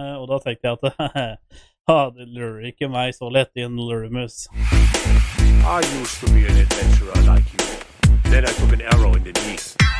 eh, og da tenkte jeg at ha, det lurer ikke meg så lett inn, Lurimus. I used to be an adventurer like you. Then I took an arrow in the knee.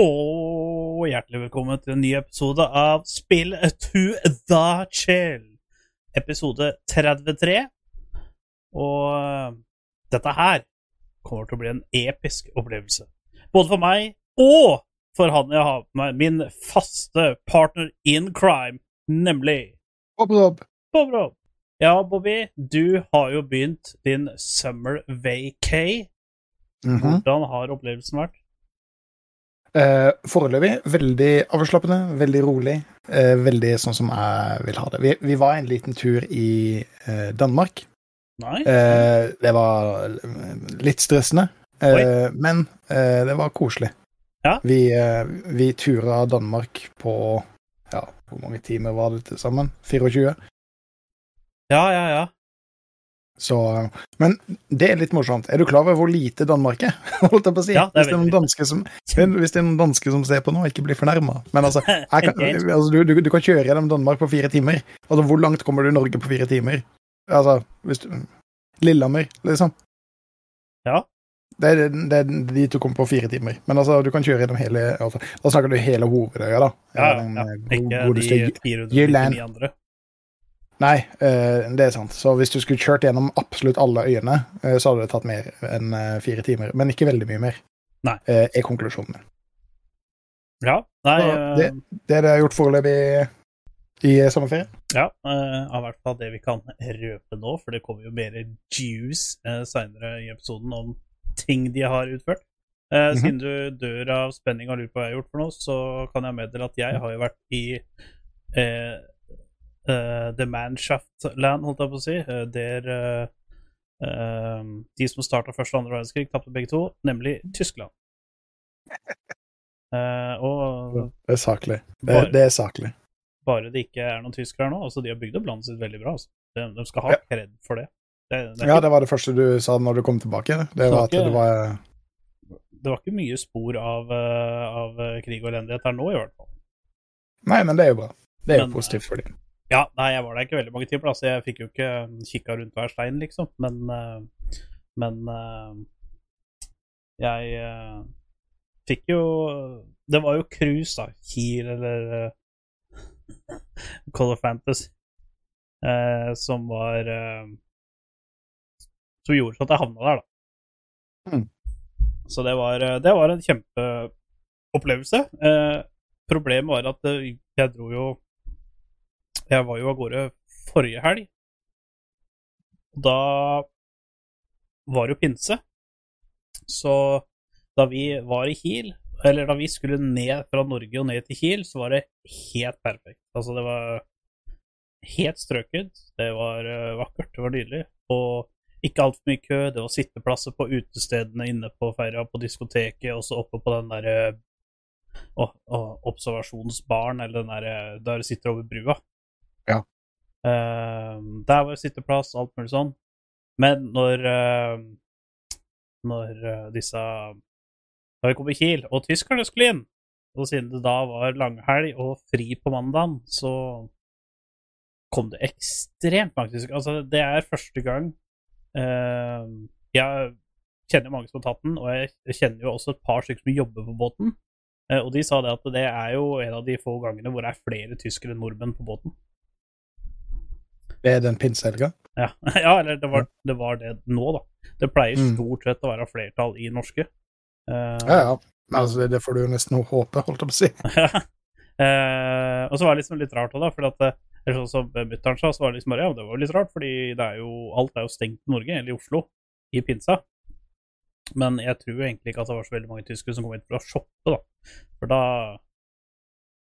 Og hjertelig velkommen til en ny episode av Spill to the chill. Episode 33. Og dette her kommer til å bli en episk opplevelse. Både for meg og for han jeg har med meg, min faste partner in crime, nemlig Bob Rob. Bob Rob. Ja, Bobby, du har jo begynt din summer vacay. Mhm. Hvordan har opplevelsen vært? Eh, foreløpig veldig avslappende, veldig rolig. Uh, veldig sånn som jeg vil ha det. Vi, vi var en liten tur i uh, Danmark. Nice. Det var litt stressende, men det var koselig. Ja. Vi, vi tura Danmark på ja, hvor mange timer var det til sammen? 24? Ja, ja, ja. Så, men det er litt morsomt. Er du klar over hvor lite Danmark er? Holdt jeg på å si. Ja, det hvis, det er noen danske som, hvis det er noen danske som ser på nå, ikke bli fornærma. Men altså, kan, altså du, du, du kan kjøre gjennom Danmark på fire timer. Altså, hvor langt kommer du i Norge på fire timer? Altså, hvis du Lillehammer, liksom. Ja. Det er, det er dit du kommer på fire timer. Men altså, du kan kjøre gjennom hele altså, Da snakker du hele hovedøya, da. Ja, ja, ja. eh, Ikke de Jy- 499 andre. Nei, eh, det er sant. Så hvis du skulle kjørt gjennom absolutt alle øyene, eh, så hadde det tatt mer enn eh, fire timer. Men ikke veldig mye mer, Nei. er konklusjonen min. Ja. Nei, det, det er det jeg har gjort foreløpig i sommerferien. ja, uh, av hvert fall det vi kan røpe nå, for det kommer jo mer juice uh, seinere i episoden om ting de har utført. Uh, mm -hmm. Siden du dør av spenning og lurer på hva jeg har gjort for noe, så kan jeg meddele at jeg har jo vært i eh, eh, The Manshaft-land, holdt jeg på å si, uh, der uh, de som starta første og andre verdenskrig, tapte begge to, nemlig Tyskland. Og Det er saklig. Det, Bare- det er saklig. bare det ikke er noen tyskere her nå. Altså, de har bygd opp landet sitt veldig bra. Altså. De, de skal ha kred for det. Det, det, er Ja, det var det første du sa når du kom tilbake. Det var at det var det var ikke mye spor av, av krig og elendighet her nå, i hvert fall. Nei, men det er jo bra. Det er jo positivt for dem. Ja, nei, jeg var der ikke veldig mange timer, altså. Jeg fikk jo ikke kikka rundt hver stein, liksom. Men, eh, men eh, jeg eh, fikk jo Det var jo cruise, da. Kiel eller uh, of Fantasy. eh, som var eh, Som gjorde sånn at jeg havna der, da. Mm. Så det var, det var en kjempeopplevelse. Eh, problemet var at jeg dro jo Jeg var jo av gårde forrige helg. Da var det jo pinse. Så da vi var i Kiel, eller da vi skulle ned fra Norge og ned til Kiel, så var det helt perfekt. Altså, det var helt strøket. Det var eh, vakkert, det var nydelig. Og ikke altfor mye kø. Det var sitteplasser på utestedene inne på ferja, på diskoteket, og så oppe på den derre observasjonsbaren, eller den derre der du sitter over brua. Ja. Uh, der var jo sitteplass, alt mulig sånn. Men når uh, Når uh, disse Da vi kom i Kiel, og tyskerne skulle inn, og siden det da var langhelg og fri på mandagen, så kom det ekstremt mange tyskere. Altså, det er første gang uh, Jeg kjenner mange som har tatt den, og jeg kjenner jo også et par stykker som jobber på båten. Eh, og de sa det at det er jo en av de få gangene hvor det er flere tyskere enn nordmenn på båten. Er den pinsehelga. Ja, ja eller det var, det var det nå, da. Det pleier Mm. stort sett å være flertall i norske. Uh, Ja, ja. Altså, det, det får du jo nesten håpe, holdt jeg på å si. uh, og så var det liksom litt rart òg, da. For at, eh, eller sånn som mutter'n sa, så var det liksom bare Ja, det var litt rart, fordi det er jo, alt er jo stengt i Norge, eller i Oslo, i pinsa. Men jeg tror egentlig ikke at det var så veldig mange tyskere som kom hit for å shoppe, da. For da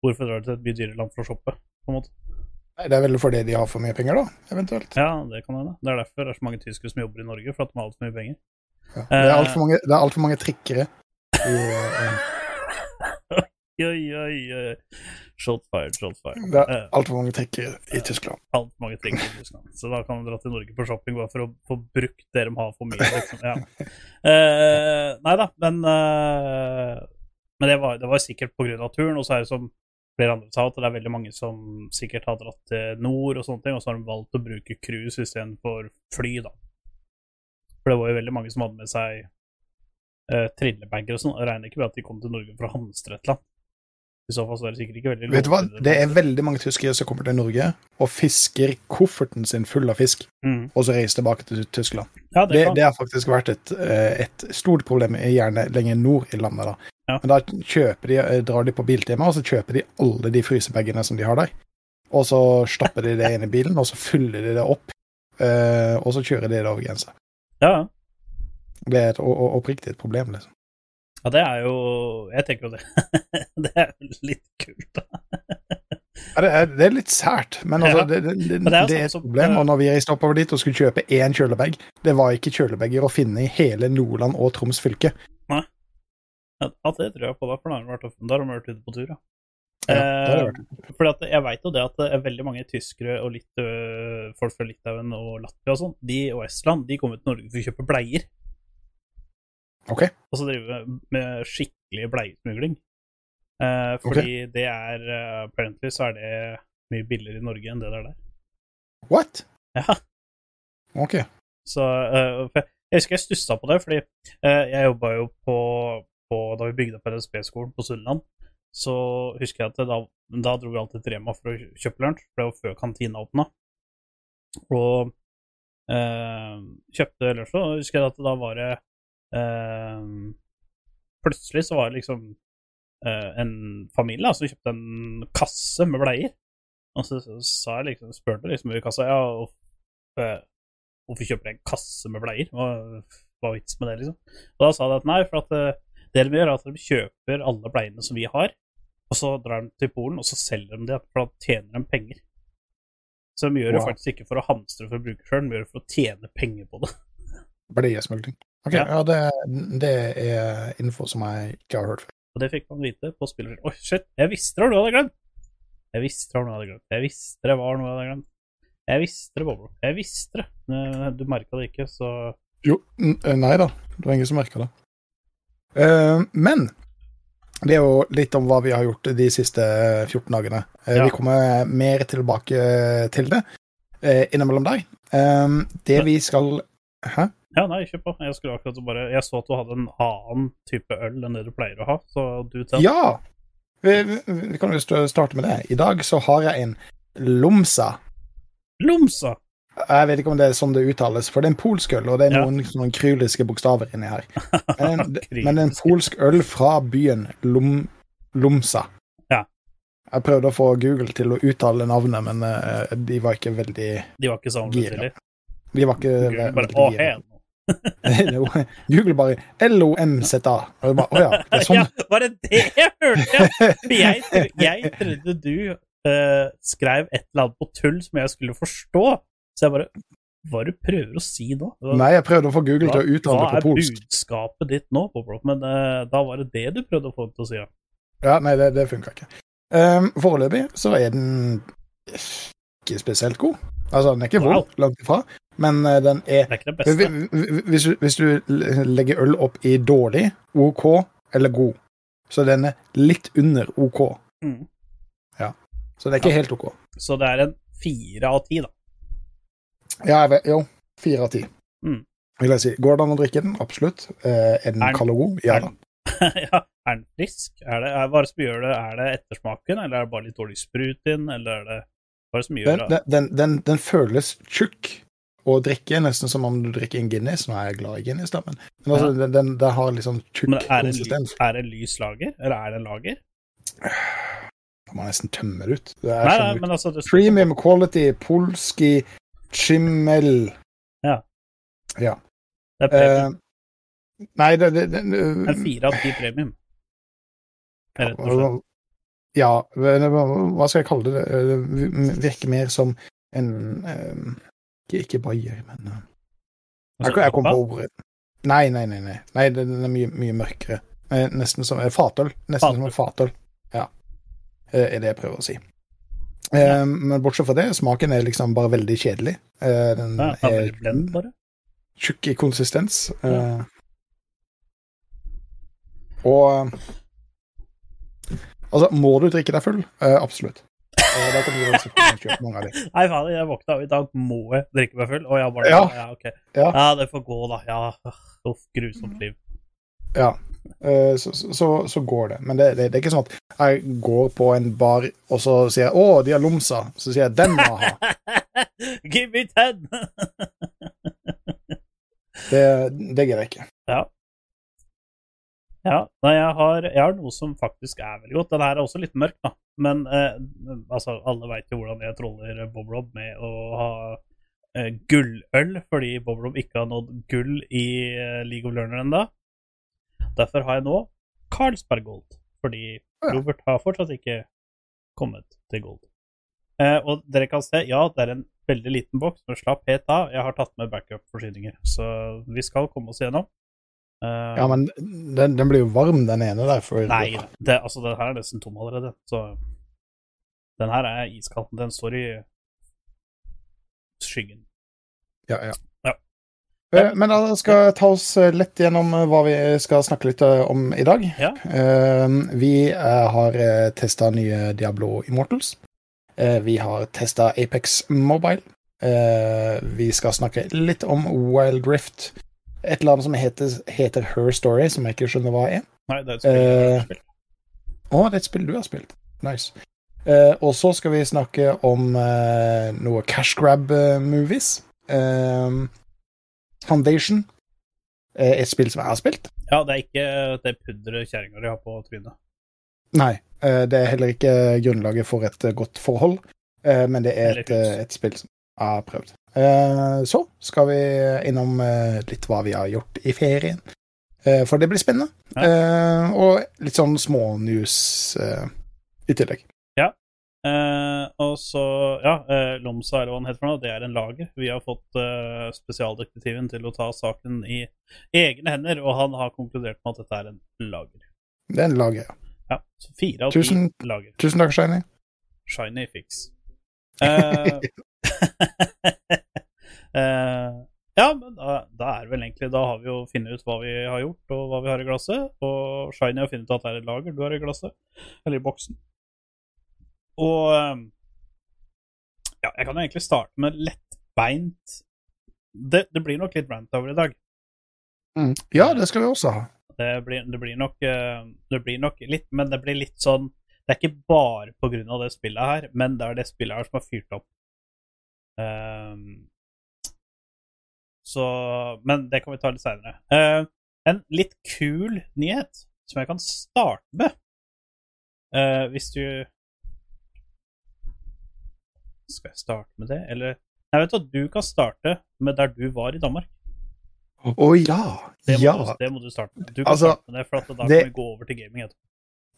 Hvorfor drar du til et mye dyrere land for å shoppe, på en måte? Nei, Det er vel fordi de har for mye penger, da, eventuelt. Ja, det kan hende. Det er derfor det er så mange tyskere som jobber i Norge, for at de har altfor mye penger. Ja. Det er altfor mange, det er alt for mange trikkere. I, uh, Oi, oi, oi. Shot fired, shot fired. det er Eh, altfor mange trikkere i Tyskland. altfor mange trikkere i Tyskland. Så da kan de dra til Norge på shopping bare for å få brukt det de har for mye. Liksom. Ja. Uh, nei da, men uh, Men det var, det var sikkert av turen. Og så er det som flere andre sa, at det er veldig mange som sikkert har dratt til nord og sånne ting, og så har de valgt å bruke cruise istedenfor fly, da. For det var jo veldig mange som hadde med seg eh, trillebager og sånn. Jeg regner ikke med at de kom til Norge for å hamstre et annet. I så fall så er det sikkert ikke veldig Vet du hva? Det er veldig mange tyskere som kommer til Norge og fisker kofferten sin full av fisk, mm. og så reiser tilbake til Tyskland. Ja, det, Det, det har faktisk vært et, eh, et stort problem gjerne lenger nord i landet. da. Ja. Men da kjøper de, eh, drar de på Biltema, og så kjøper de alle de frysebagene som de har der. Og så stapper de det inn i bilen, og så fyller de det opp. eh, og så kjører de det over grensa. ja. Det er et oppriktig et problem, liksom. Ja, det er jo Jeg tenker jo det. det er jo litt kult, da. Ja, det, er, det er litt sært, men altså, det, det, det, Men er sånn er et som- problem. Og når vi reiste oppover dit og skulle kjøpe én kjølebag, det var ikke kjølebager å finne i hele Nordland og Troms fylke. Ja, ja, det tror jeg på, da, for da har de vært, da har vært ute på tur, ja. Ja, Eh, at jeg veit jo det at det er veldig mange tyskere og litt, øh, folk fra Litauen og Latvia og sånn, de og Estland, de kommer til Norge for å kjøpe bleier. Ok. Og så drive med skikkelig bleiesmugling. Eh, fordi det er Apparently så er det mye billigere i Norge enn det det er der. What? Ja. Ok. Så eh, Jeg husker jeg stussa på det, fordi eh, jeg jobba jo på, på Da vi bygde opp RSB-skolen på Sunnland, så husker jeg at da, da dro vi alltid til Rema for å kjøpe lunsj, for det var før kantina åpna. Og eh, kjøpte lunsj, og husker jeg at da var det eh, Plutselig så var det liksom eh, en familie som som kjøpte en kasse med bleier. Og så, så sa jeg liksom, spurte liksom i kassa ja, eh, hvorfor kjøper jeg en kasse med bleier? Hva, hva vitsen med det, liksom? Og da sa de at nei, for at eh, det de gjør, er at de kjøper alle bleiene som vi har, og så drar de til Polen, og så selger de det, for da tjener de penger. Så de gjør det faktisk ikke for å hamstre for å bruke sjøl, de gjør det for å tjene penger på det. Bleiesmugling. Ok, Ja. ja, det, det er info som jeg ikke har hørt før. Og det fikk man vite på spillerfilm. Oi, shit, jeg visste det var noe jeg hadde glemt! Jeg visste det var noe jeg hadde glemt. Jeg visste det var noe jeg hadde glemt. Jeg visste det, Boblo. Jeg visste det. Eh, Du merka det ikke, så Jo, eh, nei da. Det var ingen som merka det. Eh, men det er jo litt om hva vi har gjort de siste 14 dagene. Eh, Ja. Vi kommer mer tilbake til det eh, innimellom der. Eh, det vi skal Hæ? Ja, nei, kjør på. Jeg skulle akkurat bare Jeg så at du hadde en annen type øl enn det du pleier å ha, så du tar Ja! Vi, vi, vi kan jo starte med det. I dag så har jeg en Lomsa. Lomsa! Jeg vet ikke om det er sånn det uttales, for det er en polsk øl, og det er Ja. noen, noen kryliske bokstaver inni her. Men, det men en polsk øl fra byen Lom, Lomsa. Ja. Jeg prøvde å få Google til å uttale navnet, men uh, de var ikke veldig De var ikke sånn Gira. De var ikke Google bare veldig gira. Google bare LOMZA. Og jeg bare, Å ja, det er sånn. Ja, var det det jeg hørte? Jeg, jeg trodde du uh, skrev et eller annet på tull som jeg skulle forstå. Så jeg bare Hva er det du prøver å si nå? Nei, jeg prøvde å få Google til å uttale hva det er på polsk. budskapet ditt nå, Poplop? Men uh, da var det det du prøvde å få den til å si, ja. Ja, nei, det, det funka ikke. Um, foreløpig så er den ikke spesielt god. Altså, den er ikke Wow. vond, langt ifra, men uh, den er Det er ikke det beste. Hvis- Hvis du, legger øl opp i dårlig, OK eller god, så den er litt under OK. Mm. Så det er ikke helt OK. Så det er en fire av ti, da. Ja, jeg vet, jo. Fire av ti. Mm. Vil jeg si. Går det an å drikke den? Absolutt. Eh, er den kald og god? Ja da. ja, er den frisk? Er det, er, hva det som gjør det? Er det ettersmaken, eller er det bare litt dårlig sprut inn, eller er det hva som gjør Den, det? den, den, den, den føles tjukk å drikke, nesten som om du drikker en Guinness. Nå er jeg glad i Guinness, da, men, men altså, den, den, den har sånn tjukk konsistens. er det lys lager, eller er det en lager? Da må jeg nesten tømme det ut. Det er Nei, nei, men altså det Premium quality polski chimel Det er premium. premium. nei, det, det, det en fire av ti premium. Rett og slett. Ja, hva skal jeg kalle det? Det virker mer som en um, Ikke, bayer, men uh, Jeg, jeg kom på ordet. Nei, nei, nei. nei. nei den er mye, mye mørkere. Eh, Nesten som eh, fatøl. Nesten som en fatøl. Ja. Eh, Er det jeg prøver å si. Eh, Men bortsett fra det, smaken er liksom bare veldig kjedelig. Eh, Den Ja, ja, er blend, bare. tjukk i konsistens. Ja. Og Altså, må du drikke deg full? Eh, absolutt. Eh, Da kan du kjøpe mange av de. Nei, faen, jeg våkna i dag må jeg drikke meg full. Og jeg bare Ja. ja, ok. Ja. Ja, det får gå, da. Ja, uff, grusomt liv. Ja. Eh, Så, så, så går det. Men det, det, det er ikke sånn at jeg går på en bar, og så sier jeg 'Å, de har lomsa'. Så sier jeg 'Den må jeg ha'. Give me ten! Det, det gidder jeg ikke. ja. Ja, nei, jeg har, jeg har noe som faktisk er veldig godt. Den her er også litt mørk, da. Men eh, altså, alle veit jo hvordan jeg troller Bob Rob med å ha eh, gulløl, fordi Bob Rob ikke har nådd gull i eh, League of Learner ennå. Derfor har jeg nå Carlsberg Gold, fordi Ja. Robert har fortsatt ikke kommet til Gold. Eh, og dere kan se, ja, det er en veldig liten boks, men slapp helt av. Jeg har tatt med backup-forsyninger, så vi skal komme oss gjennom. Eh, Ja, men den, den blir jo varm, den ene der. For, Nei, det, altså, den her er nesten tom allerede, så Den her er iskald. Den står i skyggen. Ja, ja. Eh, Men da skal jeg ta oss eh, lett gjennom eh, hva vi skal snakke litt om i dag. Ja. Vi har testa nye Diablo Immortals. Vi har testa Apex Mobile. Vi skal snakke litt om Wild Rift. Et eller annet som heter, heter Her Story, som jeg ikke skjønner hva er. Nei, det er et spill jeg har spilt. Å, det er et spill du har spilt. Nice. Og så skal vi snakke om noe cash grab-movies. Eh, Foundation. Eh, et spill som jeg har spilt. Ja, det er ikke det pudderet kjerringa di har på trynet. Nei, eh, det er heller ikke grunnlaget for et eh, godt forhold, eh, men det er et, eh, et spill som jeg har prøvd. Eh, så skal vi innom eh, litt hva vi har gjort i ferien, eh, for det blir spennende. Ja. og litt sånn smånews news i tillegg. Eh, og så, ja, eh, Lomsa, eller hva han heter for noe, det er en lager. Vi har fått eh, spesialdetektiven til å ta saken i egne hender, og han har konkludert med at dette er en lager. Det er en lager, ja. Ja, så fire av Tusen- ti lager. Tusen takk, Shiny. Shiny fix. Eh, eh, ja, men da, da er vel egentlig Da har vi jo funnet ut hva vi har gjort, og hva vi har i glasset. Og Shiny har funnet ut at det er et lager du har i glasset, eller i boksen. Og eh, Ja, jeg kan jo egentlig starte med lettbeint det, det blir nok litt rant over i dag. Mm. Ja, det skal vi også ha. Det blir, det blir nok eh, Det blir nok litt Men det blir litt sånn Det er ikke bare på grunn av det spillet her, men det er det spillet her som har fyrt opp. Um, så Men det kan vi ta litt seinere. en litt kul nyhet som jeg kan starte med, uh, hvis du Skal jeg starte med det, eller Jeg vet at du kan starte med der du var i Danmark. Å ja! Det må, Ja. du, det må du starte med. Du kan Altså, starte med det, for at da det- kan vi gå over til gaming etterpå.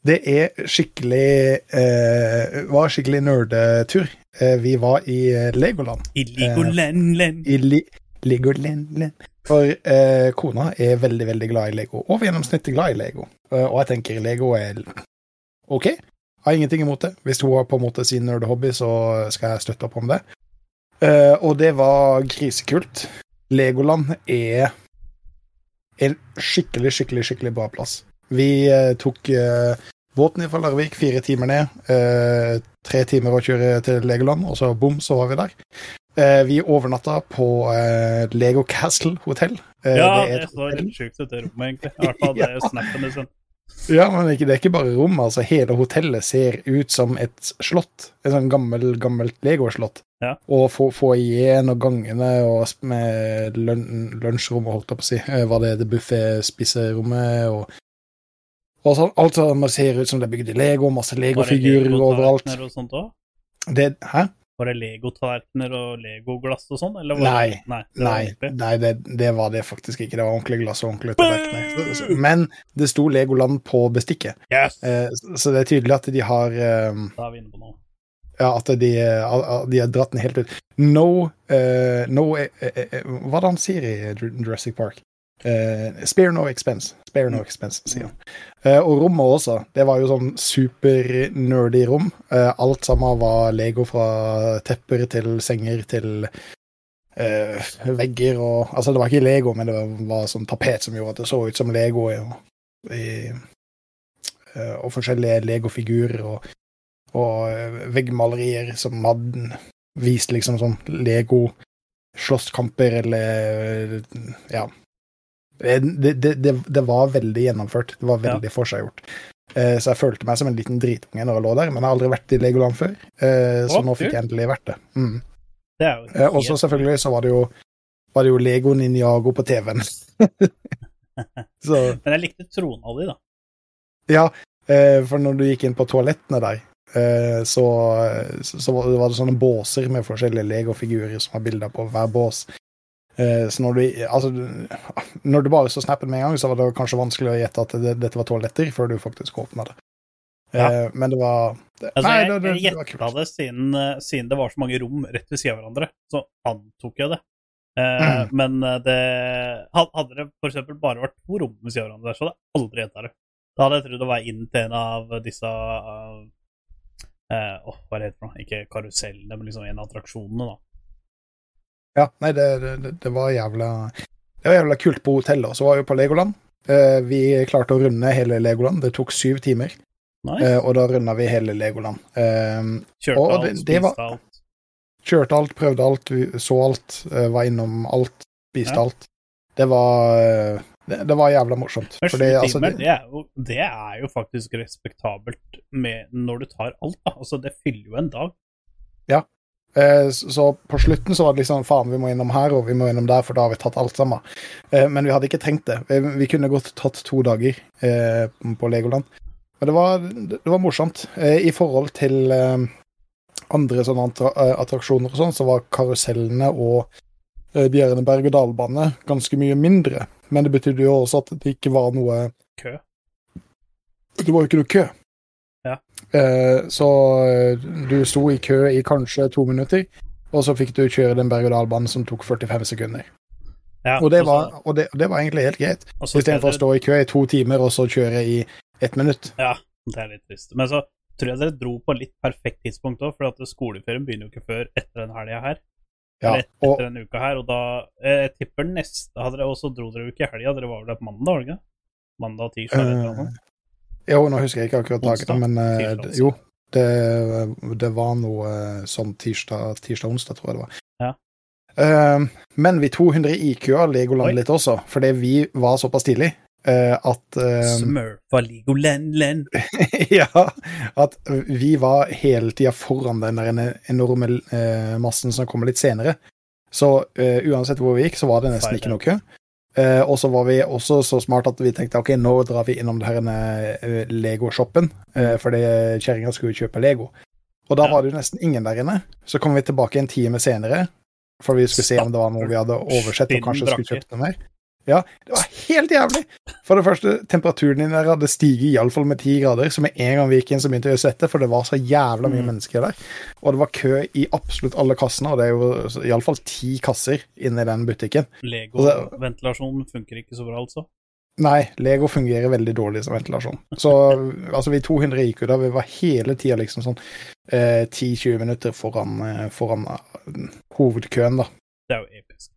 Det er skikkelig eh, var skikkelig nerdetur. Eh, vi var i eh, Legoland. I Legoland I li Legoland. For eh, kona er veldig, veldig glad i Lego. Over gjennomsnittet glad i Lego. Eh, og jeg tenker Lego er OK. Har ingenting imot det. Hvis hun har på en måte sin nerdehobby, så skal jeg støtte opp om det. Uh, og det var grisekult. Legoland er en skikkelig, skikkelig, skikkelig bra plass. Vi uh, tok uh, båten fra Larvik, fire timer ned. Tre timer å kjøre til Legoland, og så bom, så var vi der. Vi overnatta på Lego Castle hotell. Ja, det er det så helt sjukt ut, det rommet, egentlig. I hvert fall det Ja. snappen din. Ja, men det er ikke bare rommet. altså Hele hotellet ser ut som et slott. Et sånn gammel, gammelt Lego-slott. Ja. Og igjen og gangene og med lun lunsjrommet, holdt jeg på å si. hva Var det det buffé-spiserommet og og sånn, Alt sammen ser ut som det er bygd i Lego. Masse Lego-figurer overalt. Og sånt også? Det, hæ? Var det Lego-tallerkener og Lego-glass og sånn? Nei. Det, nei, Nei, nei det, det var det faktisk ikke. Det var ordentlig glass og ordentlig tallerkener. Men det sto Legoland på bestikket, Yes! eh, så det er tydelig at de har eh, Da er vi inne på noe. Ja, at de, eh, de har dratt den helt ut. No, uh, no uh, uh, Hva er det han sier i Jurassic Park? Eh, spare no expense. Spare no expense, sier han. Uh, og rommet også. Det var jo sånn super-nerdy rom. Uh, alt sammen var Lego fra tepper til senger til vegger og Altså, det var ikke Lego, men det var, var sånn tapet som gjorde at det så ut som Lego. Og, i, og forskjellige Lego-figurer og, og veggmalerier som hadde vist liksom sånn Lego-slåsskamper eller Ja. Det, det, det, det var veldig gjennomført. Det var veldig forseggjort. Eh, så jeg følte meg som en liten dritunge når jeg lå der, men jeg har aldri vært i Legoland før. Eh, så oh, nå fikk jeg endelig vært det. Mm. Eh, og så selvfølgelig så var det jo var det jo Lego Ninjago på TV-en. Men jeg likte trona di, da. Ja, eh, for når du gikk inn på toalettene der, eh, så, så var det- var det sånne båser med forskjellige Lego-figurer som har bilder på hver bås. Eh, Så når du, altså, når du bare så snappen med en gang, så var det kanskje vanskelig å gjette at det, dette var toaletter, før du faktisk åpna det. Ja. Men det var det, Altså, Nei, det, det, jeg gjetta det siden, eh, siden det var så mange rom rett ved siden av hverandre, så antok jeg det. Eh, Mm. Men eh, det Hadde det for eksempel bare vært to rom ved siden av hverandre, så hadde jeg aldri gjetta det. Da hadde jeg trodd det var inn til en av disse uh, uh, hva er det heter det? Ikke karusellene, men liksom en av attraksjonene, da. Ja, nei, det, det, det var jævla Det var jævla kult på hotellet. Og så var vi på Legoland. Eh, Vi klarte å runde hele Legoland. Det tok syv timer, Nice. eh, og da runda vi hele Legoland. Eh, Kjørte og alt, det- det spiste var- alt. Kjørte alt, prøvde alt, så alt, var innom alt, spiste Ja. alt. Det var det, det var jævla morsomt. Men Fordi, altså, det, det, er jo, det er jo faktisk respektabelt med, når du tar alt, da. Altså, det fyller jo en dag. eh, så så på slutten så var det liksom faen, vi må innom her og vi må innom der, for da har vi tatt alt sammen. Eh, Men vi hadde ikke trengt det. Vi, kunne godt tatt to dager eh, på Legoland. Men det var, det var morsomt. Eh, I forhold til eh, andre sånne eh, attraksjoner og sånn, så var karusellene og eh, berg-og-dal-banene ganske mye mindre. Men det betydde jo også at det ikke var noe Kø. Det var jo ikke noe kø. Eh, så eh, du sto i kø i kanskje to minutter, og så fikk du kjøre den berg-og-dal-banen som tok 45 sekunder. Ja, Og det, var, og det, det var egentlig helt greit. og så Istedenfor å stå i kø i to timer, og så kjøre i ett minutt. Ja, det er litt trist. Men så tror jeg dere dro på litt perfekt tidspunkt òg, for skoleferien begynner jo ikke før etter den helga her. Ja, Eller etter og, denne uka her, og da eh, Jeg tipper neste hadde dere også dro dere jo ikke i helga, dere var vel der på mandag, var det ikke? Mandag og tirsdag eller noe? Jo, nå husker jeg ikke akkurat dagen, men eh, Tirsdag, jo. Det, det var noe eh, sånn tirsdag, tirsdag-onsdag, tror jeg det var. Ja. Uh, men vi 200 IQ-a Legoland Oi. litt også, fordi vi var såpass tidlig Uh, at uh, Smurfa Legoland-land. ja, at vi var hele tida foran den der enorme uh, massen som kommer litt senere. Så uansett hvor vi gikk, så var det nesten ikke noe kø. Eh, og så var vi også så smart at vi tenkte ok, nå drar vi innom det her eh, Lego-shoppen, uh, fordi kjerringa skulle kjøpe Lego. Og da Ja. var det jo nesten ingen der inne. Så kom vi tilbake en time senere, for vi skulle se om det var noe vi hadde oversett og kanskje skulle kjøpt noe mer. Ja, det var helt jævlig! For det første, temperaturen din der hadde stiget iallfall med ti grader, så med en gang vi gikk inn, så begynte vi å svette, for det var så jævla mye Mm. mennesker der. Og det var kø i absolutt alle kassene, og det er jo iallfall ti kasser inne i den butikken. Lego-ventilasjonen funker ikke så bra, altså. Nei, Lego fungerer veldig dårlig som ventilasjon. Så altså, vi 200 gikk jo da, vi var hele tida liksom sånn eh, 10-20 minutter foran, eh, foran uh, hovedkøen, da. Det er jo episk.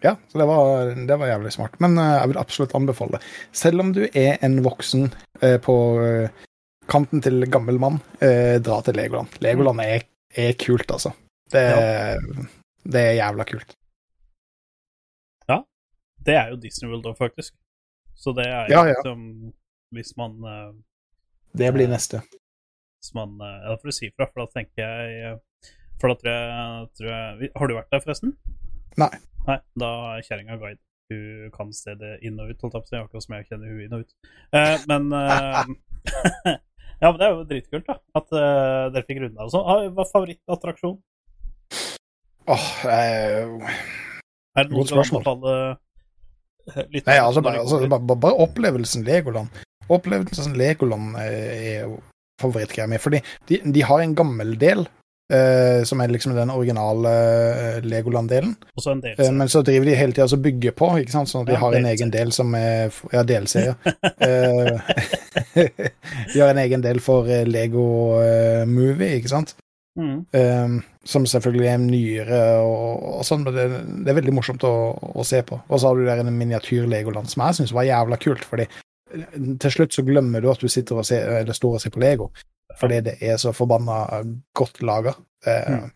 Ja, så det var, det var jævlig smart. Men uh, jeg vil absolutt anbefale det. Selv om du er en voksen uh, på uh, kanten til gammel mann, dra til Legoland. Legoland er, er kult, altså. Det, det er jævla kult. Ja. Det er jo Disney World òg, faktisk. Så det er jo Ja, ja. liksom Hvis man Det blir neste. Hvis man Ja, får du si fra, for da tenker jeg For da tror jeg, tror jeg Har du vært der, forresten? Nei. Nei, Da er kjerringa guide. Hun kan stedet inn og ut, holdt jeg på å si, akkurat som jeg kjenner hun inn og ut. Eh, men eh, Ja, men det er jo dritkult, da. At eh, dere fikk runda og sånn. Ah, Hva er favorittattraksjon? Åh, eh, Er det noen Godt spørsmål. anbefale eh, litt Nei, altså, bare, altså bare, bare- opplevelsen Legoland. Opplevelsen Legoland eh, er jo favorittgreia mi, fordi de, de har en gammel del, eh, som er liksom den originale eh, Legoland-delen, Også en del. eh, men så driver de hele tida og bygger på, ikke sant, sånn at de Ja, har en egen del som er Ja, delserie. uh, de har en egen del for Lego Movie, ikke sant? Mm. Um, som selvfølgelig er nyere og, og sånn, men det, det er veldig morsomt å, å se på. Og så har du der en miniatyr-Legoland som jeg syns var jævla kult, fordi til slutt så glemmer du at du sitter og ser, eller står og ser på Lego, fordi det er så forbanna godt laga. Mm.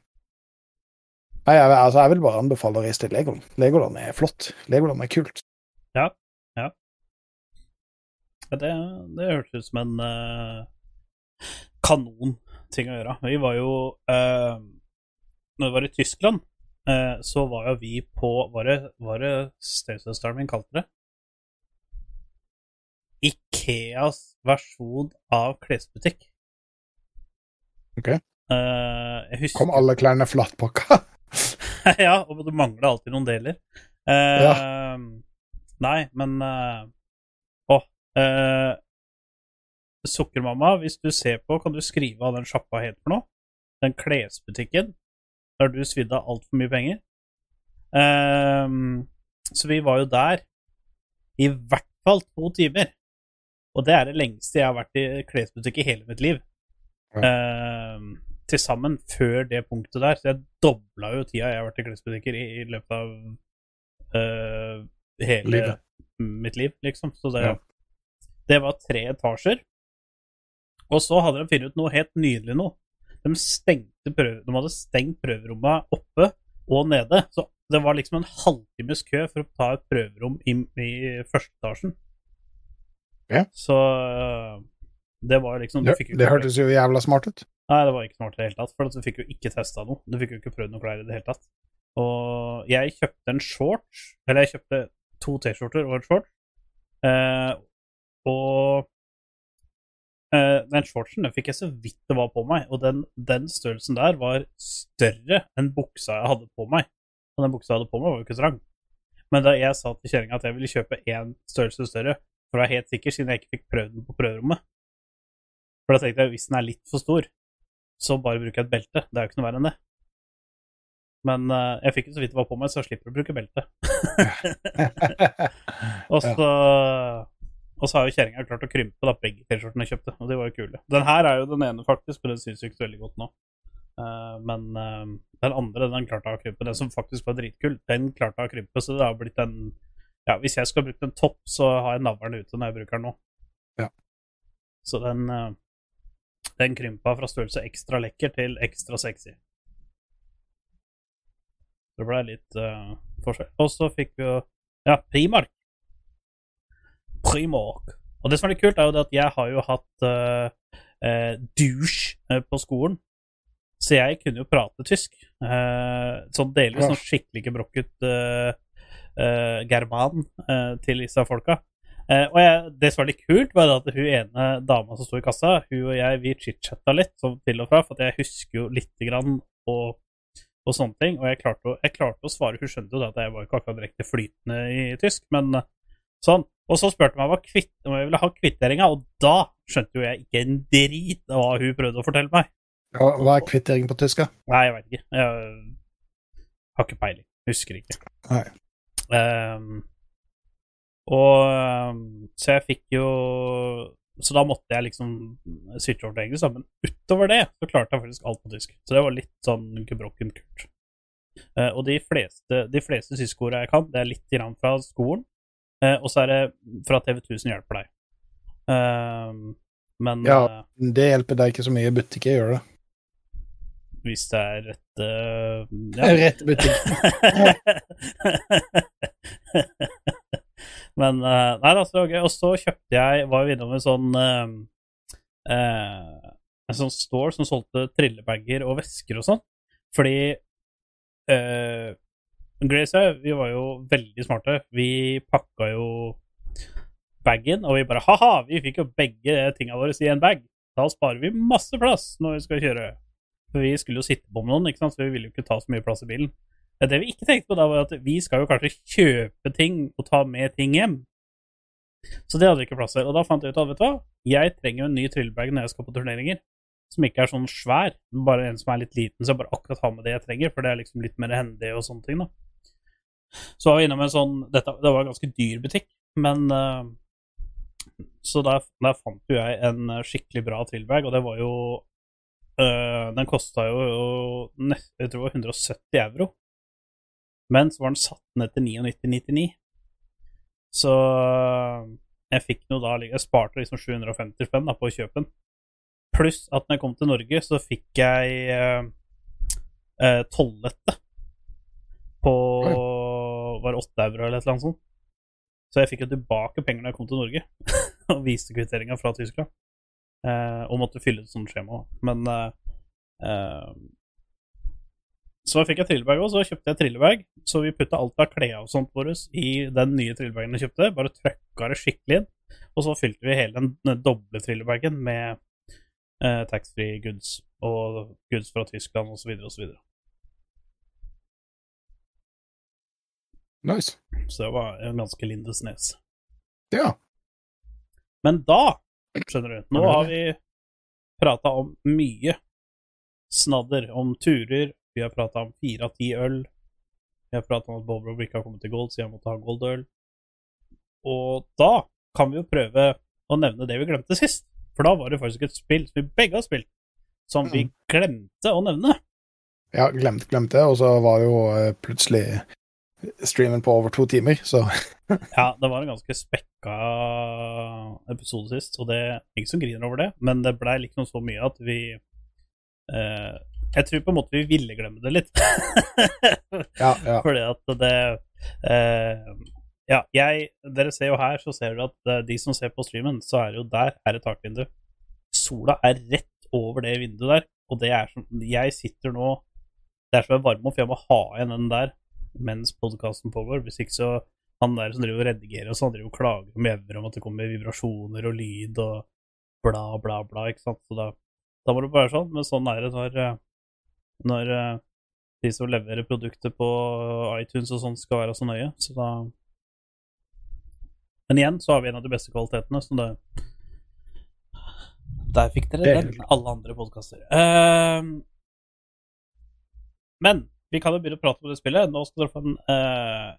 Nei, jeg, altså, jeg vil bare anbefale å reise til Legoland. Legoland er flott. Legoland er kult. Ja, det, det hørtes ut som en uh, kanon ting å gjøre. Vi var jo uh, Når vi var i Tyskland, uh, så var jo vi på Var det, var det stesøsteren min kalte det? Ikeas versjon av klesbutikk. Ok. Eh, husker Kom alle klærne flatpakka? ja, og det mangler alltid noen deler. Ja. Nei, men eh, Å. eh, Sukkermamma, hvis du ser på, kan du skrive av den sjappa helt for noe? Den klesbutikken. Der du svidde av altfor mye penger. Um, så vi var jo der i hvert fall to timer. Og det er det lengste jeg har vært i klesbutikk i hele mitt liv. Eh, til sammen før det punktet der. Så jeg dobla jo tida jeg har vært i klesbutikker i, i løpet av eh, hele Livet. mitt liv, liksom. Så det, Ja. det var tre etasjer. Og så hadde de funnet ut noe helt nydelig nå. De, prøve, de hadde stengt prøverommet oppe og nede. Så det var liksom en halvtimes kø for å ta et prøverom i, i første etasjen. Ja. Så det var liksom Det, det hørtes jo jævla smart ut. Nei, det var ikke smart i det hele tatt, for du fikk jo ikke testa noe. Du fikk jo ikke prøvd noe klær i det hele tatt. Og jeg kjøpte en shorts, eller jeg kjøpte to T-skjorter og en shorts, eh, og eh, den shortsen den fikk jeg så vidt det var på meg, og den, den størrelsen der var større enn buksa jeg hadde på meg. Og den buksa jeg hadde på meg, var jo ikke trang. Men da jeg sa til kjerringa at jeg ville kjøpe én størrelse større, for å være helt sikker, siden jeg ikke fikk prøvd den på prøverommet For da tenkte jeg hvis den er litt for stor, så bare bruker jeg et belte. Det er jo ikke noe verre enn det. Men uh, jeg fikk jo så vidt det var på meg, så jeg slipper å bruke belte. og så og så har jo kjerringa klart å krympe da, begge T-skjortene jeg kjøpte, og de var jo kule. Den her er jo den ene, faktisk, men den syns jo ikke så veldig godt nå. Uh, men uh, den andre, den klarte å krympe. Den som faktisk var dritkul, den klarte å krympe, så det har blitt en Ja, hvis jeg skal bruke en topp, så har jeg navlen ute når jeg bruker den nå. Ja. Så den den krympa fra størrelse ekstra lekker til ekstra sexy. Det ble litt uh, forskjell. Og så fikk vi jo Ja, Primark. Primark. Og det som er litt kult, er jo det at jeg har jo hatt uh, uh, douche på skolen. Så jeg kunne jo prate tysk. Uh, sånn delvis Ja. sånn skikkelig gebrokket uh, german til disse folka. Eh, og jeg, det som var litt kult, var at hun ene dama som sto i kassa, hun og jeg, vi chit-chatta litt sånn til og fra, for jeg husker jo lite grann og, på, sånne ting. Og jeg klarte, å, jeg klarte å svare. Hun skjønte jo at jeg var ikke akkurat direkte flytende i tysk, men eh, sånn. Og så spurte hun meg kvitt, om jeg ville ha kvitteringa, og da skjønte jo jeg ikke en drit av hva hun prøvde å fortelle meg. Hva hva er kvittering på tysk? Nei, jeg veit ikke. Jeg har ikke peiling. Husker ikke. Nei. Ehm, og ehm, Så jeg fikk jo Så da måtte jeg liksom switche over til engelsk. Men utover det så klarte jeg faktisk alt på tysk. Så det var litt sånn gebrokken kult. Uh, og de fleste, de fleste jeg kan, det er litt grann fra skolen. uh, og så er det fra TV 1000 hjelper deg. Uh, men Ja. eh, Det hjelper deg ikke så mye i butikker, gjør det? hvis det er rett ja. Rett butikk. Men uh, Nei altså, det var gøy. Og så kjøpte jeg Var jo innom en sånn uh, En sånn store som solgte trillebager og vesker og sånn. Fordi uh, Grace og jeg, vi var jo veldig smarte. Vi pakka jo bagen, og vi bare Ha-ha, vi fikk jo begge tinga våre i en bag. Da sparer vi masse plass når vi skal kjøre. For vi skulle jo sitte på med noen, ikke sant? så vi ville jo ikke ta så mye plass i bilen. Det vi ikke tenkte på da, var at vi skal jo kanskje kjøpe ting og ta med ting hjem. Så det hadde vi ikke plass til. Og da fant jeg ut at vet du hva, jeg trenger jo en ny trillebag når jeg skal på turneringer. Som ikke er sånn svær, bare en som er litt liten, så jeg bare akkurat har med det jeg trenger. For det er liksom litt mer hendig og sånne ting, da. Så var vi innom en sånn dette, Det var en ganske dyr butikk, men uh, Så der, der fant jo jeg en skikkelig bra trillebag, og det var jo uh, Den kosta jo, jo jeg tror det var 170 euro. Men så var den satt ned til 99,99. Så eh, jeg fikk noe da Jeg sparte liksom 750 spenn da, på å kjøpe den. Pluss at når jeg kom til Norge, så fikk jeg eh, eh, tollette på Var det 8 euro eller et eller annet sånt. Så jeg fikk jo tilbake penger når jeg kom til Norge, og viste kvitteringa fra Tyskland. Eh, og måtte fylle et sånt skjema. Men eh, eh, Så fikk jeg trillebag òg, så kjøpte jeg trillebag. Så vi putta alt av klær og sånt våre i den nye trillebagen vi kjøpte. Bare trøkka det skikkelig inn. Og så fylte vi hele den, doble trillebagen med eh, taxfree goods og goods fra Tyskland osv. osv. Nice. Så det var en ganske Lindesnes. Ja. Men da, skjønner du, nå har vi prata om mye snadder. Om turer, vi har prata om fire av ti øl. Vi har prata om at Bobrov ikke har kommet til gold, så jeg måtte ha goldøl. Og da kan vi jo prøve å nevne det vi glemte sist. For da var det faktisk et spill som vi begge har spilt, som vi Mm. glemte å nevne. Ja, glemte, glemte, og så var jo eh, plutselig streamen på over to timer, så Ja, det var en ganske spekka episode sist, og det er ingen som griner over det, men det blei liksom så mye at vi eh, Jeg tror på en måte vi ville glemme det litt. ja, ja. Fordi at det eh, Ja, jeg Dere ser jo her, så ser dere at eh, de som ser på streamen, så er det jo der er et takvindu. Sola er rett over det vinduet der, og det er som Jeg sitter nå Det er som en varme opp, for jeg må ha igjen den der mens podkasten pågår. Hvis ikke så Han der som driver og redigerer og sånn, driver og klager om mjauer om at det kommer vibrasjoner og lyd og bla, bla, bla, ikke sant. Så da, da må det bare være sånn. Men sånn er det når, eh, når eh, de som leverer produkter på iTunes og sånn, skal være så nøye. Så da Men igjen så har vi en av de beste kvalitetene, så det Der fikk dere er den, alle andre podkaster. men vi kan jo begynne å prate om det spillet. Nå skal dere få en uh,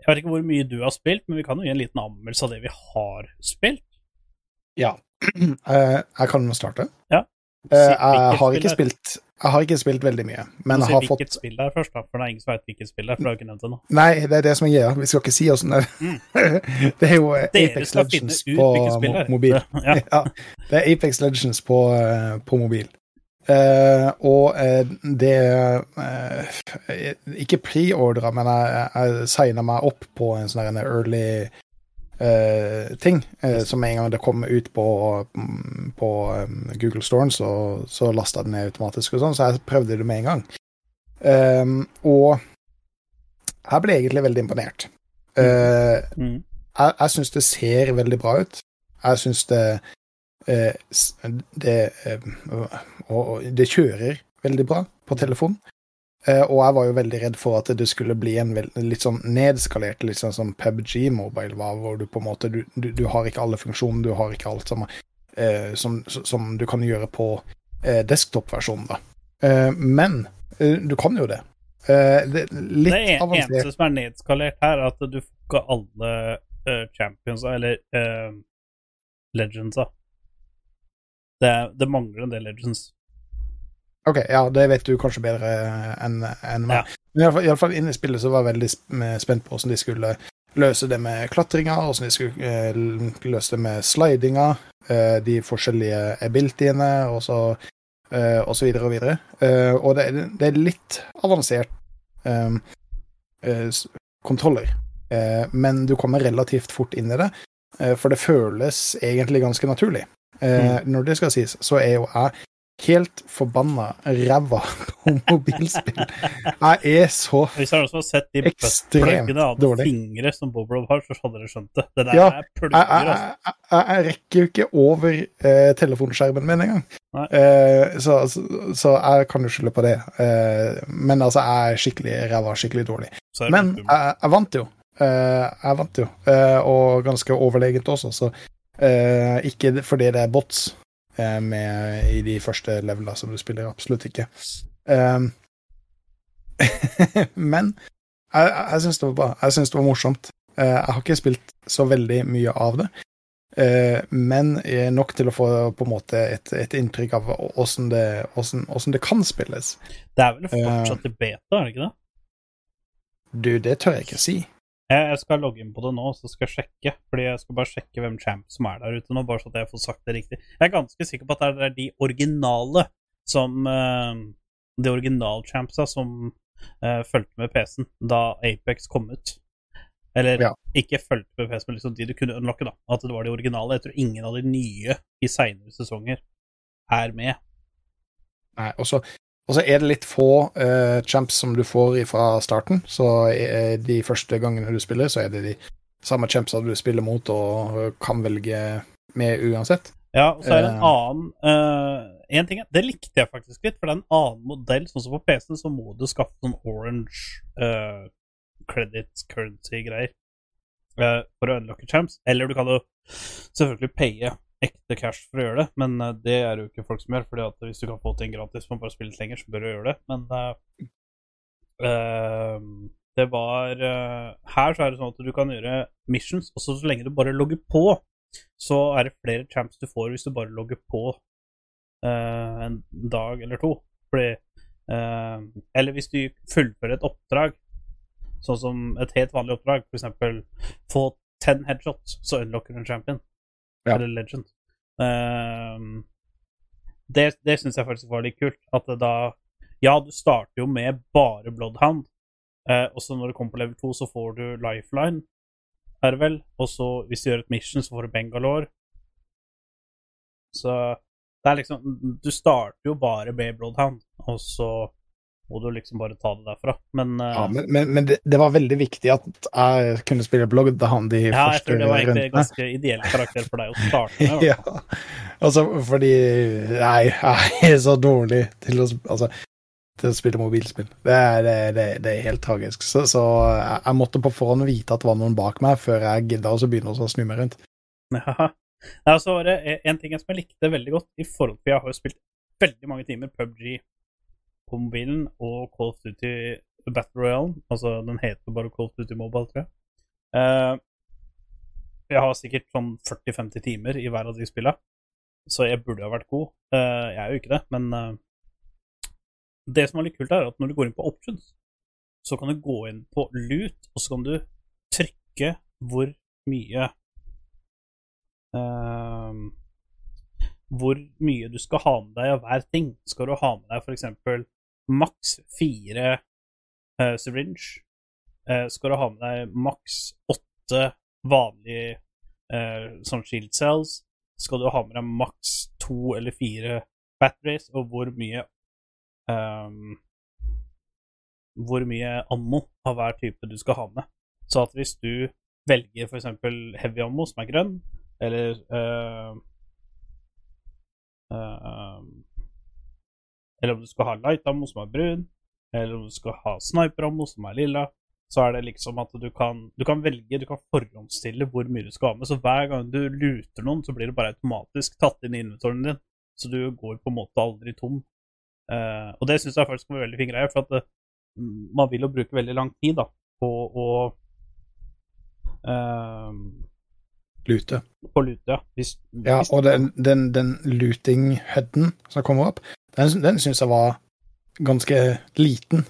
Jeg vet ikke hvor mye du har spilt, men vi kan jo gi en liten anmeldelse av det vi har spilt. ja. Uh, jeg kan starte. Ja. Eh, jeg har ikke spilt Jeg har ikke spilt veldig mye, men jeg har fått hvilket spill det er først, da, for det er ingen som vet hvilket spill det er. For du har ikke nevnt det nå. Nei, det er det som er greia. Vi skal ikke si åssen det er. Mm. Det er jo eh, Apex Legends på er. mobil. Ja. Ja, det er Apex Legends på, eh, på mobil. Uh, og uh, det uh, Ikke preordra, men jeg, jeg signa meg opp på en sånn early eh, ting. Uh, som en gang det kom ut på, mm, på um, Google Storen, så, så lasta den ned automatisk, og sånn, så jeg prøvde det med en gang. Um, og jeg ble egentlig veldig imponert. Uh, Mm. jeg, jeg syns det ser veldig bra ut. Jeg syns det det, og, og det kjører veldig bra på telefon. Eh, og jeg var jo veldig redd for at det skulle bli en litt sånn nedskalert, litt sånn som PubG Mobile var, hvor du på en måte du, du, du har ikke alle funksjoner, du har ikke alt som, eh, som, som du kan gjøre på eh, desktop-versjonen, da. Eh, men eh, du kan jo det. Eh, det litt det avansert. eneste som er nedskalert her, er at du får ikke alle uh, champions, eller uh, legendsa. Det, det mangler en del legends. Ok, ja, det vet du kanskje bedre enn en meg. Ja. Men iallfall, iallfall inne i spillet så var jeg veldig spent på hvordan de skulle løse det med klatringa, hvordan de skulle eh, løse det med slidinga, eh, de forskjellige abilityene, og så eh, og så videre og videre. Eh, og det, det er litt avansert eh, eh, kontroller, eh, men du kommer relativt fort inn i det, eh, for det føles egentlig ganske naturlig. Eh, Når det skal sies, så er jo jeg helt forbanna ræva på mobilspill. Jeg er så Hvis dere også har sett de buttpluggene av dårlig. fingre som Bobrov har, så hadde dere skjønt det. Det der Ja, er plugger, altså. jeg, jeg, jeg rekker jo ikke over eh, telefonskjermen min engang. Eh, så, så, så jeg kan jo skylde på det. Eh, men altså, jeg er skikkelig ræva, skikkelig dårlig. Er det Men jeg, jeg vant jo. Eh, jeg vant jo, eh, og ganske overlegent også, så eh, ikke fordi det er bots med i de første levelene som du spiller, absolutt ikke. Um, men jeg, jeg, syns det var bra. Jeg syns det var morsomt. Eh, jeg har ikke spilt så veldig mye av det, eh, men eh, nok til å få på en måte et, et inntrykk av åssen det, hvordan- hvordan det kan spilles. Det er vel fortsatt i beta, er det ikke det? Du, det tør jeg ikke si. Jeg, skal logge inn på det nå, så skal jeg sjekke. Fordi jeg skal bare sjekke hvem champ som er der ute nå, bare så at jeg får sagt det riktig. Jeg er ganske sikker på at det er de originale som eh, De original-champsa som uh, fulgte med PC-en da Apex kom ut. Eller Ja. ikke fulgte med PC-en, men liksom de du kunne unlocke, da. At det var de originale. Jeg tror ingen av de nye i seinere sesonger er med. Nei, og så og så er det litt få uh, champs som du får fra starten. Så uh, de første gangene du spiller, så er det de samme champsa du spiller mot og eh, kan velge med uansett. Ja, og så er det en annen uh, En ting Det likte jeg faktisk litt, for det er en annen modell. Sånn som på PC-en så må du skaffe noen orange uh, credit currency-greier uh, for å unlocke champs. Eller du kan jo selvfølgelig paye ekte cash for å gjøre det, men eh, det er jo ikke folk som gjør. fordi at hvis du kan få ting gratis for å bare spille litt lenger, så bør du gjøre det. Men uh, det var uh, Her så er det sånn at du kan gjøre missions, og så så lenge du bare logger på, så er det flere champs du får hvis du bare logger på uh, en dag eller to. Fordi Eller hvis du fullfører et oppdrag, sånn som et helt vanlig oppdrag, f.eks. få ten headshots, så unlocker du en champion. Ja. Eller legend. Eh, det det syns jeg faktisk var litt kult. At det da Ja, du starter jo med bare Bloodhound, eh, og så når du kommer på level 2, så får du Lifeline, er det vel. Og så hvis du gjør et mission, så får du Bengalore. Så det er liksom Du starter jo bare med Bloodhound, og så må du liksom bare ta det derfra. Men, uh, Ja, men men, men det, det var veldig viktig at jeg kunne spille blogg da han de ja, jeg tror det var egentlig rundene. ganske ideell karakter for deg å starte med. Ja, altså fordi Nei, jeg er så dårlig til å, altså, til å spille mobilspill. Det er, det, det, er helt tragisk. Så, så jeg, måtte på forhånd vite at det var noen bak meg, før jeg gidda å begynne å snu meg rundt. Ja. Nei, så en ting som jeg likte veldig godt, i forhold til jeg har jo spilt veldig mange timer PubG på mobilen og Call of Duty Battle Royale. Altså, den heter bare Call of Duty Mobile, tror jeg. Uh, jeg har sikkert sånn 40-50 timer i hver av de spilla, så jeg burde ha vært god. Uh, jeg er jo ikke det, men uh, det som er litt kult, er at når du går inn på options, så kan du gå inn på loot, og så kan du trykke hvor mye hvor mye du skal ha med deg av hver ting. Skal du ha med deg f.eks. maks fire uh, syringe? Uh, skal du ha med deg maks åtte vanlige uh, sånn shield cells? Skal du ha med deg maks to eller fire batteries? Og hvor mye um, Hvor mye ammo av hver type du skal ha med. Så at hvis du velger f.eks. heavy ammo, som er grønn, eller uh, Eller om du skal ha light ammo, som er brun, eller om du skal ha sniper ammo, som er lilla, så er det liksom at du kan, du kan velge, du kan forhåndsstille hvor mye du skal ha med. Så hver gang du luter noen, så blir det bare automatisk tatt inn i inventoren din. Så du går på en måte aldri tom. Uh, og det syns jeg faktisk var veldig fin greie, for at eh, man vil jo bruke veldig lang tid da, på å uh, Lute. på lute, ja. Hvis, Ja, hvis, og den, den, den luting-huden som kommer opp, den, den syns jeg var ganske liten.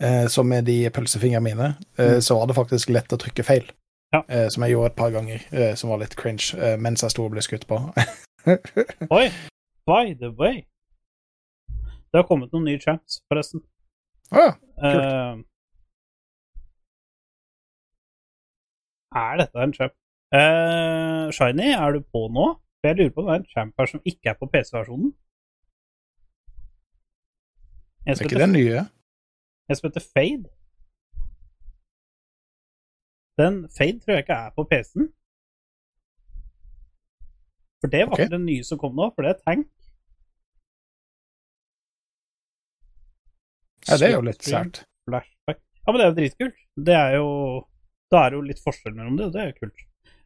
Eh, så med de pølsefingrene mine, eh, Mm. så var det faktisk lett å trykke feil. Ja. Eh, som jeg gjorde et par ganger, eh, som var litt cringe, eh, mens jeg sto og ble skutt på. Oi, by the way. Det har kommet noen nye champs, forresten. Å ja. Eh, er dette en champ? Eh, Shiny, er du på nå? For jeg lurer på om det er en champ her som ikke er på PC-versjonen. En Er som ikke heter, det nye? en som heter Fade. Den Fade tror jeg ikke er på PC-en. For det var okay. ikke den nye som kom nå, for det er Tank. Ja, det er jo litt sært. Flashback. Ja, men det er jo dritkult. Det er jo Da er det jo litt forskjell mellom det, og det er jo kult.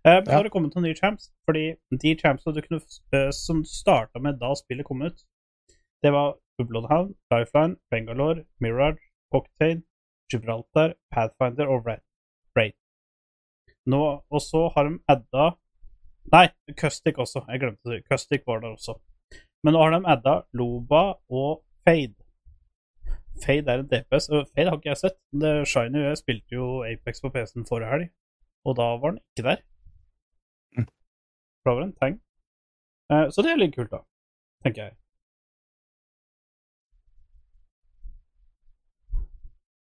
Eh, men Ja. har det kommet noen nye champs, fordi de champsene du kunne, eh, som starta med da spillet kom ut, det var Bloodhound, Lifeline, Bangalore, Mirage, Cocktail, Gibraltar, Pathfinder og Red. Raid. Nå, og så har de adda Nei, Custic også. Jeg glemte det. Custic var der også. Men nå har de adda Loba og Fade. Fade er en DPS. Fade har ikke jeg sett. Det Shiny jeg spilte jo Apex på PC-en forrige helg, og da var den ikke der. Mm. Da var det en tang. Eh, Så det er litt kult, da. Tenker jeg.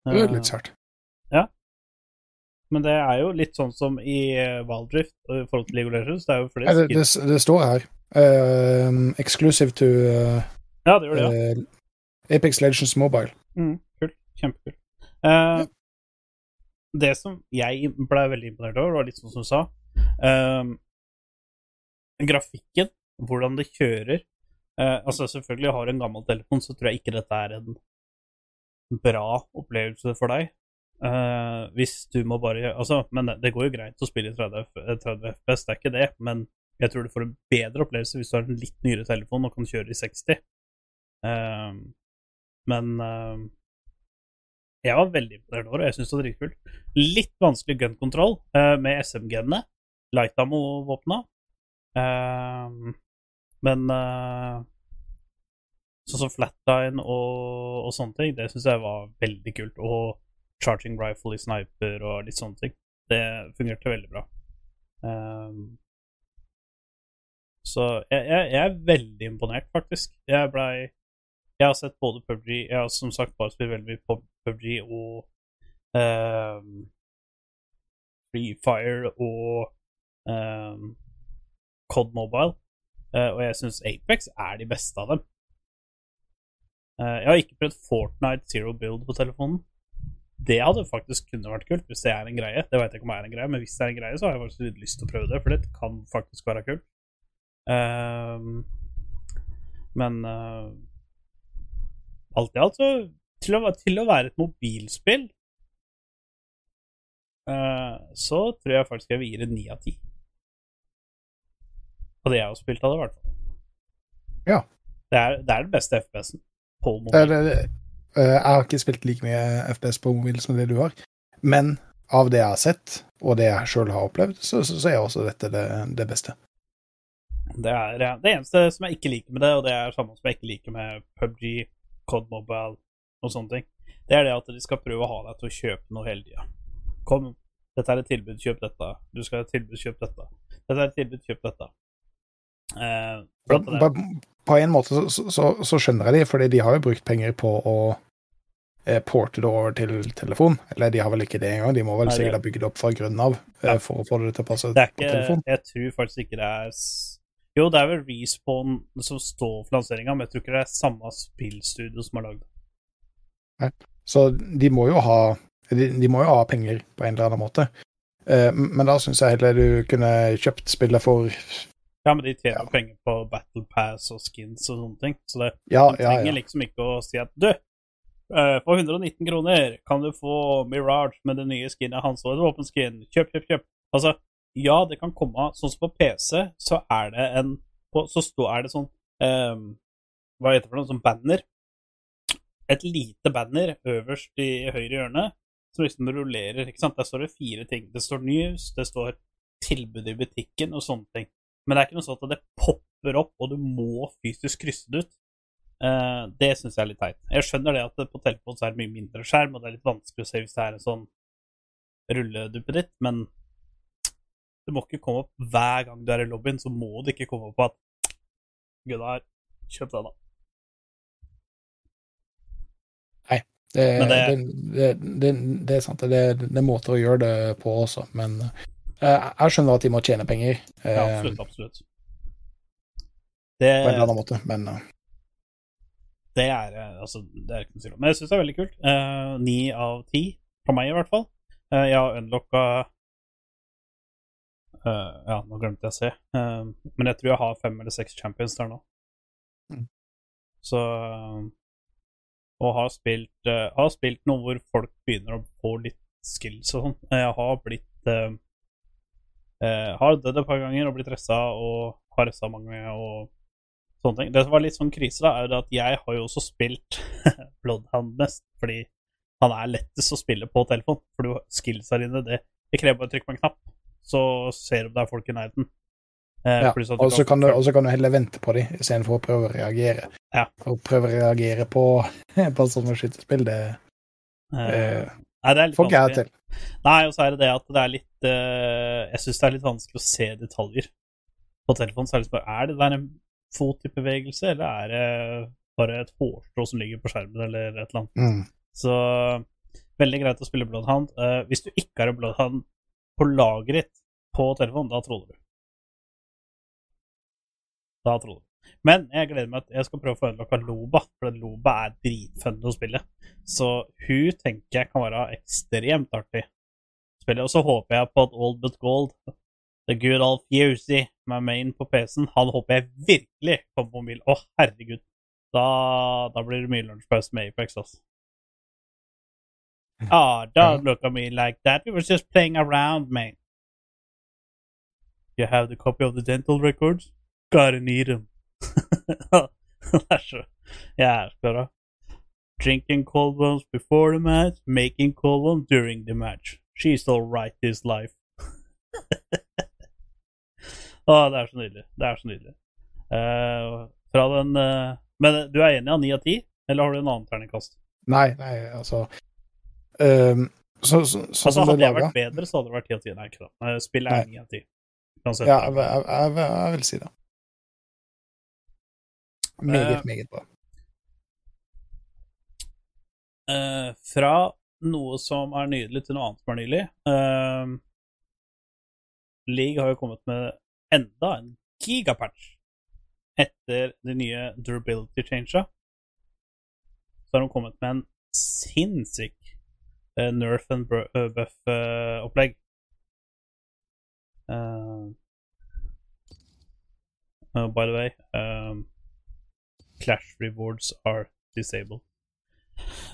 Det er Eh, litt sært. Men det er jo litt sånn som i eh, Valdrift i forhold til League of Legends. Det er jo flere det, det, det står her. Uh, exclusive to uh, Ja, det gjør det, ja. uh, Apex Legends Mobile. Mm, kult. Kjempekult. Eh, det som jeg ble veldig imponert over, var litt sånn som du sa Grafikken, hvordan det kjører Altså, selvfølgelig, har du en gammel telefon, så tror jeg ikke dette er en bra opplevelse for deg. Uh, hvis du må bare Altså, men det, går jo greit å spille i 30, F- 30 FPS, det er ikke det, men jeg tror du får en bedre opplevelse hvis du har en litt nyere telefon og kan kjøre i 60. Uh, men uh, jeg var veldig imponert over det. Jeg syns det var dritkult. Litt vanskelig gun control eh, med SMG-ene. Lightammo-våpna. Eh, men eh, sånn som flatline og, og sånne ting, det syns jeg var veldig kult. Og charging rifle i sniper og litt sånne ting. Det fungerte veldig bra. Um, så jeg, jeg, jeg er veldig imponert, faktisk. Jeg blei jeg har sett både PubG Jeg har som sagt bare spilt veldig mye PubG og um, Free Fire og um, COD Mobile. Uh, og jeg syns Apex er de beste av dem. Eh, jeg har ikke prøvd Fortnite Zero Build på telefonen. Det hadde faktisk kunne vært kult, hvis det er en greie. Det vet jeg ikke om det er en greie, men hvis det er en greie, så har jeg faktisk litt lyst til å prøve det, for det kan faktisk være kult. Ehm, men uh, alt i alt så til å, til å være et mobilspill uh, så tror jeg faktisk jeg vil gi det ni av ti. På det jeg har spilt av det, i hvert fall. Ja. Det er, det er den beste FPS-en på Eh, mobil. det, det, eh, jeg har ikke spilt like mye FPS på mobil som det du har, men av det jeg har sett, og det jeg sjøl har opplevd, så, så, så er også dette det, det beste. Det er det eneste som jeg ikke liker med det, og det er samme som jeg ikke liker med PubG, COD Mobile og sånne ting, det er det at de skal prøve å ha deg til å kjøpe noe hele tida. Kom, dette er et tilbud, kjøp dette. Du skal ha et tilbud, kjøp dette. Dette er et tilbud, kjøp dette. Eh, på, På, på en måte så, så, så skjønner jeg de, fordi de har jo brukt penger på å eh, porte det over til telefon. Eller de har vel ikke det engang, de må vel Nei, sikkert ha bygd det opp fra grunnen av eh, Ja. for å få det til å passe er på telefon. Jeg tror faktisk ikke det er Jo, det er vel Respawn som står for lanseringa, men jeg tror ikke det er samme spillstudio som har lagd det. Så de må jo ha de, de må jo ha penger på en eller annen måte. Eh, men da syns jeg heller du kunne kjøpt spillet for Ja, men de tjener Ja. penger på Battle Pass og skins og sånne ting, så det Ja, de trenger ja. liksom ikke å si at du, eh, for 119 kroner kan du få Mirage med det nye skinnet hans og et våpenskin. Kjøp, kjøp, kjøp. Altså, ja, det kan komme Sånn som på PC, så er det en på, Så er det sånn um, Hva heter det for noe? Sånn banner. Et lite banner øverst i høyre hjørne som liksom rullerer. ikke sant? Der står det fire ting. Det står news, det står tilbud i butikken og sånne ting. Men det er ikke noe sånn at det popper opp, og du må fysisk krysse det ut. Uh, det syns jeg er litt teit. Jeg skjønner det at på telefon så er det mye mindre skjerm, og det er litt vanskelig å se hvis det er en sånn rulleduppeditt, men det må ikke komme opp hver gang du er i lobbyen, så må det ikke komme opp at Gunnar, kjøp den, da. Det, det, det- det, det, er sant. Det, det er måter å gjøre det på også, men jeg skjønner at de må tjene penger eh, Ja, absolutt, absolutt. Det, på en eller annen måte, men eh, det er eh, altså, det er ikke noe å si om. Men jeg syns det er veldig kult. Ni uh, av ti, fra meg i hvert fall. Uh, jeg har unlocka uh, Ja, nå glemte jeg å se. Eh, men jeg tror jeg har fem eller seks champions der nå. Mm. Så eh, Og har spilt, eh, har spilt noe hvor folk begynner å få litt skills og sånn. Jeg har blitt eh, Har dødd et par ganger og blitt ressa og har ressa mange og sånne ting. Det som var litt sånn krise, da, er jo det at jeg har jo også spilt Bloodhound mest, fordi han er lettest å spille på telefon. For du skillsa dine, det, det krever bare å trykke på en knapp, så ser du om det er folk i nærheten. Eh, Ja, og så kan, du- kan du heller vente på dem istedenfor å prøve å reagere. Ja. Å prøve å reagere på, på sånne skytespill, det eh, Nei, det er litt Folk vanskelig. til. Nei, og så er det det at det er litt uh, Jeg syns det er litt vanskelig å se detaljer på telefonen. Så er det liksom er det der en fot i bevegelse, eller er det bare et hårstrå som ligger på skjermen, eller et eller annet? Mm. Så veldig greit å spille Bloodhound. Uh, hvis du ikke har en Bloodhound på lageret på telefonen, da troller du. Da troller du. Men jeg gleder meg at jeg skal prøve å få ødelagt Loba, for Loba er dritfun å spille. Så hun tenker jeg kan være ekstremt artig å spille. Og så håper jeg på at Old But Gold, The Good Old Fusey, med main på PC-en, han håper jeg virkelig kommer på mobil. Å, herregud. Da, da blir det mye lunsjpause med Apex, altså. Ah, don't look at me like that. We were just playing around, man. You have the copy of the dental records? Gotta need them. det er så jævla bra. Drinking cold ones before the match, making cold ones during the match. She's all right this life. Å, det er så nydelig. Det er så nydelig. Eh, fra den eh, Men du er enig av ni av ti, eller har du en annen terningkast? Nei, nei, altså um, så, så, så, Altså, hadde jeg vært bedre, så hadde det vært ti av ti. Nei, ikke da. Eh, Spillet er ni av ti. Ja, jeg, jeg, jeg, jeg vil si det. Meget, Eh, meget bra. Uh, fra noe som er nydelig, til noe annet som er nydelig. Uh, League har jo kommet med enda en gigapatch etter de nye durability changene. Så har de kommet med en sinnssyk uh, nerf and buff-opplegg. Uh, by the way, um, clash rewards are disabled.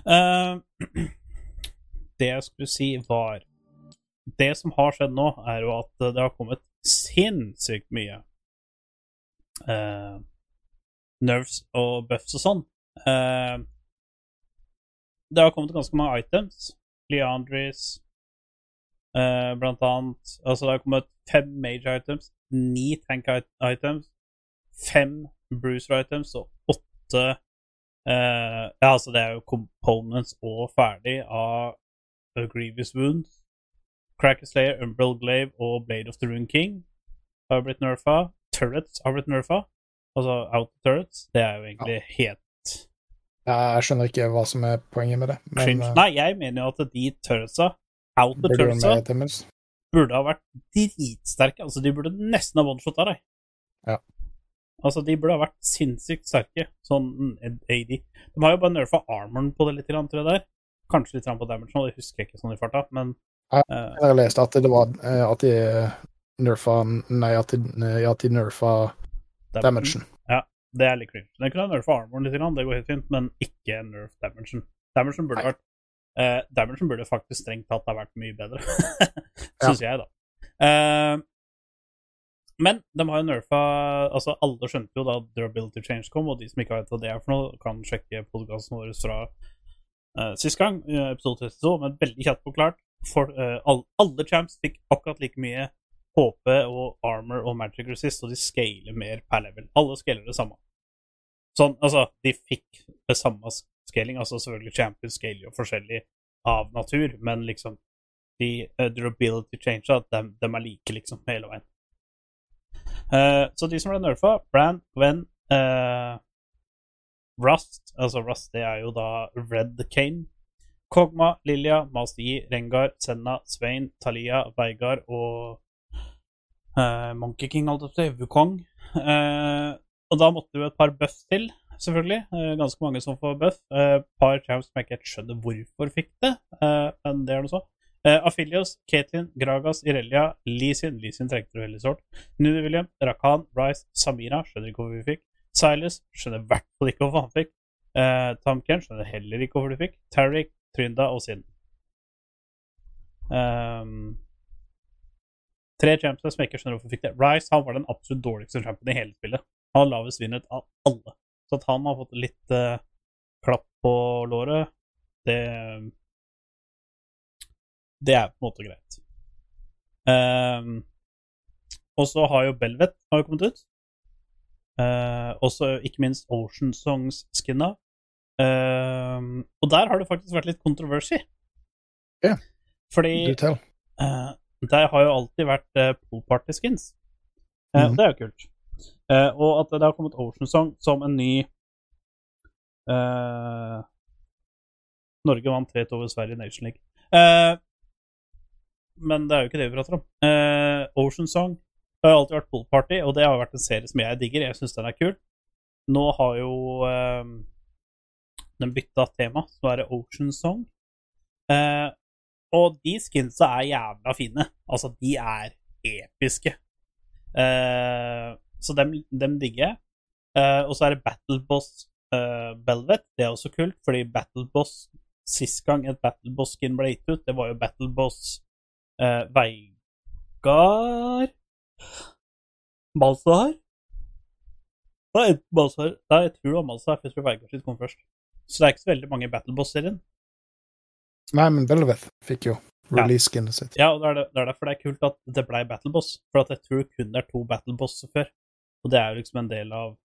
Uh, det jeg skulle si, var Det som har skjedd nå, er jo at det har kommet sinnssykt mye uh, nerves og buffs og sånn. Uh, det har kommet ganske mange items. Leandris eh, blant annet. Altså, det har kommet fem major items, ni tank items, fem bruiser items og åtte eh, Ja, altså, det er jo components og ferdig av A Grievous Wound. Cracker Slayer, Umbral Glaive og Blade of the Rune King har blitt nerfa. Turrets har blitt nerfa. Altså out turrets. Det er jo egentlig helt Jeg skjønner ikke hva som er poenget med det. Men eh, Nei, jeg mener jo at de turretsa, out of turretsa, burde ha vært dritsterke. Altså, de burde nesten ha one-shot av deg. Ja. Altså, de burde ha vært sinnssykt sterke, sånn AD. De har jo bare nerfa armoren på det litt, tror jeg der. Kanskje litt på damage nå, det husker jeg ikke sånn i farta, men Ja. eh, Jeg har lest at det var eh, at de nerfa Nei, at de, ja, at de nerfa damagen. Det er litt cringe. Den kunne ha nerfa armoren litt, det går helt fint, men ikke nerf damagen. Damagen burde vært uh, Damagen burde faktisk strengt tatt ha vært mye bedre, syns jeg, da. Eh, men de har jo nerfa Altså, alle skjønte jo da durability change kom, og de som ikke vet hva det er for noe, kan sjekke podkasten vår fra uh, sist gang, episode 32, men veldig kjapt forklart. For, uh, all, alle champs fikk akkurat like mye HP og armor og magic resist, og de scaler mer per level. Alle scaler det samme. Sånn, altså, de fikk det samme scaling. Altså, selvfølgelig, champions scaler jo forskjellig av natur, men liksom de uh, durability change, de, de er like, liksom, hele veien. Eh, så de som ble nerfa, Brand, Gwen, uh, Rust Altså Rust, det er jo da Red Kane. Kogma, Lilia, Master Rengar, Senna, Svein, Thalia, Veigar og uh, Monkey King, holdt jeg på Wukong. Eh, og da måtte du et par buff til. selvfølgelig. Eh, ganske mange som får buff. Et par champs som jeg ikke helt skjønner hvorfor fikk det, eh, men det er noe så. Eh, Aphelios, Caitlyn, Gragas, Irelia, Lisin Lisin trengte du veldig sårt. Nuni William, Rakan, Rice, Samira, skjønner ikke hvorfor vi fikk. Silas, skjønner i hvert fall ikke hvorfor han fikk. Uh, Tamken, skjønner heller ikke hvorfor du fikk. Tariq, Trynda og Sin. Um, tre champions som jeg ikke skjønner hvorfor fikk det. Rice han var den absolutt dårligste champion i hele spillet. Han har lavest vinnet av alle. Så at han har fått litt uh, klapp på låret, det Det er på en måte greit. Um, og så har jo Belvet har jo kommet ut. Og også ikke minst Ocean Songs-skinna. Uh, og der har det faktisk vært litt controversy. Ja. Fordi Du tell. Eh, der har jo alltid vært uh, pool party skins. Eh, Mhm. Det er jo kult. Og at det har kommet Ocean Song som en ny Norge vant 3-2 over Sverige i Nation League. Men det er jo ikke det vi prater om. Uh, Ocean Song har jo alltid vært pool party, og det har vært en serie som jeg digger. Jeg syns den er kul. Nå har jo uh, den bytta tema, så er det Ocean Song. Uh, og de skinsa er jævla fine. Altså, de er episke. Så dem, dem digger jeg. Og så er det Battle Boss Velvet. Det er også kult, fordi Battle Boss Sist gang et Battle Boss-skin ble gitt ut, det var jo Battle Boss eh, Veigar Malzahar? Nei, jeg tror det var Malzahar, for jeg tror Veigar sitt kom først. Så det er ikke så veldig mange Battleboss-serien. Nei, men Velvet fikk jo release-skinnet sitt. Ja, og det er, det, det er derfor det er kult at det ble Battleboss. For at jeg tror kun det er to Battlebosser før. Og det er jo liksom en del av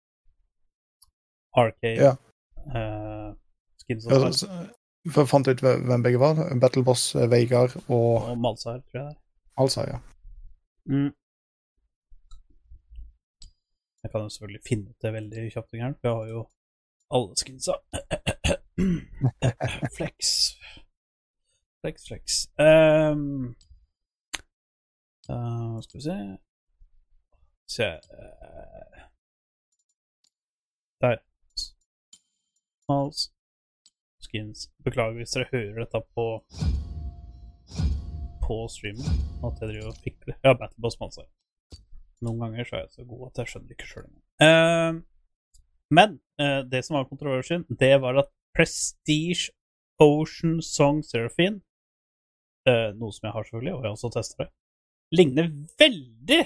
Arcade Ja. eh, skins og sånn. For fant ut hvem begge var. Battle Boss, eh, Veigar og Og Malsar, tror jeg. Alsa, ja. Mm. Jeg kan jo selvfølgelig finne ut det veldig kjapt, og gærent, for jeg har jo alle skinsa. flex. Flex, flex. Um, uh, skal vi se Se uh, Der. Hals. Skins. Beklager hvis dere hører dette på på streamen. At jeg driver og fikler. Ja, på Mansa. Noen ganger så er jeg så god at jeg skjønner ikke sjøl engang. Uh, men uh, det som var kontroversen, det var at Prestige Ocean Song Seraphine, uh, noe som jeg har selvfølgelig, og jeg har også tester det, ligner veldig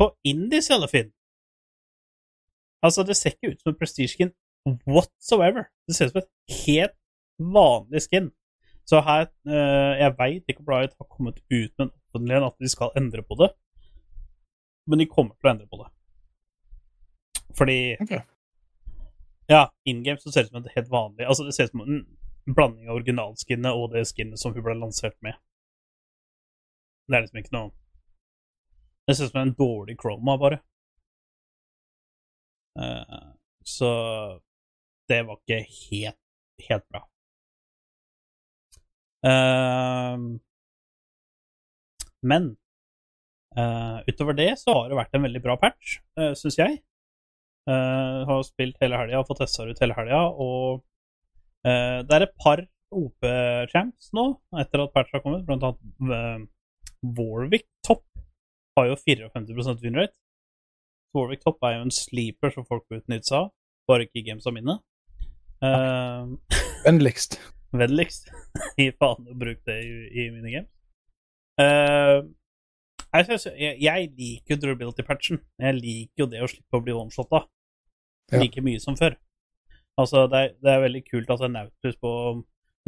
på Indie Seraphine. Altså, det ser ikke ut som en Prestige skin whatsoever. Det ser ut som et helt vanlig skin. Så her eh, Jeg veit ikke om Riot har kommet ut med en offentlig en at de skal endre på det, men de kommer til å endre på det. Fordi okay. Ja, in game så ser det ut som et helt vanlig Altså, det ser ut som en blanding av originalskinnet og det skinnet som hun ble lansert med. Det er liksom ikke noe Det ser ut som en dårlig chroma, bare. Uh, så det var ikke helt, helt bra. Uh, men uh, utover det så har det vært en veldig bra patch, uh, syns jeg. Uh, har spilt hele helga fått testa ut hele helga, og uh, det er et par OP-champs nå, etter at patch har kommet, blant annet eh, Warwick Topp har jo 54 winrate. Warwick Topp er jo en sleeper som folk bør seg av, bare ikke i games av mine. Uh, Vennligst. vennligst. Gi faen å bruke det i, i mine games. Eh, jeg, synes, jeg, jeg liker durability-patchen. Jeg liker jo det å slippe å bli one-shotta Ja. like mye som før. Altså, det er, det er veldig kult at en Nautus på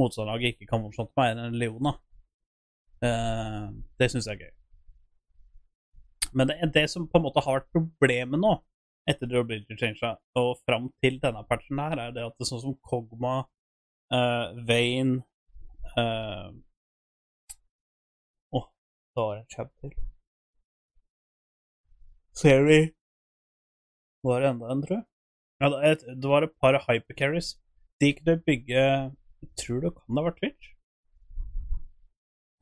motstanderlaget ikke kan one-shotte meg enn en Leona. Uh, det syns jeg er gøy. Men det, det som på en måte har vært problemet nå, etter durability change og fram til denne patchen her, er det at det er sånn som Kogma Uh, Vane uh, oh, det var en chat til. Seri Var det enda en, tror jeg? Ja, det, et, det var et par hypercarries. De kunne bygge Jeg tror det kan ha vært Twitch.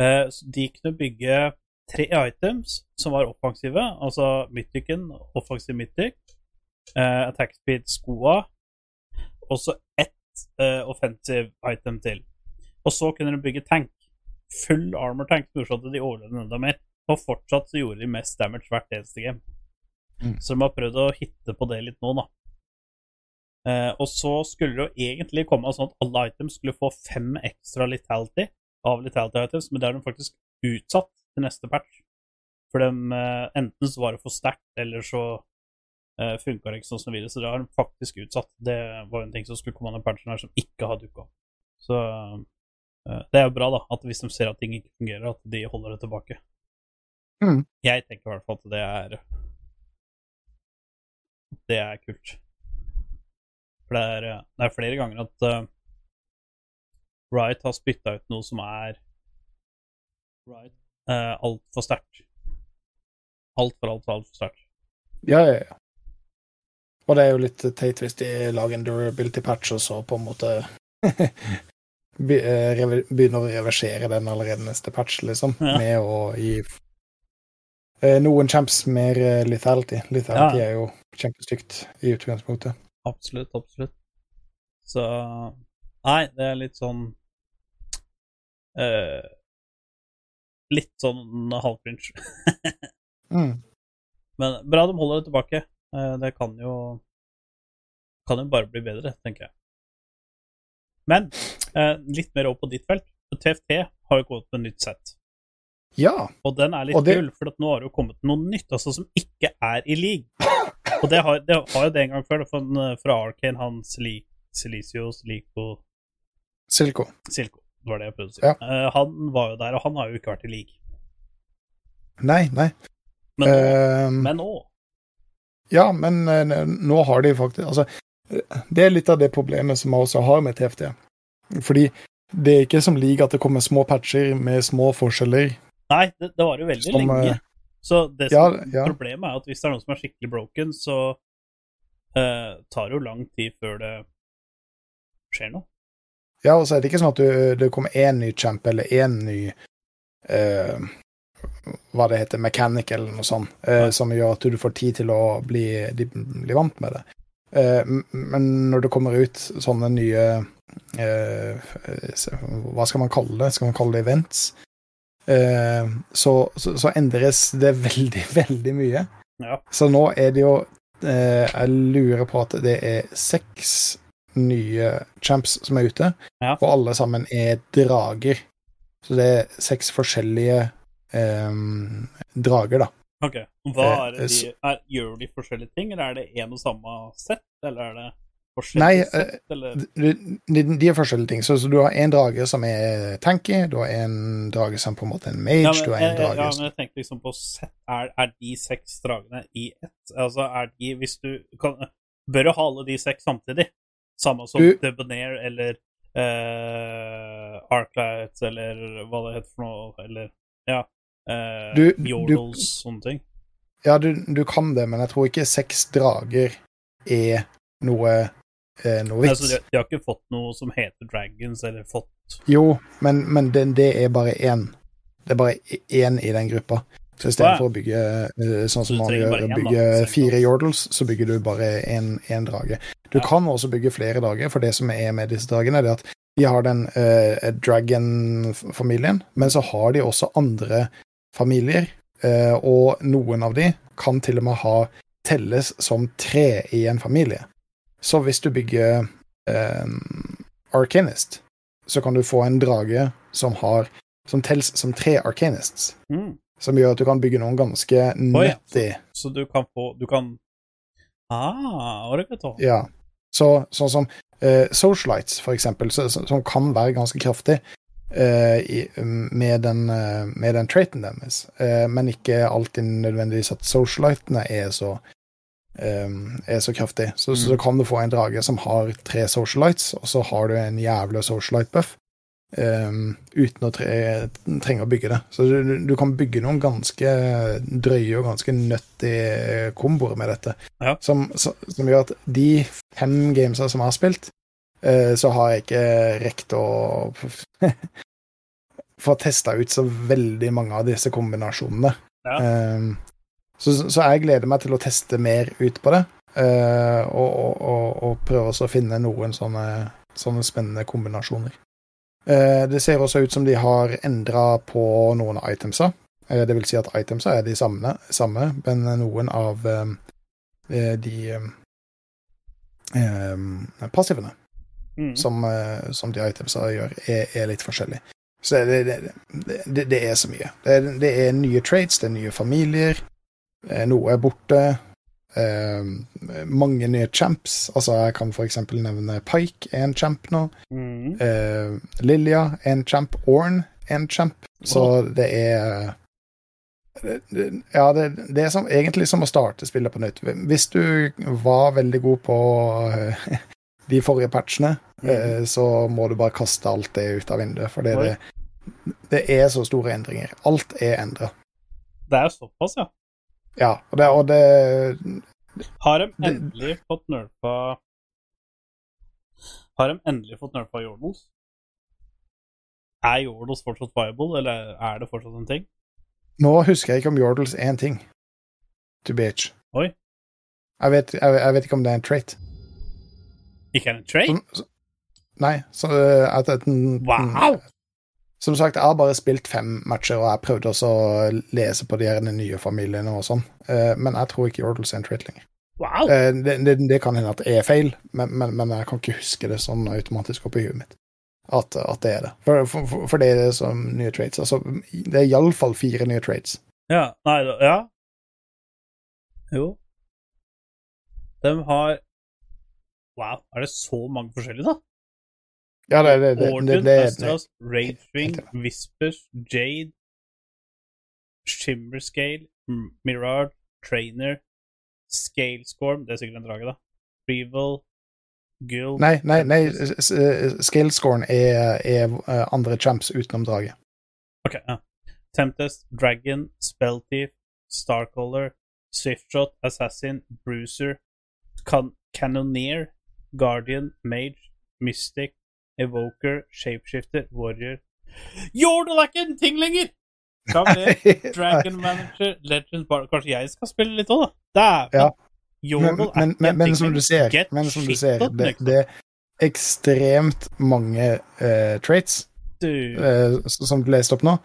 Uh, de kunne bygge tre items som var offensive, altså Mythicen, offensiv Mythic, eh, attack speed-skoa, og så ett eh, offensive item til. Og så kunne de bygge tank. Full armor tank, som gjorde at de overlevde enda mer. Og fortsatt så gjorde de mest damage hvert eneste game. Mm. Så de har prøvd å hitte på det litt nå, da. Eh, og så skulle det jo egentlig komme sånn at alle items skulle få fem ekstra letality av letality items, men det har de faktisk utsatt til neste patch. For dem, eh, enten så var det for sterkt, eller så uh, funka det ikke sånn som videre. Så det har de faktisk utsatt. Det var en ting som skulle komme av en patchen her, som ikke har dukka opp. Så eh, det er jo bra, da, at hvis de ser at ting ikke fungerer, at de holder det tilbake. Mm. Jeg tenker i hvert fall at det er Det er kult. For det er, eh, det er flere ganger at uh, Riot har spytta ut noe som er Riot uh, altfor sterkt. Altfor, altfor, altfor sterkt. Ja, ja, ja. Og det er jo litt teit hvis de lager en durability patch, og så på en måte eh, begynner å reversere den allerede neste patch, liksom, Ja. med å gi eh, noen champs mer eh, lethality. Lethality Ja. er jo kjempestygt i utgangspunktet. Absolutt, absolutt. Så Nei, det er litt sånn eh, Litt sånn halvcringe. Mm. Men bra de holder det tilbake. Eh, Det kan jo Kan jo bare bli bedre, tenker jeg. Men eh, litt mer over på ditt felt. TFT har jo kommet med nytt sett. Ja. Og den er litt det- kul, for nå har det jo kommet noe nytt altså som ikke er i league. Og det har, det har jo det en gang før, fra, fra Arcane, han Sli- Silicio, Silico Silco. Silco, det var det jeg prøvde å si. Ja. Uh, han var jo der, og han har jo ikke vært i league. Nei, nei. Men nå, uh, men nå Ja, men uh, nå har de faktisk Altså, eh, det er litt av det problemet som jeg også har med TFT. Fordi det er ikke som league at det kommer små patcher med små forskjeller. Nei, det, det var jo veldig Som, lenge. Så det som, ja. problemet er at hvis det er noen som er skikkelig broken, så tar det jo lang tid før det skjer noe. Ja, og så er det ikke sånn at du, det kommer én ny champ eller én ny eh, Hva det heter, mechanic eller noe sånt, eh, som gjør at du får tid til å bli, de, bli vant med det. Eh, men når det kommer ut sånne nye eh, Hva skal man kalle det? Skal man kalle det events? Eh, så, så, så endres det veldig, veldig mye. Ja. Så nå er det jo eh, Jeg lurer på at det er seks nye champs som er ute, Ja. og alle sammen er drager. Så det er seks forskjellige um, drager, da. Ok. Hva Eh, er det de, er, Gjør de forskjellige ting, eller er det én og samme sett, eller er det Nei, forskjellige eh, sett, eller De, de, de er forskjellige ting. Så, så du har en drage som er tanky, du har en drage som på en måte er en mage, ja, men, du har en eh, drage ja, men jeg tenkte liksom på sett. Er, er de seks dragene i ett? Altså, er de Hvis du kan, Bør du ha alle de seks samtidig? Samme som Du- Debonair eller uh, Arclight eller hva det heter for noe, eller Ja. Uh, Du- du- sånne ting. Ja, du, du kan det, men jeg tror ikke seks drager er noe, eh, noe vits. Altså, de, de har ikke fått noe som heter Dragons, eller fått Jo, men, men det, det er bare én. Det er bare én i den gruppa. Så i stedet Å, bygge eh, sånn som man gjør, bygge fire? Yordles, så bygger du bare én drage. Du Ja. kan også bygge flere drager, for det som er med disse dragene, er at de har den uh, Dragon-familien, men så har de også andre familier, uh, og noen av de kan til og med ha telles som tre i en familie. Så hvis du bygger uh, Arcanist, så kan du få en drage som har som telles som tre Arcanists, mm. Som gjør at du kan bygge noen ganske nutty. Oh, ja. Så du kan få Du kan Ah, origato. Ja. Så, sånn som uh, Socialites, for eksempel, så, så, som kan være ganske kraftig uh, i, med den, uh, med den traiten deres, uh, men ikke alltid nødvendigvis at socialitene er så Um, er så kraftig. Så, så Mm. kan du få en drage som har tre socialites, og så har du en jævla socialite buff. Eh, uten å tre, trenge å bygge det. Så du, du- kan bygge noen ganske drøye og ganske nutty komboer med dette. Ja. Som, som, som gjør at de fem gamesa som jeg har spilt, uh, så har jeg ikke rekt å få testa ut så veldig mange av disse kombinasjonene. Ja. Um, så, så jeg gleder meg til å teste mer ut på det. uh, og, og, og, og prøve å finne noen sånne, sånne spennende kombinasjoner. Eh, det ser også ut som de har endra på noen av itemsa. Eh, det vil si at itemsa er de samme, samme men noen av eh, de passivene Mm. som, som de itemsa gjør, er, er litt forskjellig. Så det, det, det, det er så mye. Det, er- det nye trades, det er nye familier, noe er borte. Eh, mange nye champs. Altså, jeg kan eksempel nevne Pike en champ nå. Mm. Uh, Lilia er en champ. Orn en champ. Så det er det- det- Ja, det, det er som, egentlig som å starte spillet på nytt. Hvis du var veldig god på uh, de forrige patchene, eh, så må du bare kaste alt det ut av vinduet. For det er så store endringer. Alt er endra. Det er såpass, ja. Ja, og det, og det Har de Det- endelig fått nølpa Har de endelig fått nølpa Jordals? Er Jordals fortsatt viable, eller er det fortsatt en ting? Nå husker jeg ikke om Jordals er en ting. To bitch. Oi. Jeg vet, jeg, jeg vet ikke om det er en trait. Ikke er det en trait? Som, så- nei, så eh, at, at den- Wow! Som sagt, jeg har bare spilt fem matcher, og jeg prøvde også å lese på de her nye familiene og sånn, Eh, men jeg tror ikke Yordles er en trait lenger. Wow! Eh, Det, det, det kan hende at det er feil, men, men, men jeg kan ikke huske det sånn automatisk oppi huet mitt. At, at det er det. For, for, for- det er det som nye traits. Altså, det er iallfall fire nye traits. Ja, nei, ja. Jo. De har Wow, er det så mange forskjellige, da? Ja, det, det, det, Orden, Astros, Ragewing, Whispers, Jade, Shimmerscale, Mirard Mirage, Trainer, Scalescorm Det er sikkert en drage, da. Preval, Guild Nei, nei, nei s- s- er, er eh, andre champs utenom drage. Ok, ja. Tempest, Dragon, Spelltief, Starcaller, Swiftshot, Assassin, Bruiser, Can Cannoneer, Guardian, Mage, Mystic, Evoker, Shapeshifter, Warrior Jordal er ikke en ting lenger! Med? Dragon Manager, Legend Bar Kanskje jeg skal spille litt òg, da? Dæven! Ja. Men, men, men, men som du ser, men som du ser det, liksom. det er ekstremt mange uh, traits eh, som du leste opp nå.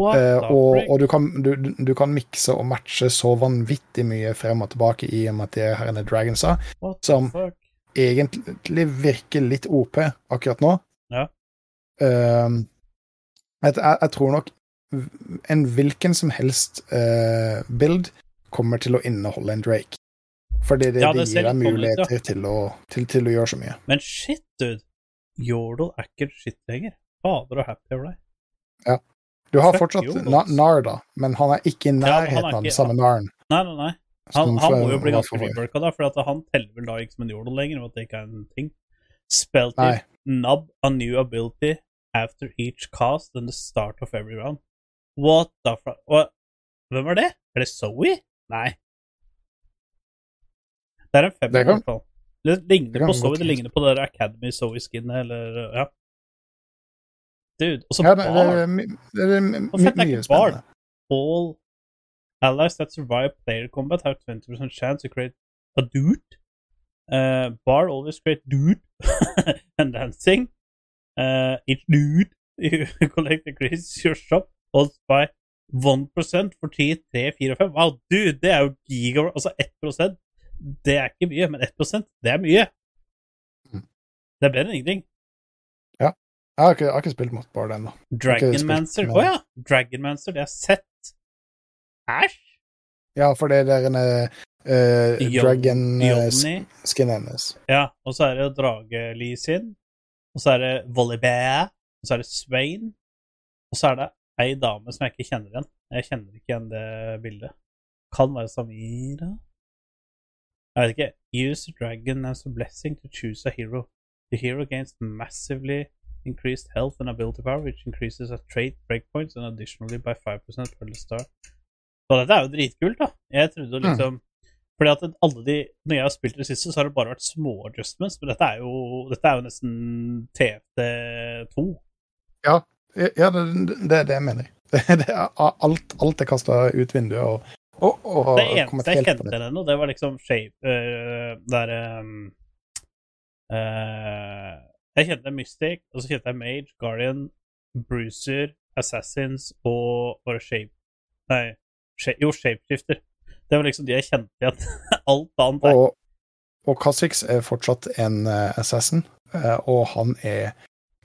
the og, og du kan, du, du- kan mikse og matche så vanvittig mye frem og tilbake i og med at de her er dragonsa, som- fuck? Egentlig virker litt OP akkurat nå. Ja. Uh, jeg, jeg, tror nok en hvilken som helst uh, build kommer til å inneholde en Drake. Fordi det, Ja, det det gir deg ut, ja. muligheter til, å, til, til å gjøre så mye. Men shit, dude. Yordle er ikke shit lenger. Fader og happy over deg. Du har Fuck fortsatt Narda, men han er ikke i Ja, ikke, nærheten av den samme Naren. Nei, nei, nei. Han, han må jo bli ganske for reworka, da, for at han teller vel da ikke som en jordal lenger, og at det ikke er en ting. Spelltip, Nei. nub a new ability after each cast and the start of every round. What the fuck? Hvem er det? Er det Zoe? Nei. Det er en femmer, Det i hvert fall. Det ligner det på Zoe, det ligner på det der Academy Zoe-skinnet, eller Ja. Dude, og så Ja, det, det, Bard. er my- det er det, Hvorfor er det mye ikke spennende. All allies that survive player combat have 20% chance to create a dude. Uh, bar always create dude and dancing. Uh, each dude you collect increases your shop holds by 1% for 10, 3, 4 og 5. Wow, dude, det er jo giga... Altså 1 det er ikke mye, men 1 det er mye. Mm. Det er bedre enn ingenting. Jeg har ikke, jeg har ikke spilt mot Bard ennå. Dragonmancer. Å oh, ja! Dragonmancer, det jeg sett. Æsj! Ja, for det der en uh, dragon-skin hennes. Ja, og så er det Drage-Li sin. Og så er det Volibear. Og så er det Svein. Og så er det ei dame som jeg ikke kjenner igjen. Jeg kjenner ikke igjen det bildet. Kan være Samira. Jeg vet ikke. Use dragon as a blessing to choose a hero. The hero gains massively increased health and ability power, which increases a trait breakpoints and additionally by 5% per the start. Så dette er jo dritkult, da. Jeg trodde liksom Fordi at alle de Når jeg har spilt det siste, så har det bare vært små adjustments, men dette er jo, dette er jo nesten TFT2. Ja, ja det, det det jeg mener. Det, det er alt, alt er kasta ut vinduet, og, Og, og Det eneste jeg kjente ennå, det var liksom shape uh, Der um, eh, Jeg kjente Mystic, og så kjente jeg Mage, Guardian, Bruiser, Assassins og bare Shape Nei, jo, Shapeshifter. Det var liksom de jeg kjente igjen. Alt annet der. Og, og Kha'Zix er fortsatt en eh, assassin, eh, og han er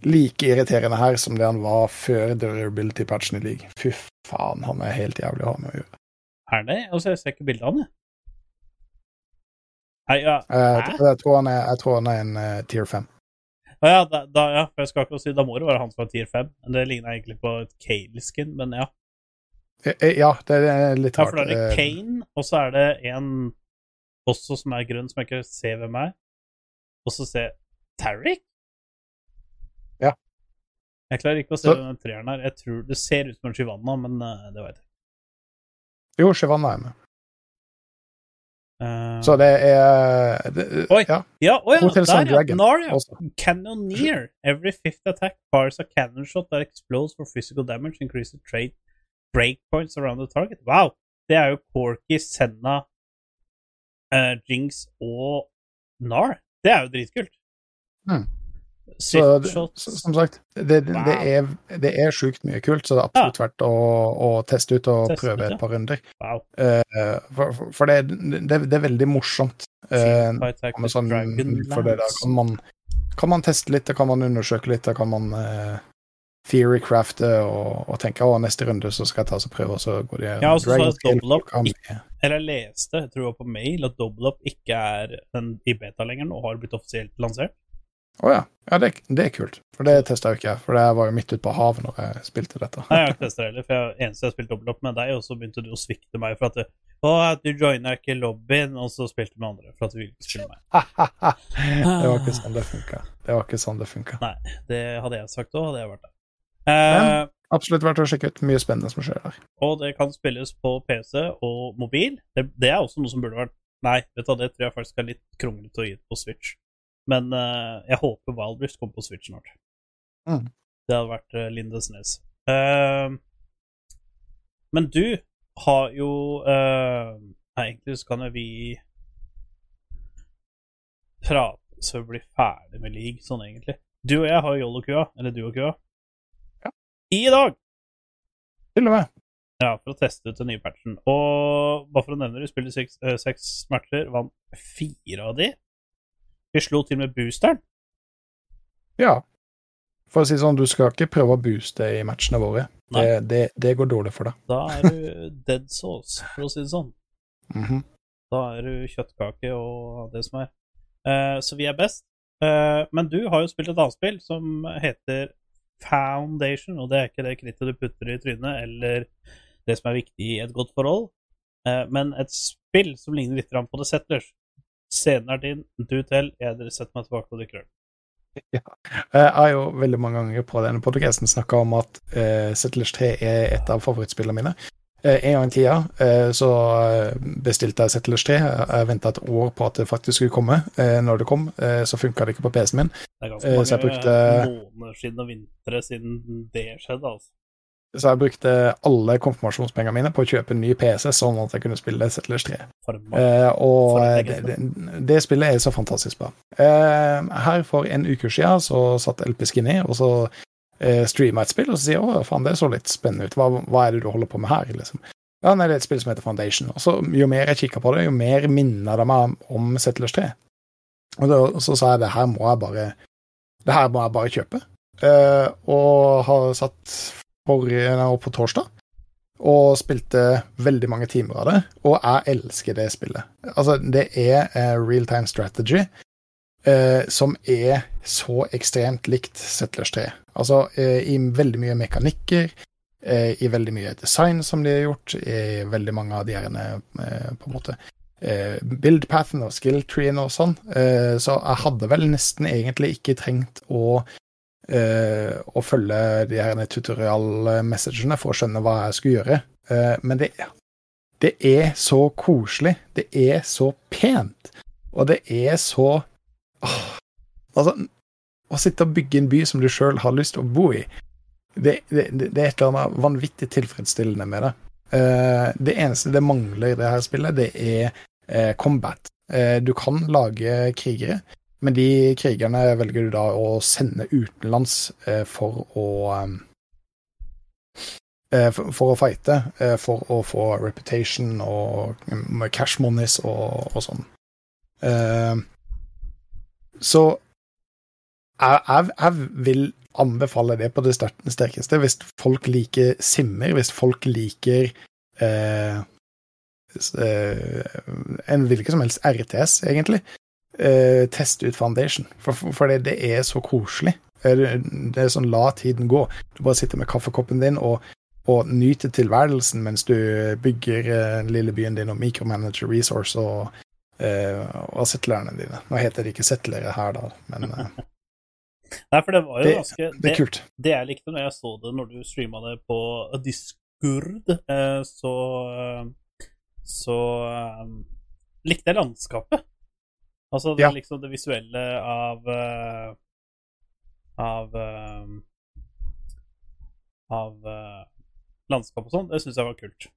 like irriterende her som det han var før durability-patchen i league. Fy faen, han er helt jævlig å ha med å gjøre. Er det? Altså, jeg ser ikke bildet av han, jeg. Nei, ja. Eh, Jeg, jeg, tror han er, jeg tror han er en uh, tier 5. Ah, ja, da, da, ja, for jeg skal ikke si Da må det være han som er tier 5. Det ligner egentlig på et Kale-skin, men ja. Eh, eh, Ja, det er litt Ja, rart. for da er det Eh, Kane, og så er det en også som er grønn, som jeg ikke ser hvem er. Og så ser jeg Tarrick? Ja. Jeg klarer ikke å se Så- den treeren her. Jeg tror Det ser ut som en Shivanna, men eh, det vet jeg ikke. Jo, Shivanna er med. Uh... Så det er det, Oi. Ja, ja, oh ja, Hotel der, ja. Dragon Nar, ja. også. Cannoneer. Every fifth attack fires a cannon shot that explodes for physical damage, increases trade breakpoints around the target. Wow! Det er jo Corky, Senna, uh, Jinx og Nar. Det er jo dritkult. Mm. Så, det- som sagt, det, det, Wow. det, er, det er sjukt mye kult, så det er absolutt verdt å, å teste ut og Teste prøve ut, ja. et par runder. Wow. Uh, for for, det, det, det er veldig morsomt. Uh, sånn, for det der kan man, kan man teste litt, kan man undersøke litt, kan man eh, theorycrafte og, og tenke å, neste runde så skal jeg ta og prøve, og så går det Ja, og så sa jeg at. Eller jeg leste, jeg tror det var på mail, at Double Up ikke er den i beta lenger nå, har blitt offisielt lansert. Å ja. ja det, det er kult. For det testa jo ikke jeg, for det var jo midt ute på havet når jeg spilte dette. Nei, jeg har ikke testet det heller, for jeg, eneste jeg har spilt Double Up med deg, og så begynte du å svikte meg for at du, å, du joina ikke lobbyen, og så spilte du med andre for at du ville ikke spille meg. det var ikke sånn det funka. Det var ikke sånn det funka. Nei, det hadde jeg sagt òg, hadde jeg vært der. Eh, Men- Absolutt verdt å sjekke ut. Mye spennende som skjer der. og det kan spilles på PC og mobil. Det, det er også noe som burde vært Nei, vet du det tror jeg faktisk er litt kronglete å gi på Switch. Men uh, jeg håper Wildrift kommer på Switch snart. Mm. Det hadde vært uh, Lindesnes. Uh, men du har jo eh, Nei, egentlig så kan jo vi prate så vi blir ferdig med league, sånn egentlig. Du og jeg har jo Yolo-kua, eller du og kua. I dag! Til og med. Ja, for å teste ut den nye patchen. Og bare for å nevne det, vi spilte seks, øh, seks matcher, vant fire av de. Vi slo til og med boosteren. Ja. For å si sånn, du skal ikke prøve å booste i matchene våre. Det, det, det går dårlig for deg. Da er du dead sauce, for å si det sånn. Mhm. Da er du kjøttkake og det som er. Uh, så vi er best. Uh, men du har jo spilt et annet spill som heter Foundation, og det er ikke det krittet du putter i trynet, eller det som er viktig i et godt forhold, eh, men et spill som ligner litt på The Settlers. Scenen er din, du til, jeg setter meg tilbake og drikker øl. Ja. Jeg har jo veldig mange ganger på denne podcasten snakka om at uh, Settlers 3 er et av favorittspillene mine. Eh, en gang i tida eh, så eh, bestilte jeg Settlers 3. Jeg venta et år på at det faktisk skulle komme. Når det kom, så funka det ikke på PC-en min. Det er ganske så jeg mange brukte- måneder siden og vintre siden det skjedde, altså. Så jeg brukte alle konfirmasjonspengene mine på å kjøpe en ny PC, sånn at jeg kunne spille Settlers 3. For en mann. Eh, og eh, en det, det, det spillet er så fantastisk bra. Eh, her for en uke siden så satt LP Skinny og så streama et spill, og så sier jeg å faen, det så litt spennende ut. Hva, hva er det du holder på med her, liksom? Ja, nei, det er et spill som heter Foundation. Og så jo mer jeg kikka på det, jo mer minner det meg om Settlers 3. Og, da, så sa jeg det her må jeg bare Det her må jeg bare kjøpe. Uh, og har satt forrige nei, på torsdag og spilte veldig mange timer av det, og jeg elsker det spillet. Altså, det er uh, real time strategy eh, som er så ekstremt likt Settlers 3. Altså eh, i veldig mye mekanikker, eh, i veldig mye design som de har gjort, i veldig mange av de her eh, på en måte eh, build-pathen og skill-treen og sånn. Eh, så jeg hadde vel nesten egentlig ikke trengt å å følge de her tutorial-messagene for å skjønne hva jeg skulle gjøre. Men det, det er så koselig. Det er så pent. Og det er så Altså, å sitte og bygge en by som du sjøl har lyst til å bo i, det, det, det er et eller annet vanvittig tilfredsstillende med det. Uh, det eneste det mangler i det her spillet, det er uh, combat. Uh, du kan lage krigere, men de krigerne velger du da å sende utenlands for å um, for, for å fighte, for å få reputation og mm, cash monies og, og sånn. Så jeg, jeg, jeg vil anbefale det på det ster- sterkeste hvis folk liker simmer, hvis folk liker eh, eh, en hvilken som helst RTS, egentlig. Eh, teste ut Foundation, for, for, for det, det er så koselig. Eh, Det det er sånn la tiden gå. Du bare sitter med kaffekoppen din og, og nyter tilværelsen mens du bygger eh, den lille byen din og micromanager resource og, eh, og settlerne dine. Nå heter det ikke settlere her, da, men eh, Nei, for det var jo Det- ganske det er kult. det jeg likte når jeg så det når du streama det på Discord, eh, så så likte jeg landskapet. Altså det, Ja. liksom det visuelle av av av landskap og sånn, det syns jeg var kult.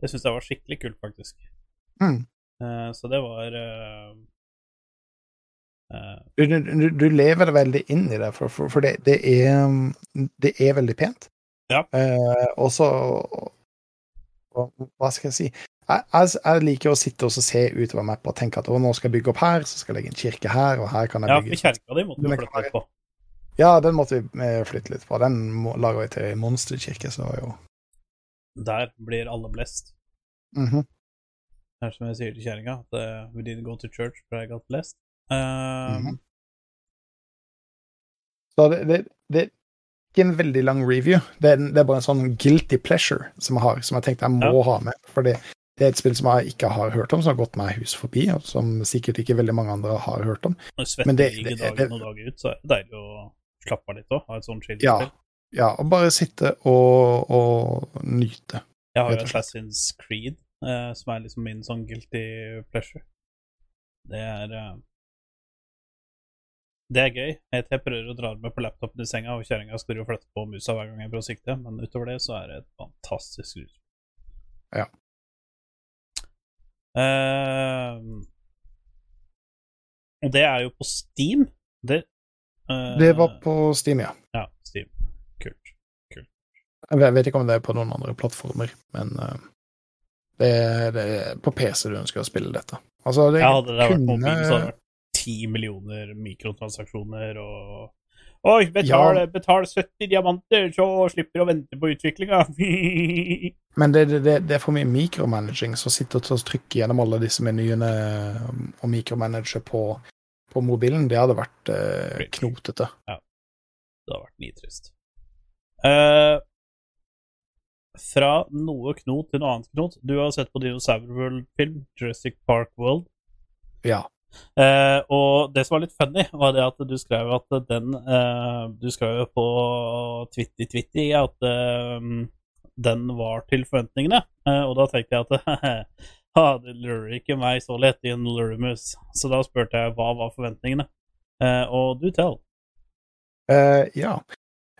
Det syns jeg var skikkelig kult, faktisk. Mm. Eh, så det var eh, eh, Du, du, du- lever veldig inn i det, for, for, for det, det, er, det er veldig pent. Ja. Og så hva, skal jeg si? Jeg, jeg, jeg liker å sitte og se utover mappa og tenke at nå skal jeg bygge opp her, så skal jeg legge en kirke her, og her kan jeg Ja, bygge for kjerka di måtte vi flytte litt på. Ja, den måtte vi flytte litt på. Den lager vi til monsterkirke, så jo Der blir alle blest. Mhm. Det er som jeg sier til kjerringa, at uh, we didn't go to church, but I got blessed. Um, -hmm. Så det, det, det er ikke en veldig lang review. Det er, det er bare en sånn guilty pleasure som jeg har, som jeg tenkte jeg må ha med. For det, er et spill som jeg ikke har hørt om, som har gått meg hus forbi, og som sikkert ikke veldig mange andre har hørt om. Når du Men det- svetter det- dagen og dagen ut, så er det deilig å slappe av litt òg. Ha et sånt chill Ja. Ja, og bare sitte og, og nyte. Jeg har jo. Assassin's Creed, eh, som er liksom min sånn guilty pleasure. Det er eh, Det er gøy. Jeg prøver å dra med på laptopen i senga, og kjerringa skrur og flytter på musa hver gang jeg prøver å sikte, men utover det så er det et fantastisk rus. Ja. Eh, og det er jo på Steam. Det, eh, Det var på Steam, ja. Ja, Steam. Kult. Jeg vet- ikke om det er på noen andre plattformer, men eh, det, er- på PC du ønsker å spille dette. Altså, det Ja, hadde det vært kunne- mobil, så hadde det vært ti millioner mikrotransaksjoner og Oi, betal, Ja. betal 70 diamanter, så slipper du å vente på utviklinga. Men det, det, det, er for mye mikromanaging så sitter og trykker gjennom alle disse menyene um, og mikromanager på, på mobilen, det hadde vært eh, knotete. det hadde vært nitrist. Eh, fra noe knot til noe annet knot. Du har sett på Dinosaur World-film, Jurassic Park World. Ja. Eh, og det som var litt funny, var det at du skrev at den eh, Du skrev jo på Twitter-Twitter at eh, den var til forventningene. Eh, og da tenkte jeg at ah, det lurer ikke meg så lett i en lurimus. Så da spurte jeg hva var forventningene. Eh, og du tell. Uh, ja.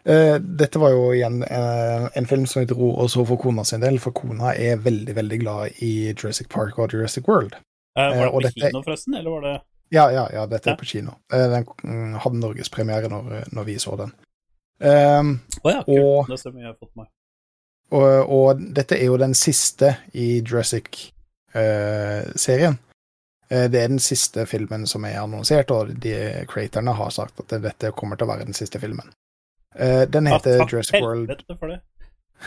Eh, dette var jo igjen eh, en film som jeg dro og så for kona sin del, for kona er veldig, veldig glad i Jurassic Park og Jurassic World. Eh, var det på dette- kino, forresten, eller var det Ja, ja, ja, dette Ja. er på kino. Den mm, hadde norgespremiere når, når vi så den. Um, oh ja, kult. Og- Det stemmer, jeg har fått meg. Og, og dette er jo den siste i Jurassic-serien. det er den siste filmen som er annonsert, og de creatorene har sagt at dette kommer til å være den siste filmen. Eh, den heter Ah, Jurassic World.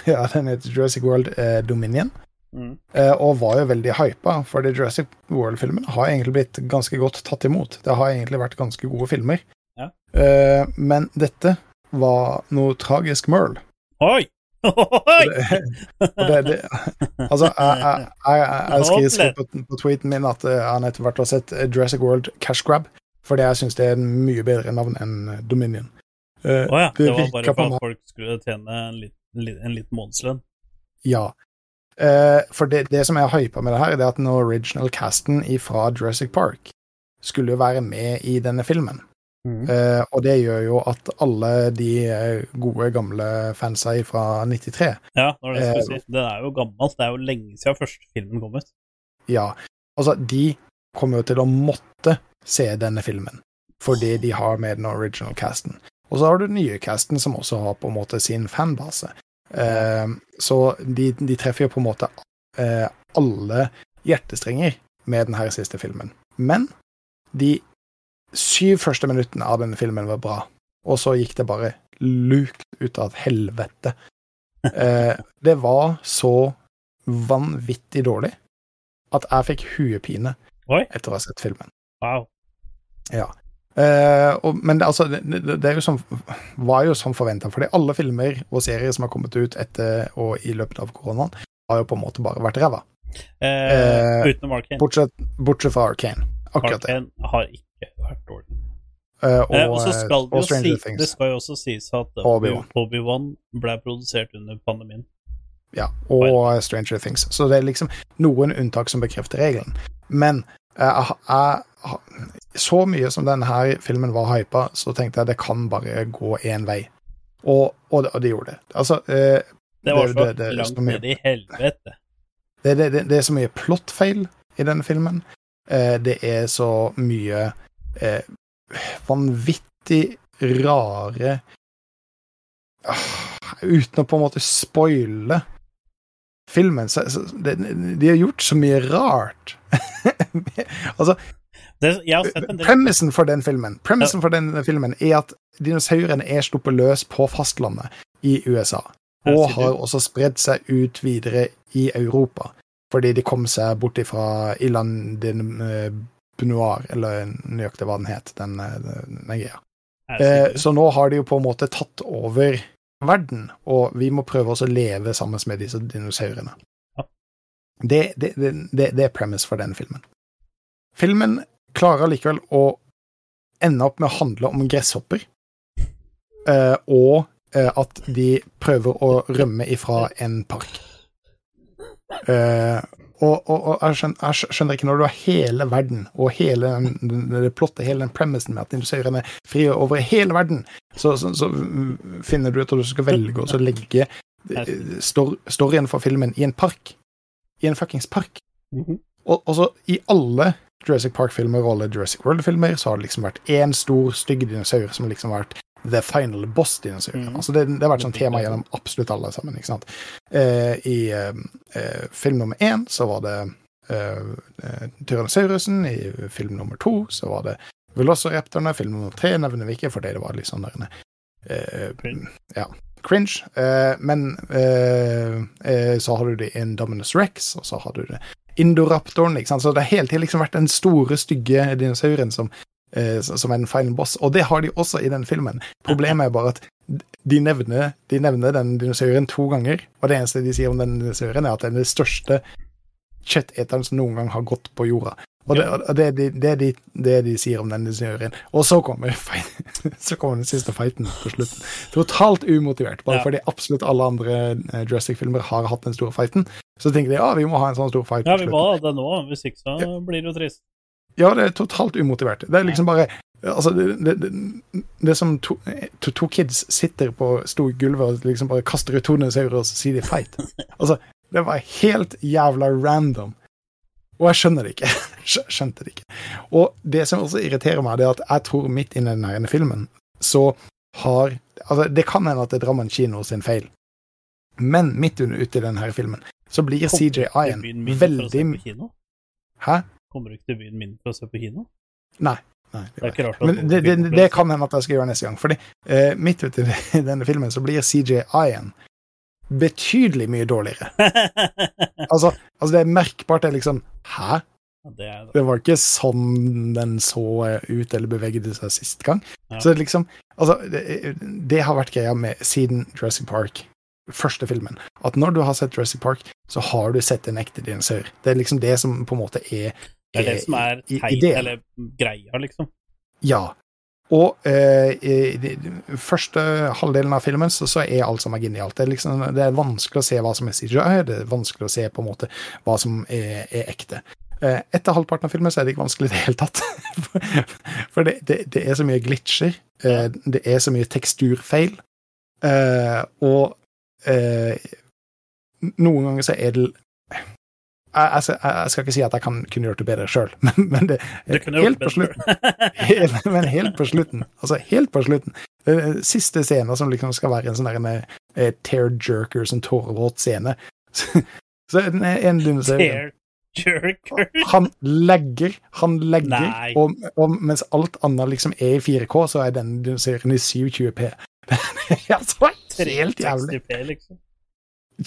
Ja, den heter Jurassic World eh, Dominion, Mm. eh, og var jo veldig hypa, for Jurassic World-filmene har egentlig blitt ganske godt tatt imot. Det har egentlig vært ganske gode filmer. Ja. Men dette var noe tragisk møl. Oi! Det, det, det, altså, jeg, jeg, jeg, jeg skriver, skriver på, på tweeten min at han etter hvert har sett Jurassic World Cash Grab, fordi jeg syns det er en mye bedre navn enn eh, Eh, Å ja, det var bare for at folk skulle tjene en liten, liten månedslønn. Ja. Uh, for det, det som er hypa med det her, det er at den original casten fra Jurassic Park skulle jo være med i denne filmen. Mm. Uh, og det gjør jo at alle de gode, gamle fansa fra 93 Ja, det var det jeg skulle si. Den er jo gammel. Det er jo lenge siden første filmen kom ut. Ja, altså, de kommer jo til å måtte se denne filmen, fordi de har med den original casten. Og så har du den nye casten, som også har på en måte sin fanbase. Eh, så de, de treffer jo på en måte eh, alle hjertestrenger med denne siste filmen. Men de syv første minuttene av denne filmen var bra, og så gikk det bare lukt ut av helvete. Eh, det var så vanvittig dårlig at jeg fikk huepine Oi. etter å ha sett filmen. Wow. Eh, og, men det, altså, det, det, det jo som, var jo som forventa, fordi alle filmer og serier som har kommet ut etter og i løpet av koronaen, har jo på en måte bare vært ræva. Uh, uh, utenom Arkane. Bortsett, bortsett fra Arkane. Akkurat det. Arkane har ikke vært dårlig. Og, og så skal det og si, det skal jo også sies at Obi-Wan. Ble produsert under pandemien. Ja, og Stranger Things. Så det er liksom noen unntak som bekrefter regelen. Men jeg, jeg, så mye som denne filmen var hypa, så tenkte jeg det kan bare gå én vei. Og, og, det, og det gjorde det. Altså, eh, Det var så det- det langt ned i helvete. det, det, det, det er så mye plottfeil i denne filmen. Eh, det er så mye eh, vanvittig rare uh, Uten å på en måte spoile filmen, så, så det, De har gjort så mye rart. altså, Premissen for den filmen Premissen for den filmen er at dinosaurene er sluppet løs på fastlandet i USA. Og har også spredd seg ut videre i Europa. Fordi de kom seg bort fra Iland din eh, Benoir, eller nøyaktig hva den het, den, eh, den greia. Eh, så nå har de jo på en måte tatt over verden, og vi må prøve å leve sammen med disse dinosaurene. Det, det, det, det, det er premise for den filmen. Filmen klarer likevel å ende opp med å handle om gresshopper, eh, og eh, at de prøver å rømme ifra en park. Eh, og, og, og jeg, skjønner, jeg skjønner ikke når du har hele verden og hele det plottet, hele den premisen med at dinosaurene er frie over hele verden, så, så, så finner du ut at du skal velge å legge eh, storyen for filmen i en park. I en fuckings park. Mhm. Og, og så i alle Jurassic Park-filmer og alle Jurassic World-filmer så har det liksom vært én stor, stygg dinosaur som liksom har vært the final boss-dinosaur. Mm. Altså det, det har vært sånn tema gjennom absolutt alle sammen. ikke sant? Eh, I eh, eh, film nummer én så var det eh, eh, Tyrannosaurusen. I film nummer to så var det Velociraptorene. Film nummer tre nevner vi ikke fordi det var litt sånn der eh. Ja, cringe. Eh, men så har du det Indominus Rex, og så har du det Indoraptoren. ikke sant? Så det har hele tiden liksom vært den store, stygge dinosauren som, eh, som er den final boss. Og det har de også i den filmen. Problemet er bare at de nevner, de nevner den dinosauren to ganger, og det eneste de sier om den dinosauren, er at den er den største kjøtteteren som noen gang har gått på jorda. Og det, og det, det, er de, det de sier om den dinosauren. Og så kommer, så kommer den siste fighten på slutten. Totalt umotivert, bare Ja. fordi absolutt alle andre eh, Jurassic-filmer har hatt den store fighten. Så tenker de ja, vi må ha en sånn stor fight Ja, vi må ha det nå, hvis ikke så blir det jo trist. Ja, det er totalt umotivert. Det er liksom bare Altså, det, det, det, som to, to, to kids sitter på storgulvet og liksom bare kaster ut to dinosaurer, og sier de fight. Altså, det var helt jævla random. Og jeg skjønner det ikke. Skjønte det ikke. Og det som også irriterer meg, det er at jeg tror midt inni denne filmen, så har Altså, det kan hende at det er Drammen kino sin feil, men midt under ute i denne filmen, så blir Kommer du CJI-en til byen min for å veldig se på kino? Hæ? Kommer du ikke til byen min for å se på kino? Nei. Nei, Det er ikke Men det, det, det kan hende at jeg skal gjøre neste gang. Fordi uh, midt ute i denne filmen så blir CJI-en betydelig mye dårligere. Altså, altså det er merkbart det er liksom Hæ? Det Det var ikke sånn den så eh, ut eller bevegde seg sist gang. Ja. Så liksom Altså, det, det har vært greia med siden Jurassic Park, første filmen, at når du har sett Jurassic Park, så har du sett en ekte dinosaur. Det er liksom det som på en måte er Det er det som er teit, eller greia, liksom. Ja. Og eh, i første halvdelen av filmen så, så er alt sammen genialt. Det er, liksom, det er vanskelig å se hva som er CGI, det er vanskelig å se på en måte hva som er, er ekte. Eh, etter halvparten av filmen så er det ikke vanskelig i det hele tatt. For det, det, det er så mye glitcher. Eh, det er så mye teksturfeil. Eh, og eh, noen ganger så er det jeg, jeg, skal- jeg skal ikke si at jeg kan kunne gjort det bedre sjøl, men, men det, helt på slutten helt, men helt på slutten. Altså, helt på slutten. Eh, siste scene som liksom skal være en sånn tear-jerker, sånn tårevåt scene. Så, så en, en Tear jerker. Han legger, han legger, og, og mens alt annet liksom er i 4K, så er den dinosauren i 720P. Det er altså helt jævlig. liksom.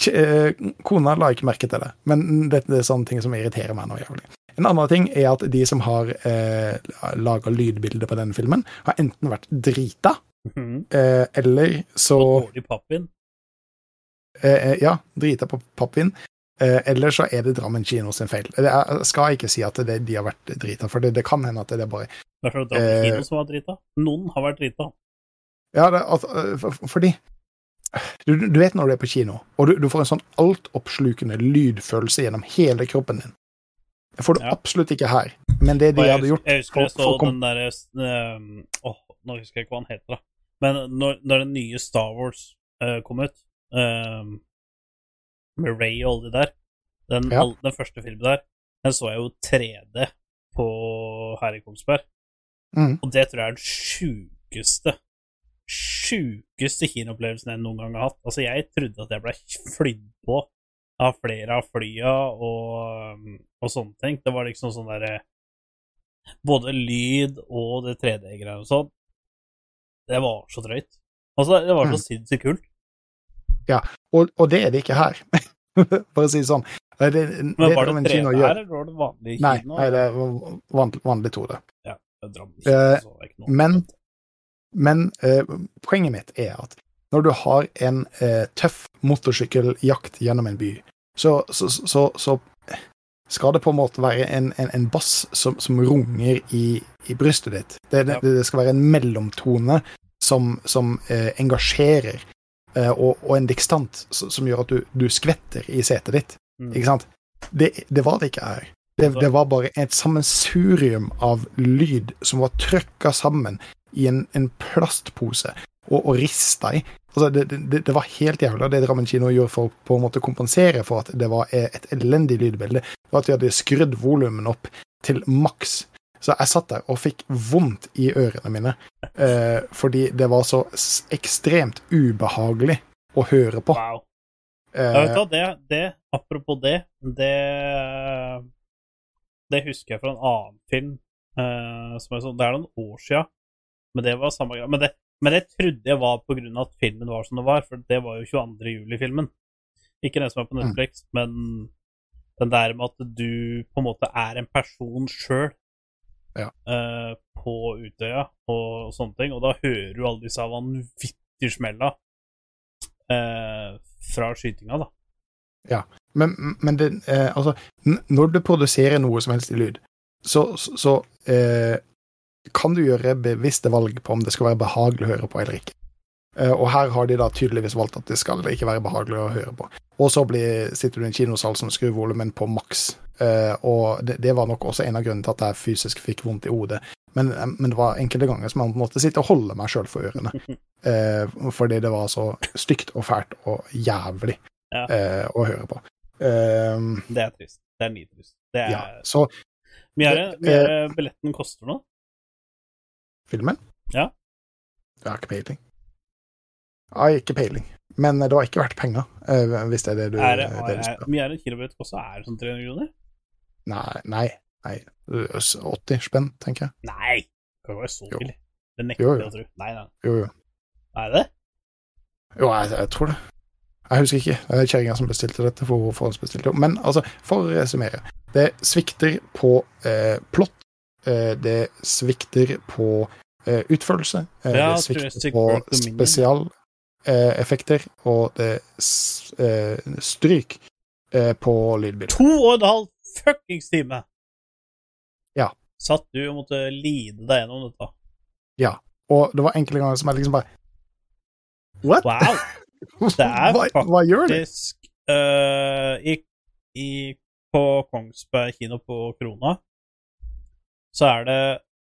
Eh, Kona la ikke merke til det, men det er sånne ting som irriterer meg nå jævlig. En annen ting er at de som har eh, laga lydbilder på denne filmen, har enten vært drita, Mhm. eh, eller så dårlig pappvin. eh, Ja, drita på pappvin. Eh, eller så er det Drammen kino sin feil. Jeg skal ikke si at det, de har vært drita, for det, det kan hende at det er bare Det er det Drammen Eh. kino som var drita. Noen har vært drita. Ja, det, at, for, fordi du, du vet når du er på kino, og du, du får en sånn altoppslukende lydfølelse gjennom hele kroppen din. Det får du Ja. absolutt ikke her. Men det de jeg, hadde gjort jeg husker jeg så den derre um, Åh, nå husker jeg ikke hva han heter, da. Men når, når den nye Star Wars eh, kom ut, um, med Ray og alle de der den, Ja. all, den første filmen der, den så jeg jo 3D på her i Kongsberg. Mm. Og det tror jeg er den sjukeste sjukeste kinoopplevelsen jeg noen gang har hatt. Altså, jeg trodde at jeg ble flydd på av flere av flya og, og sånne ting. Det var liksom sånn derre Både lyd og det 3D-greiene og sånn. Det var så drøyt. Altså, det var så Mm. sinnssykt kult. Og, og det er det ikke her, for å si det sånn. Det, det, Men var det Drammen 3D her, eller var det vanlig Nei, kino? nei, det er vanlig, vanlig 2D. Ja, det er Drammen Eh, så det er ikke noe. Men, men eh, poenget mitt er at når du har en eh, tøff motorsykkeljakt gjennom en by, så, så, så, så skal det på en måte være en, en, en bass som, som runger i, i brystet ditt. Det, det, det skal være en mellomtone som, som eh, engasjerer, eh, og, og en dikstant som, som gjør at du, du skvetter i setet ditt. Mm. Ikke sant? Det, det var det ikke her. Det, det var bare et sammensurium av lyd som var trøkka sammen i en, en plastpose og, og rista i. Altså, det, det, det var helt jævla det Drammen kino gjorde for på en måte kompensere for at det var et elendig lydbilde. og var at de hadde skrudd volumet opp til maks. Så jeg satt der og fikk vondt i ørene mine, eh, fordi det var så ekstremt ubehagelig å høre på. Wow. Eh, vet du det, det, apropos det, det Det husker jeg fra en annen film. eh, som er sånn, det er noen år sia, men det var samme greia. Men det, men det trodde jeg var av at filmen var som det var, for det var jo 22. juli-filmen. Ikke den som er på Mm. Netflix, men den der med at du på en måte er en person sjøl Ja. uh, på Utøya og sånne ting, og da hører du alle disse vanvittige smella uh, fra skytinga, da. Men, men det, uh, altså, når du produserer noe som helst i lyd, så, så, så kan du gjøre bevisste valg på om det skal være behagelig å høre på eller ikke. Eh, og her har de da tydeligvis valgt at det skal ikke være behagelig å høre på. Og så blir, sitter du i en kinosal som skrur volumen på maks. Eh, og det, det var nok også en av grunnene til at jeg fysisk fikk vondt i hodet. Men, eh, men det var enkelte ganger som jeg måtte sitte og holde meg sjøl for ørene. Eh, fordi det var så stygt og fælt og jævlig Ja. eh, å høre på. Eh, Det er trist. Det er nitrist. Det er ja, så Mye er det- mye er det billetten koster nå? Filmen Ja. Jeg har ikke peiling. Jeg har ikke peiling. Men det har ikke vært penger, eh, hvis det er det du, Er det, det du spør. mye er en kilobillett også? Er det sånn 300 kroner? Nei, nei. nei. 80 spenn, tenker jeg. Nei! Det kan ikke være så Jo. billig. Det nekter Jo, jeg jo. å tro. Nei, nei. Jo, jo. Er det? Jo, jeg, jeg tror det. Jeg husker ikke. Det er kjerringa som bestilte dette. for han bestilte det. Men altså, for å resumere. Det svikter på eh, plott. Eh, det svikter på eh, utførelse. Eh, Ja, det svikter på spesialeffekter. og det stryk på lydbildet. To og en halv fuckings time! Ja. Satt du og måtte lide deg gjennom dette? Og det var enkelte ganger som jeg liksom bare What? Wow! Det er hva, hva gjør du? Faktisk eh, i, I på Kongsberg kino på Krona, så er det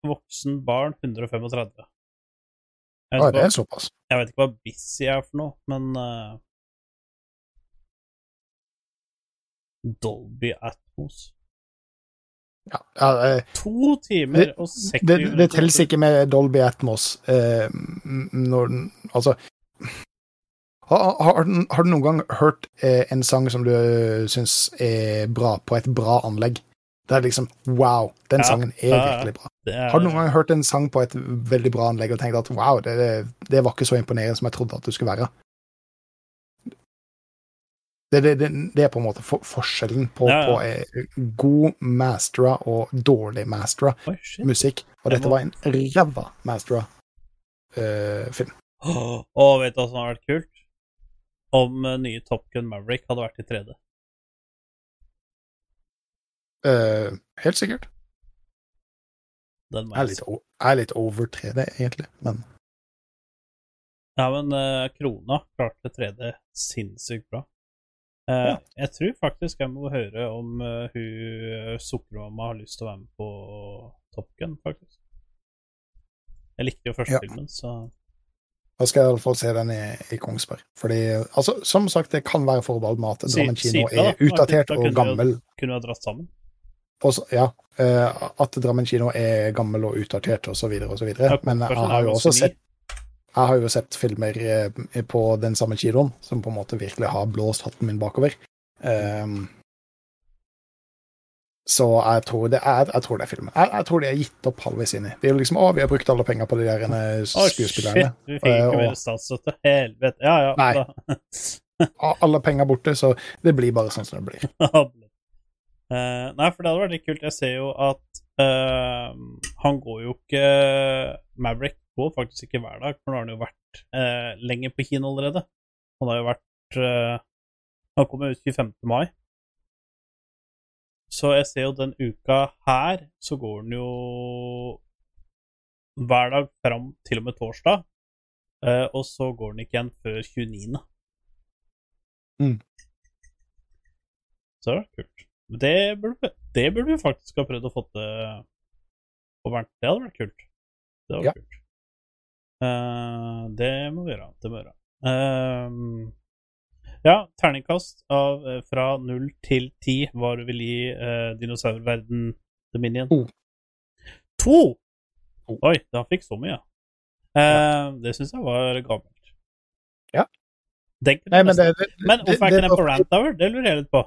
voksen barn 135. Jeg vet, det er såpass. jeg vet ikke hva Busy er for noe, men uh, Dolby Atmos. Ja, ja, eh, To timer Det- og 60 det, det, det teller ikke med Dolby Atmos. Eh, når Altså har, har, du- har du noen gang hørt eh, en sang som du uh, syns er bra, på et bra anlegg? Det er liksom wow, den Ja, sangen er ja, virkelig bra. Er, Har du noen gang hørt en sang på et veldig bra anlegg og tenkt at wow, det, det, var ikke så imponerende som jeg trodde at det skulle være? Det, det, det, er på en måte for, forskjellen på, Ja, på eh, god mastera og dårlig mastera Oi, musikk. Og dette må- var en ræva mastera eh, film. Og vet du hva som hadde vært kult? Om eh, nye Top Gun Maverick hadde vært i 3D. Eh, helt sikkert. Den Jeg er litt, jeg er litt over 3D, egentlig. Men Ja, men uh, Krona klarte 3D sinnssykt bra. Uh, Ja. Jeg tror faktisk jeg må høre om uh, hun Sukkermamma har lyst til å være med på Top Gun, faktisk. Jeg likte jo første Ja. filmen, så da skal jeg i hvert fall se den i, i Kongsberg. Fordi, altså, som sagt, det kan være forbeholdt med at Si- Drammen kino da. er utdatert Da og gammel. vi kunne vi ha dratt sammen. Og så- ja, eh, at Drammen kino er gammel og utdatert videre. Ja, Men jeg har jo også sett jeg har jo sett filmer eh, på den samme kinoen som på en måte virkelig har blåst hatten min bakover. Um, så jeg tror det er, jeg tror det er filmen. Jeg, jeg tror de er gitt opp halvveis inni. De er jo liksom Å, vi har brukt alle penger på de der skuespillerne. Å, shit! du Vi fikk Eh, ikke mer statsstøtte. Helvete. Ja, ja. Nei. Alle penger borte, så det blir bare sånn som det blir. Eh, nei, for det hadde vært litt kult. Jeg ser jo at uh, han går jo ikke Maverick går faktisk ikke hver dag, for nå har han jo vært uh, lenger på kino allerede. Han har jo vært eh, Han kommer ut 25. mai. Så jeg ser jo den uka her, så går han jo hver dag fram til og med torsdag. eh, og så går den ikke igjen før 29. Mm. Så det er kult. Det burde, det burde vi faktisk ha prøvd å få til på Bernt. Det hadde vært kult. Det hadde Ja. vært kult. Uh, det må vi gjøre. Det må vi gjøre. Uh, ja, terningkast av, eh, fra null til ti. Hva du vil gi uh, dinosaurverden Dominion? To. To! Oi, han fikk så mye. Eh, Det syns jeg var gammelt. Ja. Nei, men det, det, men hvorfor er ikke den på Rantower? Det lurer jeg litt på.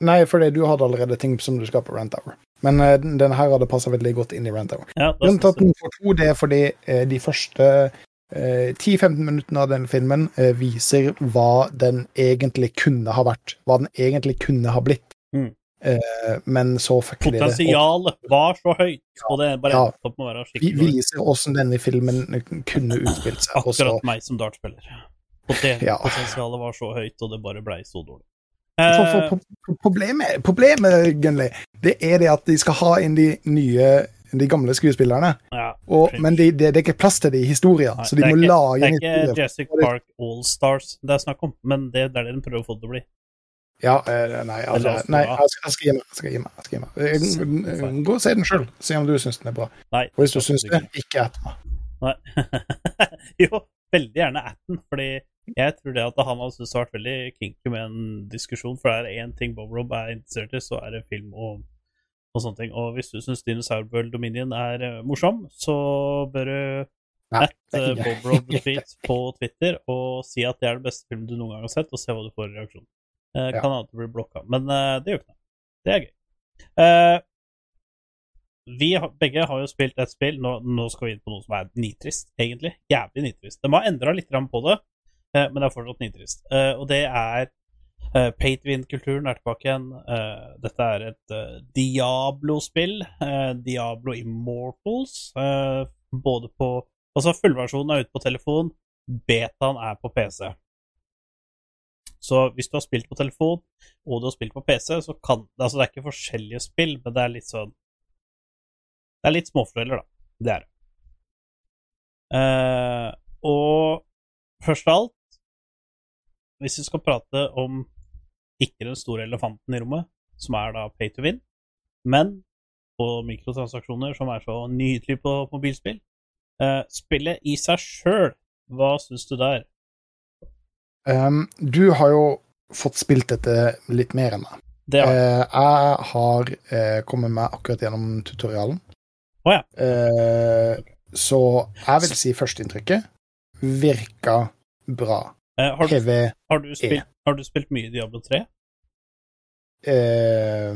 Nei, fordi du hadde allerede ting som du skal på Rant Hour. Men uh, den den her hadde passa veldig godt inn i Rant Hour. Ja, Grunnen til at den får to, det er fordi uh, de første uh, 10-15 minuttene av den filmen eh, viser hva den egentlig kunne ha vært. Hva den egentlig kunne ha blitt. Mm. Eh, men så fucker de det. Potensialet var så høyt, og det bare Ja. opp med å være skikkelig Vi viser åssen denne filmen kunne utspilt seg. Akkurat også. Meg som dartspiller. Potensialet Ja. Var så høyt, og det bare blei så dårlig. For, for, Eh, for, for problemet, problemet Gunley, det er det at de skal ha inn de nye de gamle skuespillerne, ja, og, men men de, det, det er ikke plass til det i historien, Nei, så de må ikke- lage Det er ikke Jessica Park Allstars det er snakk om, men det, det er det de prøver å få det til å bli. Ja, eh, nei, altså, nei jeg, skal, jeg skal gi meg. Jeg skal gi meg, jeg skal gi meg. Eh, Gå og se den sjøl, se om du syns den er bra. Nei. Og hvis du syns det, ikke etter meg. Nei. jo, veldig gjerne Atten, fordi jeg tror det at han hadde syntes det vært veldig kinky med en diskusjon, for det er én ting Bob Rob er interessert i, så er det film og, og sånne ting. Og hvis du syns Dinosaur World Dominion er eh, morsom, så bør du at ikke- Bob Rob Tweet på Twitter og si at det er den beste filmen du noen gang har sett, og se hva du får i reaksjon. Eh, Ja. Kan hende at du blir blokka, men eh, det gjør ikke noe. Det er gøy. Eh, vi begge har jo spilt et spill. Nå, nå skal vi inn på noe som er nitrist, egentlig. Jævlig nitrist. De har endra litt på det, eh, men det er fortsatt nitrist. Eh, og det er uh, Pay to win-kulturen er tilbake igjen. Eh, dette er et eh, Diablo-spill. eh, Diablo Immortals. eh, både på Altså, fullversjonen er ute på telefon. Betaen er på PC. Så hvis du har spilt på telefon, og du har spilt på PC, så kan Altså, det er ikke forskjellige spill, men det er litt sånn Det er litt småfordeler, da. Det er det. Uh, og først av alt, hvis vi skal prate om ikke den store elefanten i rommet, som er da pay to win, men på mikrotransaksjoner, som er så nydelig på mobilspill. uh, spillet i seg sjøl, hva syns du der? Um, du har jo fått spilt dette litt mer enn meg. Det er, Uh, jeg har kommet meg akkurat gjennom tutorialen. Å ja. Eh, så jeg vil si førsteinntrykket virka bra. eh, har, du, har, du spilt, har du spilt mye Diablo 3? eh,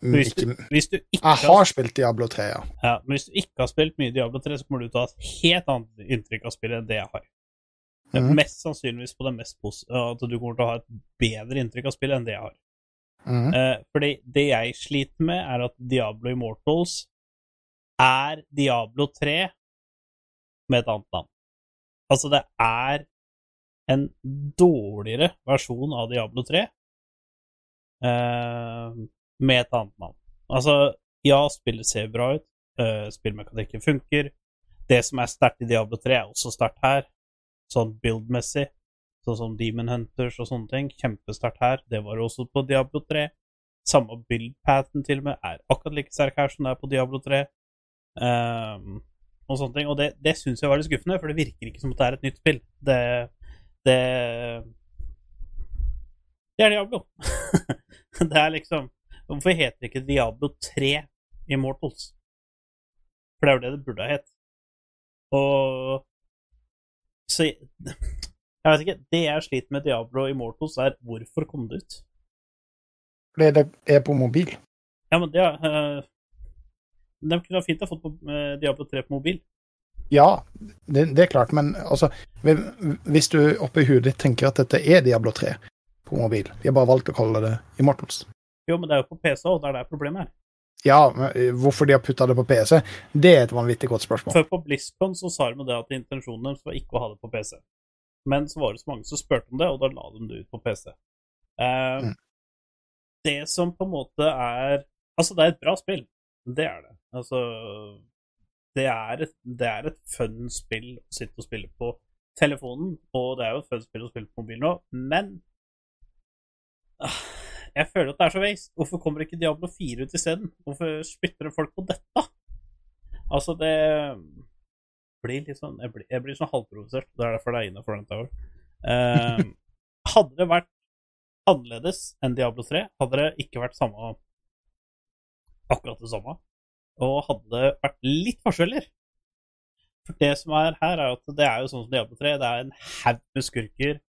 Hvis du, hvis du Jeg har spilt Diablo 3, ja. Ja, men hvis du ikke har spilt mye Diablo 3, så kommer du til å ha et helt annet inntrykk av spillet enn det jeg har. Det Mhm. Mest sannsynligvis på det mest at du kommer til å ha et bedre inntrykk av spillet enn det jeg har. Mm. Eh, fordi det jeg sliter med, er at Diablo Immortals er Diablo 3 med et annet navn. Altså, det er en dårligere versjon av Diablo 3 eh, med et annet navn. Altså, ja, spillet ser bra ut, eh, spillmekanikken funker. Det som er sterkt i Diablo 3, er også sterkt her, sånn build-messig. Sånn som Demon Hunters og sånne ting. Kjempesterkt her. Det var også på Diablo 3. Samme build-paten til og med er akkurat like sterk her som det er på Diablo 3. Ehm, og sånne ting. Og det, det syns jeg var litt skuffende, for det virker ikke som at det er et nytt spill. Det Det, det er Diablo. det er liksom Hvorfor heter det ikke Diablo 3 Immortals? For det er jo det det burde ha hett. Og Så jeg, jeg vet ikke. Det jeg sliter med Diablo Immortals, er hvorfor kom det ut? Fordi det er på mobil. Ja, men det uh, De kunne fint ha fått på eh, Diablo 3 på mobil. Ja, det, det er klart, men altså Hvis du oppi huet ditt tenker at dette er Diablo 3 på mobil De har bare valgt å kalle det Immortals. Jo, men det er jo på PC, og det er der problemet er. Ja, men eh, hvorfor de har putta det på PC, det er et vanvittig godt spørsmål. Før på BlizzCon så sa de det at intensjonen var ikke å ha det på PC. Men så var det så mange som spurte om det, og da la de det ut på PC. Eh, Mm. Det som på en måte er Altså, det er et bra spill. Det er det. Altså Det er et, det er et fun spill å sitte og spille på telefonen, og det er jo et fun spill å spille på mobilen òg, men ah, jeg føler at det er så waste. Hvorfor kommer ikke Diablo 4 ut isteden? Hvorfor spytter det folk på dette? Altså, det blir litt sånn Jeg blir, jeg blir sånn halvprovosert. Det er derfor det er inne for den tower. Eh, hadde det vært annerledes enn Diablo 3, hadde det ikke vært samme akkurat det samme, og hadde det vært litt forskjeller For det som er her, er at det er jo sånn som Diablo 3, det er en haug med skurker.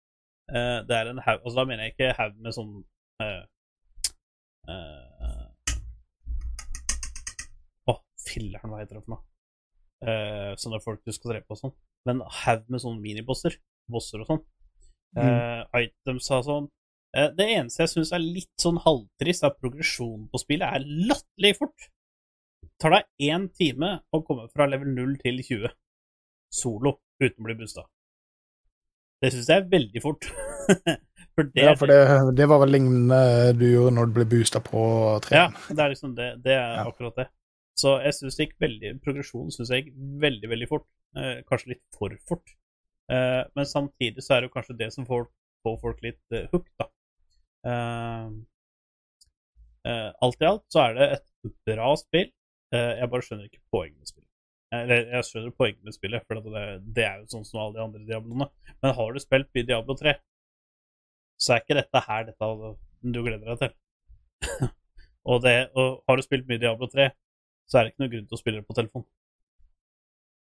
Eh, det er en haug Altså, da mener jeg ikke haug med sånn eh, uh, Å, filler'n, hva heter det for noe? Uh, sånne folk du skal drepe og sånn. Men haug med sånne minibosser. Bosser og sånn. Eh, items og sånn. Eh, det eneste jeg syns er litt sånn halvtrist, er at progresjonen på spillet er latterlig fort. Det tar deg én time å komme fra level 0 til 20 solo uten å bli busta. Det syns jeg er veldig fort. for det, Ja, for det, det var vel lignende du gjorde når du ble boosta på Ja, det er liksom det. Det er Ja. akkurat det. Så jeg syns det gikk veldig Progresjonen syns jeg gikk veldig, veldig fort. Eh, kanskje litt for fort. Eh, men samtidig så er det jo kanskje det som får, får folk litt eh, hooked, da. Eh, eh, alt i alt så er det et bra spill. Eh, jeg bare skjønner ikke poenget med spillet. Eller jeg skjønner poenget med spillet, for det, det er jo sånn som alle de andre Diabloene. Men har du spilt mye Diablo 3, så er ikke dette her dette du gleder deg til. og, det, og har du spilt mye Diablo 3, så er det ikke noe grunn til å spille det på telefon.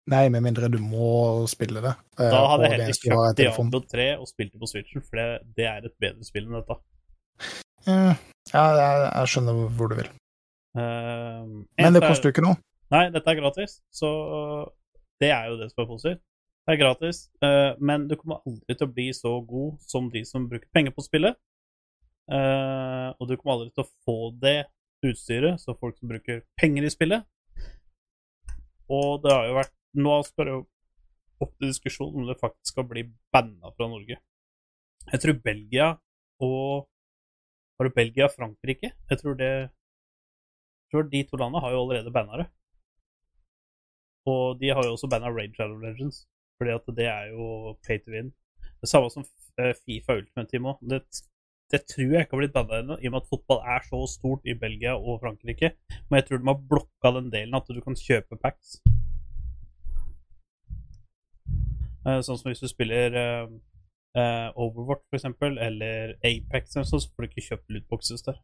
Nei, med mindre du må spille det. Da hadde jeg heller kjøpt. Diablo 3 og spilt det på Switchen, for det, det er et bedre spill enn dette. Eh, Ja, jeg, jeg skjønner hvor du vil. Uh, Men det koster jo ikke noe. Nei, dette er gratis, så det er jo det som er positivt. Det er gratis, eh, men du kommer aldri til å bli så god som de som bruker penger på spillet. Eh, og du kommer aldri til å få det utstyret, så folk som bruker penger i spillet. Og det har jo vært Nå skal det jo opp til diskusjon om det faktisk skal bli banna fra Norge. Jeg tror Belgia og Var det Belgia og Frankrike? Jeg tror det jeg tror de to landene har jo allerede banna det. Og de har jo også banna Raid Shadow Legends, fordi at det er jo pay to win. Det samme som eh, Fifa Ultimate Team òg. Det det tror jeg ikke har blitt banna ennå, i og med at fotball er så stort i Belgia og Frankrike. Men jeg tror de har blokka den delen at du kan kjøpe packs. Eh, Sånn som hvis du spiller eh, eh, Overwatch, eksempel, eller Apex, eller sånn, så får du ikke kjøpt lootboxes der.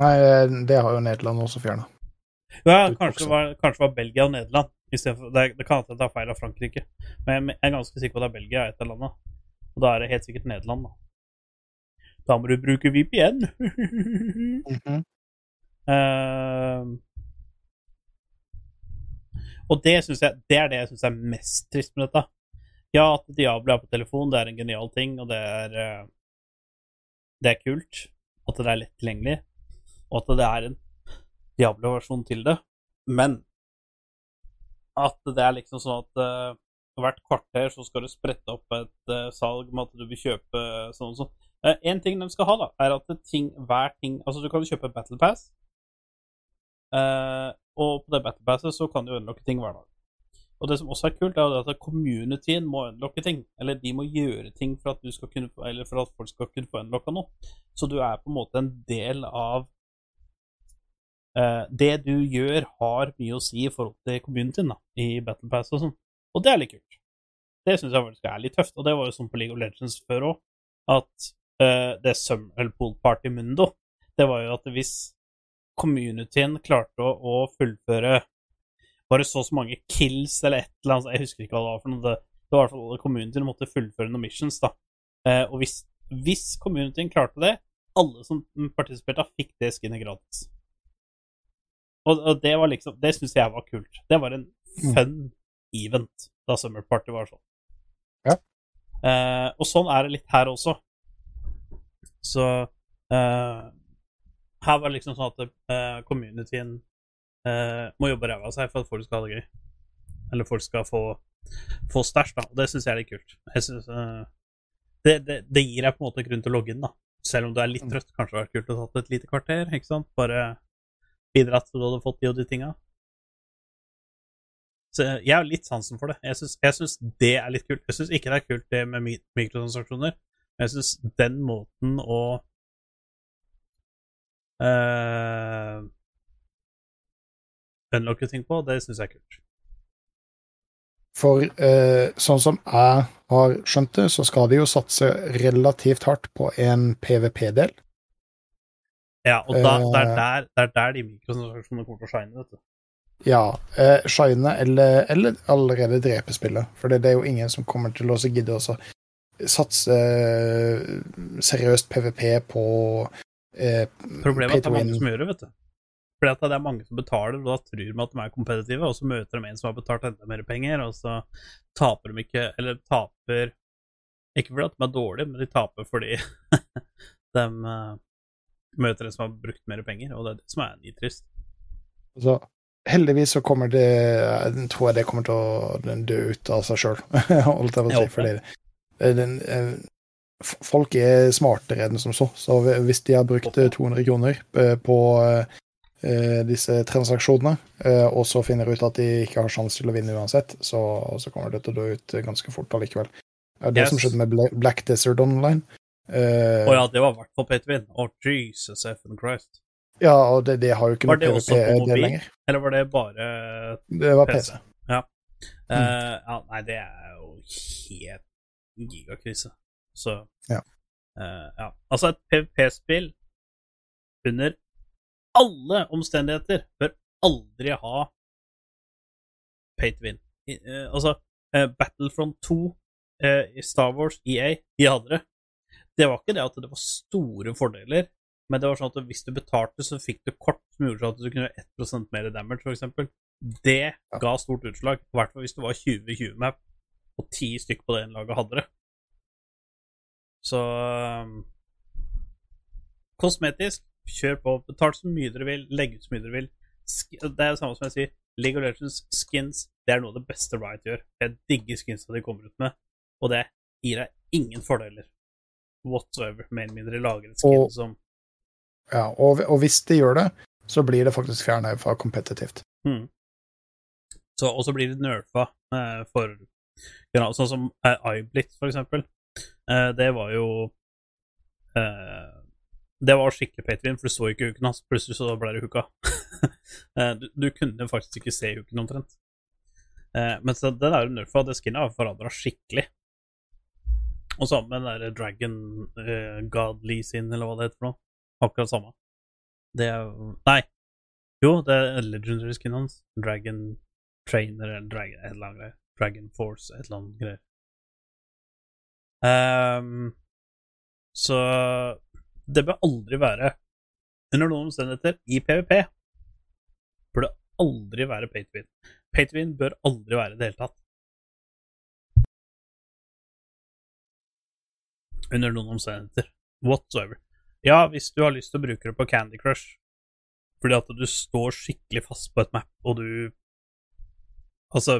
Nei, det har jo Nederland også fjerna. Ja, kanskje det var, kanskje det var Belgia og Nederland. For, det, det kan hende det er feil av Frankrike, men jeg er ganske sikker på at det er Belgia et av annet. Og da er det helt sikkert Nederland, da. Da må du bruke VPN. mm -hmm. uh, og det, jeg, det er det jeg syns er mest trist med dette. Ja, at Diablo er på telefon, det er en genial ting, og det er eh, Det er kult. At det er lett tilgjengelig, og at det er en Diablo-versjon til det. Men at det er liksom sånn at uh, hvert kvarter så skal du sprette opp et uh, salg med at du vil kjøpe sånn og sånn. Én ting de skal ha, da, er at ting, hver ting Altså, du kan kjøpe Battle Pass, og på det Battle Passet så kan du unlocke ting hver dag. Og det som også er kult, er at communityen må unlocke ting. Eller de må gjøre ting for at, kunne, for at folk skal kunne få unlocka noe. Så du er på en måte en del av eh, Det du gjør, har mye å si i forhold til communityen da, i Battle Pass og sånn. Og det er litt kult. Det syns jeg faktisk er litt tøft. Og det var jo sånn på League of Legends før òg, at eh, det Summerpool Party Mundo, det var jo at hvis communityen klarte å, å fullføre bare så og så mange kills eller et eller annet, jeg husker ikke hva det var for noe, det, det var i hvert fall communityen måtte fullføre noen missions, da. Eh, og hvis, hvis communityen klarte det, alle som partisiperte, fikk det skinnet gratis. Og, og det var liksom Det syns jeg var kult. Det var en fun event da Summer Party var sånn. Ja. Eh, og sånn er det litt her også. Så eh, her var det liksom sånn at uh, communityen eh, må jobbe ræva av seg for at folk skal ha det gøy. Eller folk skal få, få stæsj, da. Og det syns jeg er litt kult. Jeg synes, eh, det, det, det gir deg på en måte grunn til å logge inn, da. Selv om du er litt trøtt. Kanskje det hadde vært kult å tatt et lite kvarter. ikke sant? Bare bidratt til du hadde fått de og de tinga. Så jeg har litt sansen for det. Jeg syns, det er litt kult. Jeg syns ikke det er kult det med mi- mikrotransaksjoner. Men jeg syns den måten å unlocke ting på, det syns jeg er kult. For eh, sånn som jeg har skjønt det, så skal de jo satse relativt hardt på en PVP-del. Ja, og da, det, er Eh. der, det er der de mikrotransaksjonene kommer til å shine, vet du. Ja, eh, shine eller, eller allerede drepe spillet. For det, det er jo ingen som kommer til å gidde å satse eh, seriøst PVP på eh, Problemet er at det er mange som gjør det, vet du. Fordi at det er mange som betaler, og da tror de at de er kompetitive, og så møter de en som har betalt enda mer penger, og så taper de ikke Eller taper Ikke fordi de er dårlige, men de taper fordi de eh, møter en som har brukt mer penger, og det er det som er nitrist. Altså, heldigvis så kommer det Jeg tror jeg det kommer til å dø ut av seg sjøl, holdt jeg på å si. Fordi den, eh, folk er smartere enn som så. Så hvis de har brukt eh, 200 kroner eh, på disse transaksjonene, eh, og så finner ut at de ikke har sjanse til å vinne uansett, så, så kommer det til å dø ut eh, ganske fort allikevel. Det er Det Yes. som skjedde med Black Desert Online. Å oh, ja, det var i hvert fall pay to win. Jesus Effen Christ. ja, og det, det har jo ikke noe PVP-del mobil? lenger. Eller var det bare Det var PC? PC. Ja. Mm. Eh, ja, nei, det er jo helt gigakrise. Så Ja. Uh, ja. Altså, et PVP-spill under alle omstendigheter bør aldri ha pay to win. I, eh, altså, uh, Battlefront 2 eh, i Star Wars, EA, de hadde det. Det var ikke det at det var store fordeler, men det var sånn at hvis du betalte, så fikk du kort som gjorde sånn at du kunne gjøre 1% mer damage, eksempel. Det ga stort utslag, i hvert fall hvis det var 20-20-map, og ti stykk på det ene laget hadde det. Så um, Kosmetisk, kjør på. Betal så mye dere vil, legg ut så mye dere vil. Det er det samme som jeg sier. League of Legends skins det er noe av det beste Riot gjør. Jeg digger skinsa de kommer ut med, og det gir deg ingen fordeler whatsoever, mer eller mindre lager et skin Og- som Ja, og, og hvis de gjør det, så blir det faktisk fjerna fra kompetitivt. Mm. Så, og så blir det nerfa eh, for Sånn som eh, Iblit, for eksempel. Eh, det var jo eh, Det var skikkelig Patrion, for du så ikke huken hans. Plutselig så ble det huka. Eh, du, du kunne faktisk ikke se huken omtrent. Eh, men så den der nerfa, det skinnet har forandra skikkelig. Og sammen med den der Dragon eh, God Lee sin, eller hva det heter for noe. Akkurat samme. Det er Nei. Jo, det er legendary skinnet hans. Dragon Trainer eller Dragon, et eller annet greier. Dragon Force, et eller annet greier. Um, så det bør aldri være, under noen omstendigheter, i PVP, bør det aldri være pay to win. Pay to win bør aldri være i det hele tatt. Under noen omstendigheter. Whatsoever. Ja, hvis du har lyst til å bruke det på Candy Crush, fordi at du står skikkelig fast på et map, og du Altså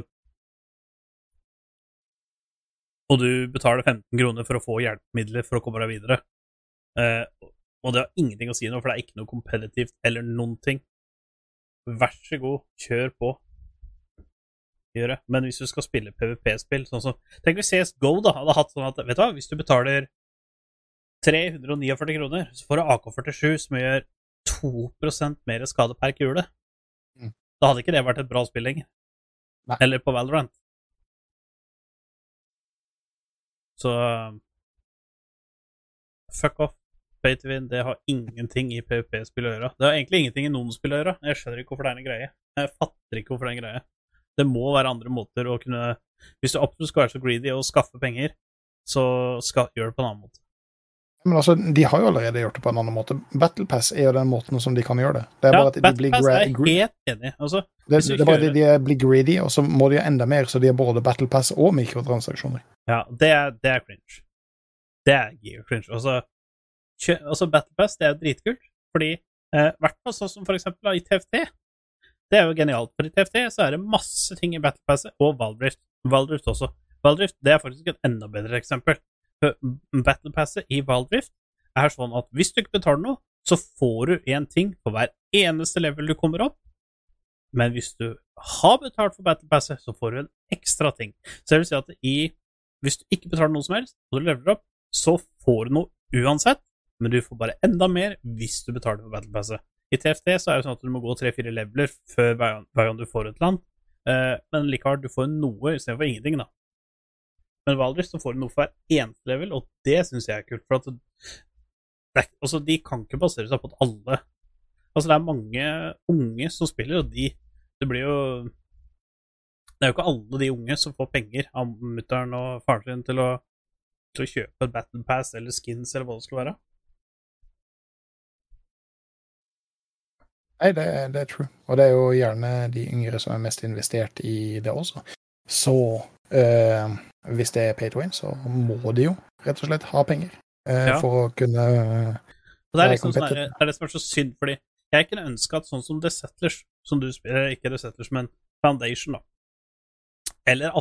Og du betaler 15 kroner for å få hjelpemidler for å komme deg videre. Eh, og det har ingenting å si noe, for det er ikke noe kompetitivt eller noen ting. Vær så god, kjør på. Gjør det. Men hvis du skal spille PVP-spill, sånn som Tenk hvis CSGO da hadde hatt sånn at Vet du hva, hvis du betaler 349 kroner, så får du AK-47 som gjør 2% mer skade per kule. Mm. Da hadde ikke det vært et bra spill lenger. Nei. Eller på Valorant. Så fuck off. Pay to win, det har ingenting i PVP-spill å gjøre. Det har egentlig ingenting i noen spill å gjøre. Jeg skjønner ikke hvorfor det er en greie. Jeg fatter ikke hvorfor det er en greie. Det må være andre måter å kunne Hvis du absolutt skal være så greedy og skaffe penger, så skal gjør det på en annen måte. Men altså, de har jo allerede gjort det på en annen måte. Battle Pass er jo den måten som de kan gjøre det. Det er Ja, bare at de blir, er enig. Altså, det, det er bare at de blir greedy, og så må de ha enda mer, så de har både Battle Pass og mikrotransaksjoner. Ja, det er, det er cringe. Det er gear cringe. Altså, altså Battle Pass, det er dritkult, fordi eh, hvert fall sånn som for eksempel i TFT. Det er jo genialt, for i TFT så er det masse ting i Battle Passet, og Valdrift. Valdrift også. Valdrift det er faktisk et enda bedre eksempel. Battle Passet i Valdrift er sånn at hvis du ikke betaler noe, så får du én ting på hver eneste level du kommer opp. Men hvis du har betalt for Battle Passet, så får du en ekstra ting. Så det vil si at i hvis du ikke betaler noe som helst, og du leveler opp, så får du noe uansett, men du får bare enda mer hvis du betaler for Battle Passet. I TFT så er det sånn at du må gå tre-fire leveler før hver gang, du får et annet, eh, men likevel, du får noe istedenfor ingenting, da. Men Valdres så får du noe for hver eneste level, og det syns jeg er kult. For at det, altså, de kan ikke basere seg på at alle Altså, det er mange unge som spiller, og de Det blir jo Det er jo ikke alle de unge som får penger av mutter'n og faren sin til å, til å kjøpe et Battle Pass eller skins eller hva det skal være. Nei, det, det er true. Og det er jo gjerne de yngre som er mest investert i det også. Så eh, hvis det er pay to win, så må de jo rett og slett ha penger eh, Ja. for å kunne Og det er liksom sånn det er det som er så synd, fordi jeg kunne ønske at sånn som The Settlers, som du spiller, ikke The Settlers, men Foundation, da, eller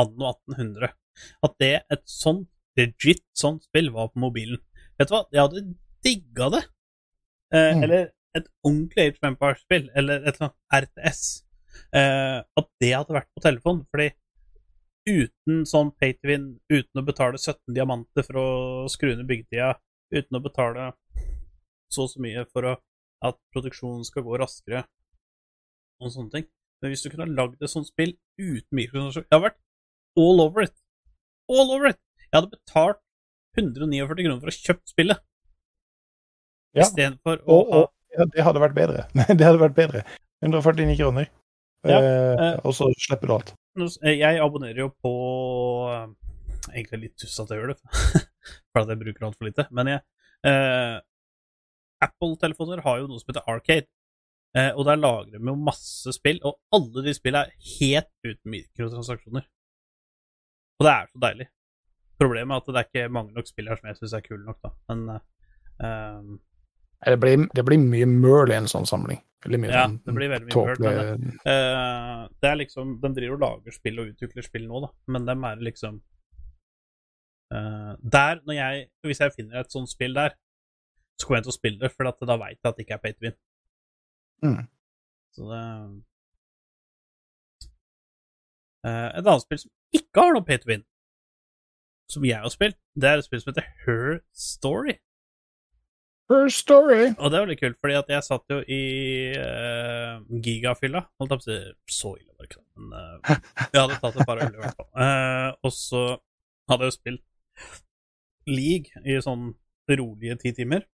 Anno 1800, at det et sånt legit sånt spill var på mobilen. Vet du hva, jeg hadde digga det. Eh, Mm. Eller et ordentlig Age of Empires-spill, eller et eller annet RTS. Eh, at det hadde vært på telefon, fordi uten sånn pay to win, uten å betale 17 diamanter for å skru ned byggetida, uten å betale så og så mye for å, at produksjonen skal gå raskere, og sånne ting. Men hvis du kunne lagd et sånt spill uten mikrotransaksjon Jeg har vært all over it. All over it! Jeg hadde betalt 149 kroner for å kjøpe spillet, Ja. istedenfor å Og, og ja, det hadde vært bedre. det hadde vært bedre. 149 kroner. Ja, Eh, eh. og så slipper du alt. Jeg abonnerer jo på eh, Egentlig litt tuss at jeg gjør det, for at jeg bruker altfor lite. Men jeg eh, Apple-telefoner har jo noe som heter Arcade. Eh, og der lagrer de jo masse spill, og alle de spillene er helt uten mikrotransaksjoner. Og det er så deilig. Problemet er at det er ikke mange nok spill her som jeg syns er kule nok, da. Men eh, eh, Nei, Det blir, det blir mye møl i en sånn samling. Mye Ja, sånn det blir veldig mye møl, tåpelig- Eh, det er liksom De driver og lager spill og utvikler spill nå, da, men dem er liksom uh, Der, når jeg Hvis jeg finner et sånt spill der, så kommer jeg til å spille det, for da veit jeg at det ikke er pay to win. Mm. Så det uh, Et annet spill som ikke har noe pay to win, som jeg har spilt, det er et spill som heter Her Story. Her story. Og det var litt kult, fordi at jeg satt jo i uh, gigafylla. Holdt jeg på å si så ille, var det ikke men uh, jeg hadde tatt et par øl i hvert fall. Uh, og så hadde jeg jo spilt League i sånn rolige ti timer.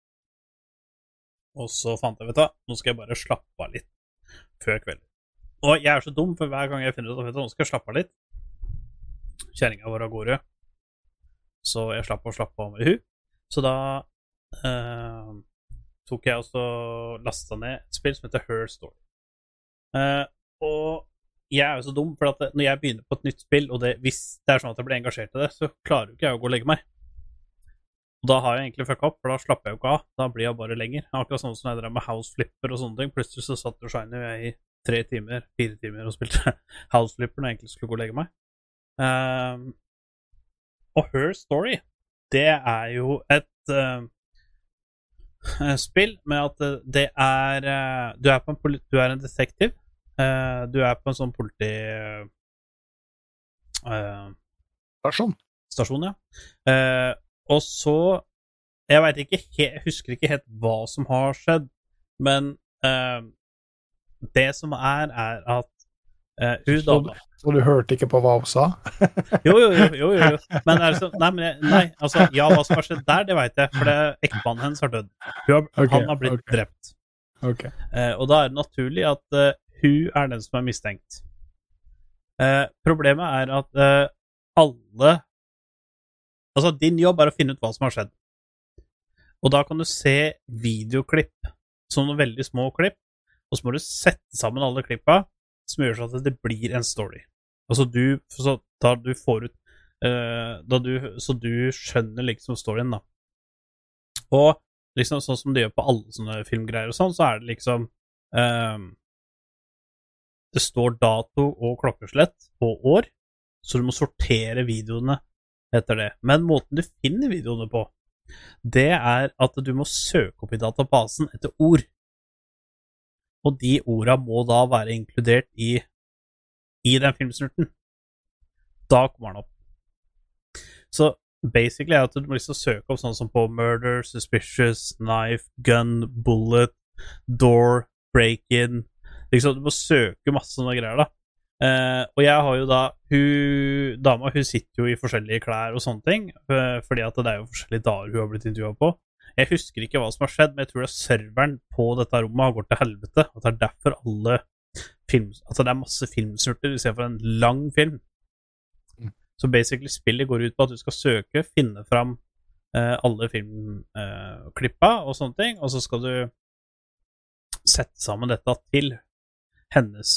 Og så fant jeg, vet du nå skal jeg bare slappe av litt før kvelden. Og jeg er så dum, for hver gang jeg finner ut at nå skal jeg slappe av litt Kjerringa vår av gårde, så jeg slapp å slappe av med hun. Så da eh, tok jeg også lasta ned et spill som heter Her Story. Uh, og jeg er jo så dum, for at når jeg begynner på et nytt spill, og det, hvis det er sånn at jeg blir engasjert i det, så klarer jo ikke jeg å gå og legge meg. Og da har jeg egentlig fucka opp, for da slapper jeg jo ikke av. Da blir jeg bare lenger. Akkurat sånn som jeg drev med House Flipper og sånne ting. Plutselig så satt jo Shiny jeg i tre timer, fire timer og spilte House Flipper når jeg egentlig skulle gå og legge meg. Um, og Her Story, det er jo et uh, spill med at det er uh, du, er en du er en detektiv. Uh, du er på en sånn politi... Uh, Stasjon. stasjon, ja. Eh, og så Jeg veit ikke Jeg husker ikke helt hva som har skjedd, men eh, det som er, er at eh, hun Så, dama så du hørte ikke på hva hun sa? Jo, jo, jo. jo, jo. Men er det så, nei, men nei, altså, ja, hva som har skjedd der, det veit jeg, for det, ektemannen hennes har dødd. Hun har, Ok, han har blitt okay. drept. Okay. Eh, og da er det naturlig at uh, hun er den som er mistenkt. Eh, problemet er at eh, alle Altså, din jobb er å finne ut hva som har skjedd. Og da kan du se videoklipp, sånne veldig små klipp, og så må du sette sammen alle klippa, som gjør sånn at det blir en story. Altså du Så da du får ut uh, da du, Så du skjønner liksom storyen, da. Og liksom sånn som de gjør på alle sånne filmgreier og sånn, så er det liksom um, Det står dato og klokkeslett på år, så du må sortere videoene etter det. Men måten du finner videoene på, det er at du må søke opp i databasen etter ord. Og de orda må da være inkludert i, i den filmsnurten. Da kommer den opp. Så basically er at du må liksom søke opp sånn som på murder, suspicious, knife, gun, bullet, door, break-in Liksom, du må søke masse sånne greier, da. Uh, og jeg har jo da hun Dama hun sitter jo i forskjellige klær og sånne ting, uh, fordi at det er jo forskjellige dager hun har blitt intervjua på. Jeg husker ikke hva som har skjedd, men jeg tror det er serveren på dette rommet har gått til helvete. At det er derfor alle film... Altså det er masse filmsnurter istedenfor en lang film. Mm. Så basically spillet går ut på at du skal søke, finne fram eh, alle filmklippa og sånne ting, og så skal du sette sammen dette til hennes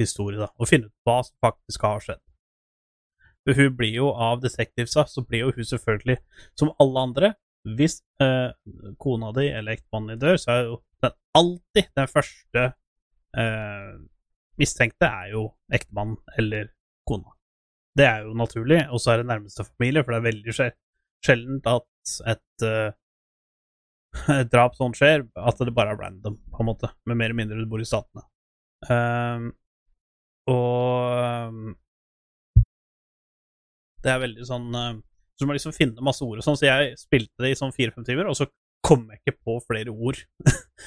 historie, da, og finne ut hva som faktisk har skjedd. For hun blir jo av detektivsa, så blir jo hun selvfølgelig, som alle andre Hvis eh, kona di eller ektemannen din dør, så er jo den alltid den første eh, mistenkte er jo ektemannen eller kona. Det er jo naturlig, og så er det nærmeste familie, for det er veldig sjel- sjeldent at et, eh, drap sånn skjer, at det bare er random, på en måte, med mer eller mindre du bor i Statene. Ehm, og ehm, det er veldig sånn eh, Så du må liksom finne masse ord og sånn, så jeg spilte det i sånn fire-fem timer, og så kom jeg ikke på flere ord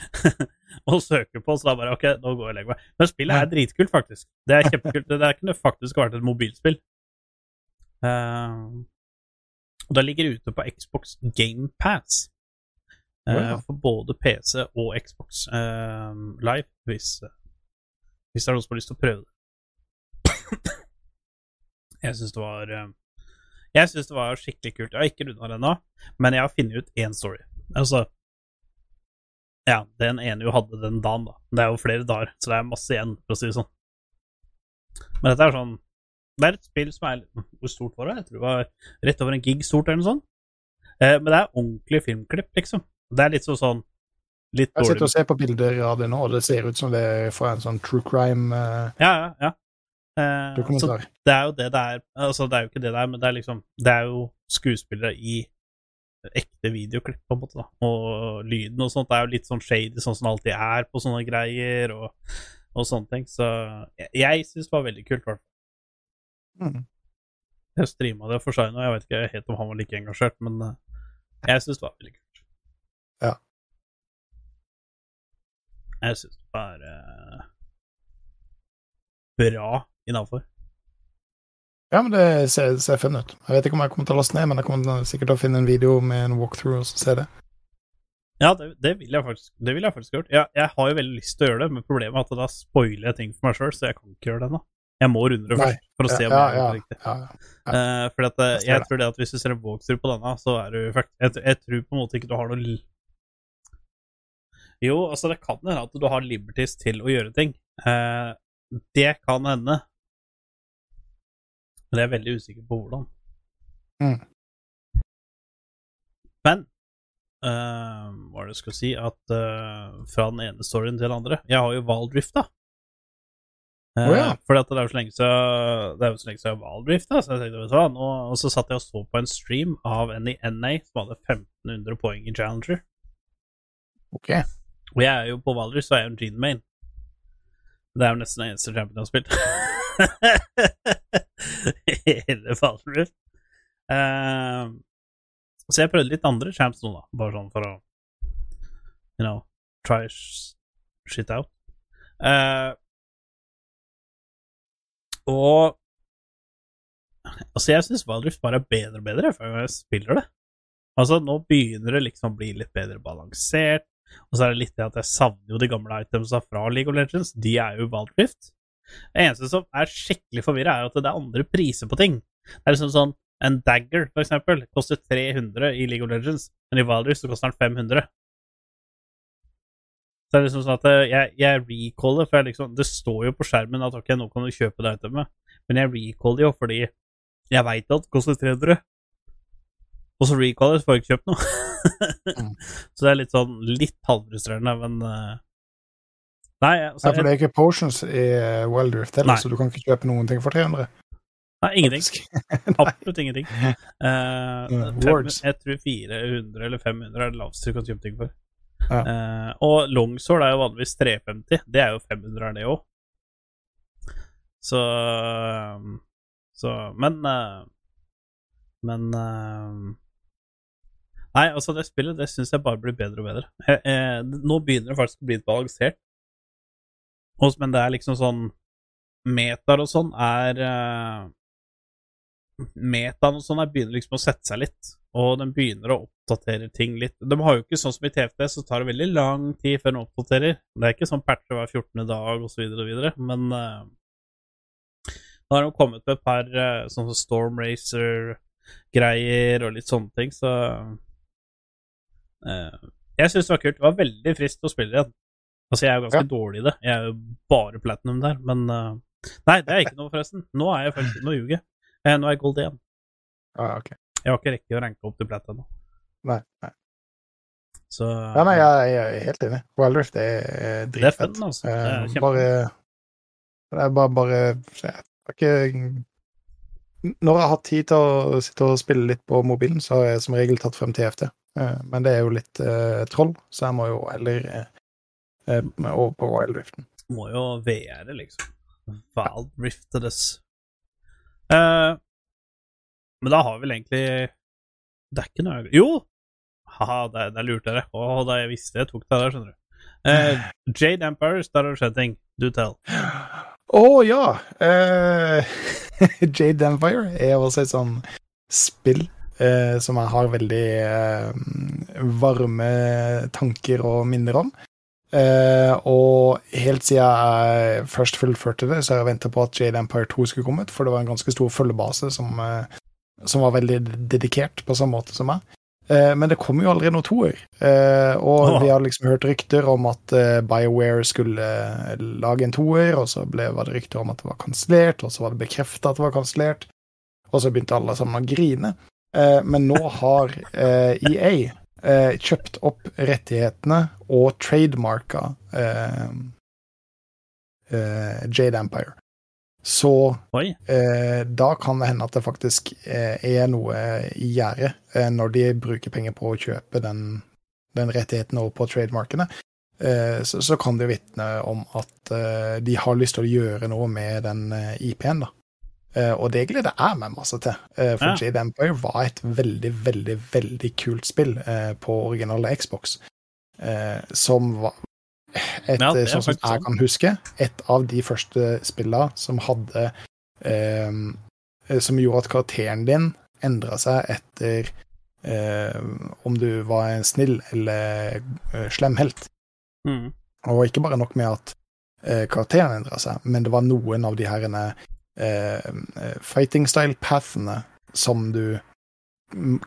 å søke på, så da bare OK, nå går jeg og legger meg. Men spillet er dritkult, faktisk. Det er kjempekult. Det der kunne faktisk vært et mobilspill. Uh, og da ligger det ute på Xbox Game Pass. eh, Ja. For både PC og Xbox uh, Live, hvis, hvis det er noen som har lyst til å prøve det. Jeg syns det var eh, Jeg synes det var skikkelig kult. Jeg har ikke runda det ennå, men jeg har funnet ut én story. Altså Ja, den ene jo hadde den dagen, da. Det er jo flere dager, så det er masse igjen, for å si det sånn. Men dette er sånn Det er et spill som er Hvor stort var det? Jeg tror det var rett over en gig stort, eller noe sånt. Eh, men det er ordentlig filmklipp, liksom. Det er litt sånn sånn Litt Jeg sitter og ser på bilder av det nå, og det ser ut som det er fra en sånn true crime eh... Ja, ja, ja. Eh, så det er jo det det er. Altså, det er jo ikke det det er, men det er liksom Det er jo skuespillere i ekte videoklipp, på en måte, da. Og lyden og sånt det er jo litt sånn shady, sånn som det alltid er på sånne greier, og, og sånne ting. Så jeg, jeg syns det var veldig kult, i hvert fall. Mm. Jeg streama det for seg nå, jeg vet ikke helt om han var like engasjert, men eh, jeg syns det var veldig kult. Ja. Jeg syns det var uh, bra innafor. Ja, men det ser, ser fun ut. Jeg vet ikke om jeg kommer til å laste ned, men jeg kommer sikkert til å finne en video med en walkthrough og så se det. Ja, det, det vil jeg faktisk Det vil jeg faktisk gjort. Jeg, jeg har jo veldig lyst til å gjøre det, men problemet er at da spoiler jeg ting for meg sjøl, så jeg kan ikke gjøre det ennå. Jeg må runde det først for å se om ja, jeg ja, gjør det riktig. ja, ja. uh, fordi at eh, Jeg jeg tror det at hvis du ser en walkthrough på denne, så er du fucked. Jeg, jeg tror på en måte ikke du har noe Jo, altså, det kan hende at du har liberties til å gjøre ting. Uh, det kan hende. Men jeg er veldig usikker på hvordan. Mm. Men uh, hva er det jeg skal si At uh, fra den ene storyen til den andre Jeg har jo Valdrifta. Uh, oh, ja. Fordi at det er jo så lenge siden Det er jo så lenge siden jeg har Valdrifta, så jeg tenkte, vet nå, Og så satt jeg og så på en stream av en i NA som hadde 1500 poeng i Challenger. Ok. Og jeg er jo på Valdrift, så er jeg en Gene Main. Det er jo nesten den eneste champion jeg har spilt. Hele Valdrift. Uh, så jeg prøvde litt andre champs nå, da. Bare sånn for å You know, try shit out. Uh, og Altså, jeg syns Valdrift bare er bedre og bedre for jeg spiller det. Altså, nå begynner det liksom å bli litt bedre balansert. Og så er det litt det at jeg savner jo de gamle itemsa fra League of Legends. De er jo Valtdrift. Det eneste som er skikkelig forvirra, er at det er andre priser på ting. Det er liksom sånn En dagger, for eksempel, koster 300 i League of Legends, men i Valdrift så koster den 500. Så det er liksom sånn at eh, jeg, jeg recaller, for jeg liksom Det står jo på skjermen at ok, nå kan du kjøpe det itemet, men jeg recaller jo fordi jeg veit at det koster 300. Og så recaller, så får jeg ikke kjøpt noe. Mm. Så det er litt sånn litt halvfrustrerende, men eh, Nei, altså, Nei, for det er ikke potions i Wild Rift heller, så du kan ikke kjøpe noen ting for 300. nei, ingenting. Absolutt ingenting. Uh, fem, jeg tror 400 eller 500 er det laveste du kan kjøpe ting for. Ja. Uh, og longsword er jo vanligvis 350. Det er jo 500 er det òg. Så Så Men uh, Men eh, Nei, altså, det spillet det syns jeg bare blir bedre og bedre. Eh, eh, nå begynner det faktisk å bli litt balansert. Men det er liksom sånn Metaer og sånn er uh, Metaen og sånn er begynner liksom å sette seg litt, og den begynner å oppdatere ting litt. De har jo ikke sånn som i TFT, så tar det veldig lang tid før den oppdaterer. Det er ikke sånn patcher hver 14. dag osv., videre, men uh, nå har de kommet med et par uh, sånn Storm Racer-greier og litt sånne ting, så uh, Jeg syns det var kult. Det var veldig friskt å spille igjen. Altså, jeg er jo ganske Ja. dårlig i det. Jeg er jo bare platinum der, men uh, Nei, det er ikke noe, forresten. Nå er jeg faktisk Nå ljuger jeg. Eh, Nå er jeg gold 1. Ah, ok. Jeg har ikke rekket å ranke opp til plat ennå. Nei, nei. Så Ja, nei, jeg, jeg er helt enig. Wildrift er, er det er dritfett. fun, altså. Det er Eh, kjempe- bare Det er bare, bare Jeg har ikke Når jeg har hatt tid til å sitte og spille litt på mobilen, så har jeg som regel tatt frem TFT. Eh, Men det er jo litt eh, troll, så jeg må jo heller eh, eh, over på Wild Riften. må jo VR, liksom. Wild Riftedes. Uh, men da har vi vel egentlig Det er ikke noe Jo! Haha, der, der lurte jeg deg. Å, da jeg visste jeg tok deg der, skjønner du. Uh, Jade Empires, der har det skjedd ting. Do tell. Å ja! Uh, Jade Empire er også et sånn spill uh, som jeg har veldig uh, varme tanker og minner om. Eh, og helt siden jeg først fullførte det, så har jeg venta på at Jade Empire 2 skulle komme ut, for det var en ganske stor følgebase som, eh, som var veldig dedikert på samme måte som meg. Eh, men det kom jo aldri noen toer. Eh, og oh. vi har liksom hørt rykter om at BioWare skulle lage en toer, og så ble, var det rykter om at det var kansellert, og så var det bekrefta at det var kansellert, og så begynte alle sammen å grine. Eh, men nå har EA eh, kjøpt opp rettighetene og trademarka eh, eh, Jade Empire. Så eh, da kan det hende at det faktisk eh, er noe i gjære eh, når de bruker penger på å kjøpe den, den rettigheten over på trademarkene. Eh, så, så kan det vitne om at de har lyst til å gjøre noe med den IP-en, da. Eh, og det gleder jeg meg masse til, eh, for Ja. Jade Empire var et veldig, veldig, veldig kult spill eh, på originale Xbox. Som var et, Ja, sånn som jeg kan huske, et av de første spillene som hadde Som gjorde at karakteren din endra seg etter om du var en snill eller slem helt. Mm. Og ikke bare nok med at karakteren endra seg, men det var noen av de herrene fighting style-pathene som du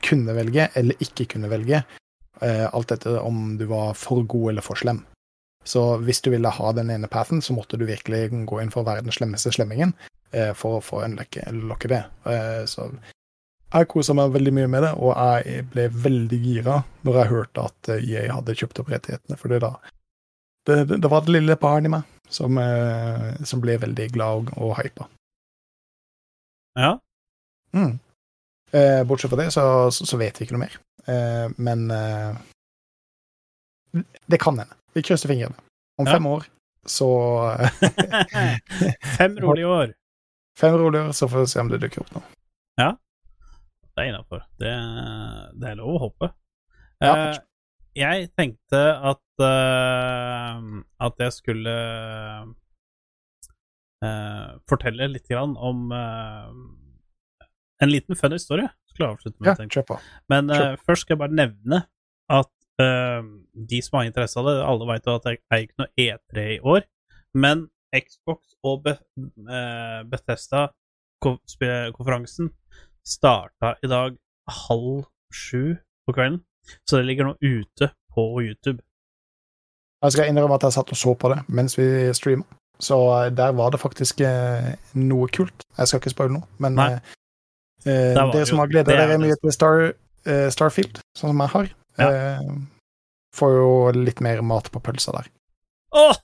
kunne velge eller ikke kunne velge, eh, alt etter om du var for god eller for slem. Så hvis du ville ha den ene pathen, så måtte du virkelig gå inn for å være den slemmeste slemmingen eh, for å få unlocke det. Eh, så jeg kosa meg veldig mye med det, og jeg ble veldig gira når jeg hørte at jeg hadde kjøpt opp rettighetene, for det det, det, var det lille barnet i meg som, eh, som ble veldig glad og, og hypa. Ja. Mm. Eh, bortsett fra det, så, så, vet vi ikke noe mer. Eh, men eh, det kan hende. Vi krysser fingrene. Om Ja. fem år, så Fem rolige år. Fem rolige år, så får vi se om det dukker opp noe. Det er innafor. Det, det er lov å håpe. Ja, Eh, jeg tenkte at uh, at jeg skulle eh, fortelle litt grann om uh, en liten fun historie. Skulle jeg avslutte med. Ja, kjør på. Men uh, først skal jeg bare nevne at de som har interesse av det Alle vet at det er ikke noe E3 i år, men Xbox og Be Bethesda-konferansen starta i dag halv sju på kvelden, så det ligger nå ute på YouTube. Jeg skal innrømme at jeg satt og så på det mens vi streama, så eh, der var det faktisk eh, noe kult. Jeg skal ikke spoile noe, men eh, eh, dere det som har gleda det er dere mye til Star, eh, Starfield, sånn som jeg har, eh, får jo litt mer mat på pølsa der. Åh!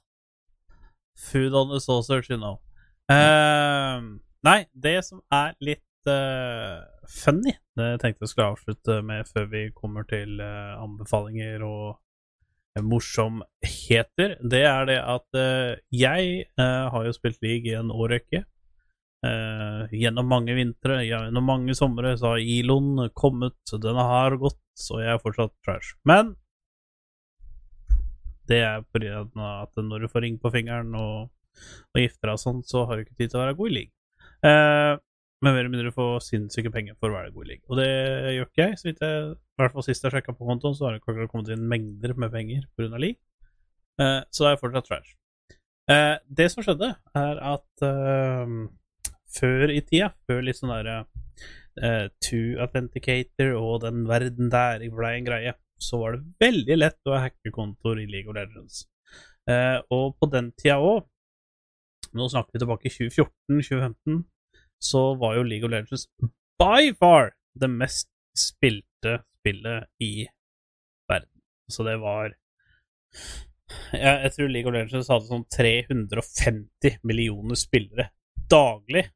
Food on the saucer, you know. Uh, nei, det som er litt uh, funny, det tenkte jeg skulle avslutte med før vi kommer til uh, anbefalinger og morsomheter, det er det at uh, jeg uh, har jo spilt league i en årrekke. Uh, gjennom mange vintre, gjennom mange somre, så har Ilon kommet, den har gått, så jeg er fortsatt trash. Men det er fordi at når du får ring på fingeren og, og gifter deg og sånn, så har du ikke tid til å være god i league. Med mer eller mindre få sinnssyke penger for å være god i league. Og det gjør ikke jeg. Så vidt jeg, i hvert fall sist jeg sjekka på kontoen, så har det kommet inn mengder med penger pga. league. Eh, så da er jeg fortsatt trash. Eh, det som skjedde, er at eh, før i tida, før litt sånn derre eh, To Authenticator og den verden der ble en greie, så var det veldig lett å hacke kontoer i League of Legends. Eh, og på den tida òg, nå snakker vi tilbake i 2014-2015, så var jo League of Legends by far det mest spilte spillet i verden. Så det var jeg, jeg tror League of Legends hadde sånn 350 millioner spillere daglig.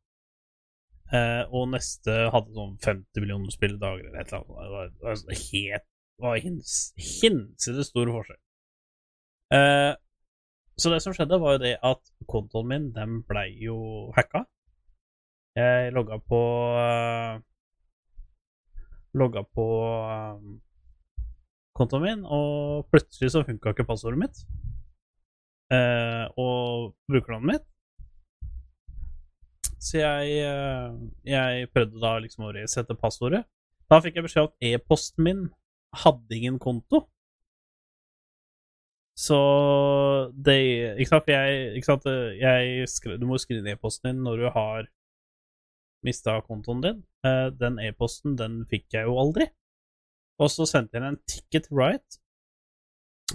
Eh, og neste hadde sånn 50 millioner spillere daglig eller et eller annet. Det var, det var helt var hins, hinsides stor forskjell. Eh, så det som skjedde, var jo det at kontoen min, den blei jo hacka. Jeg logga på uh, Logga på eh, kontoen min, og plutselig så funka ikke passordet mitt. Eh, og brukernavnet mitt. Så jeg, eh, jeg prøvde da liksom å resette passordet. Da fikk jeg beskjed om at e-posten min hadde ingen konto. Så det Ikke sant, jeg, ikke sant, jeg skrev, Du må jo skrive ned e-posten din når du har mista kontoen din. Eh, Den e-posten, den fikk jeg jo aldri. Og så sendte jeg en ticket right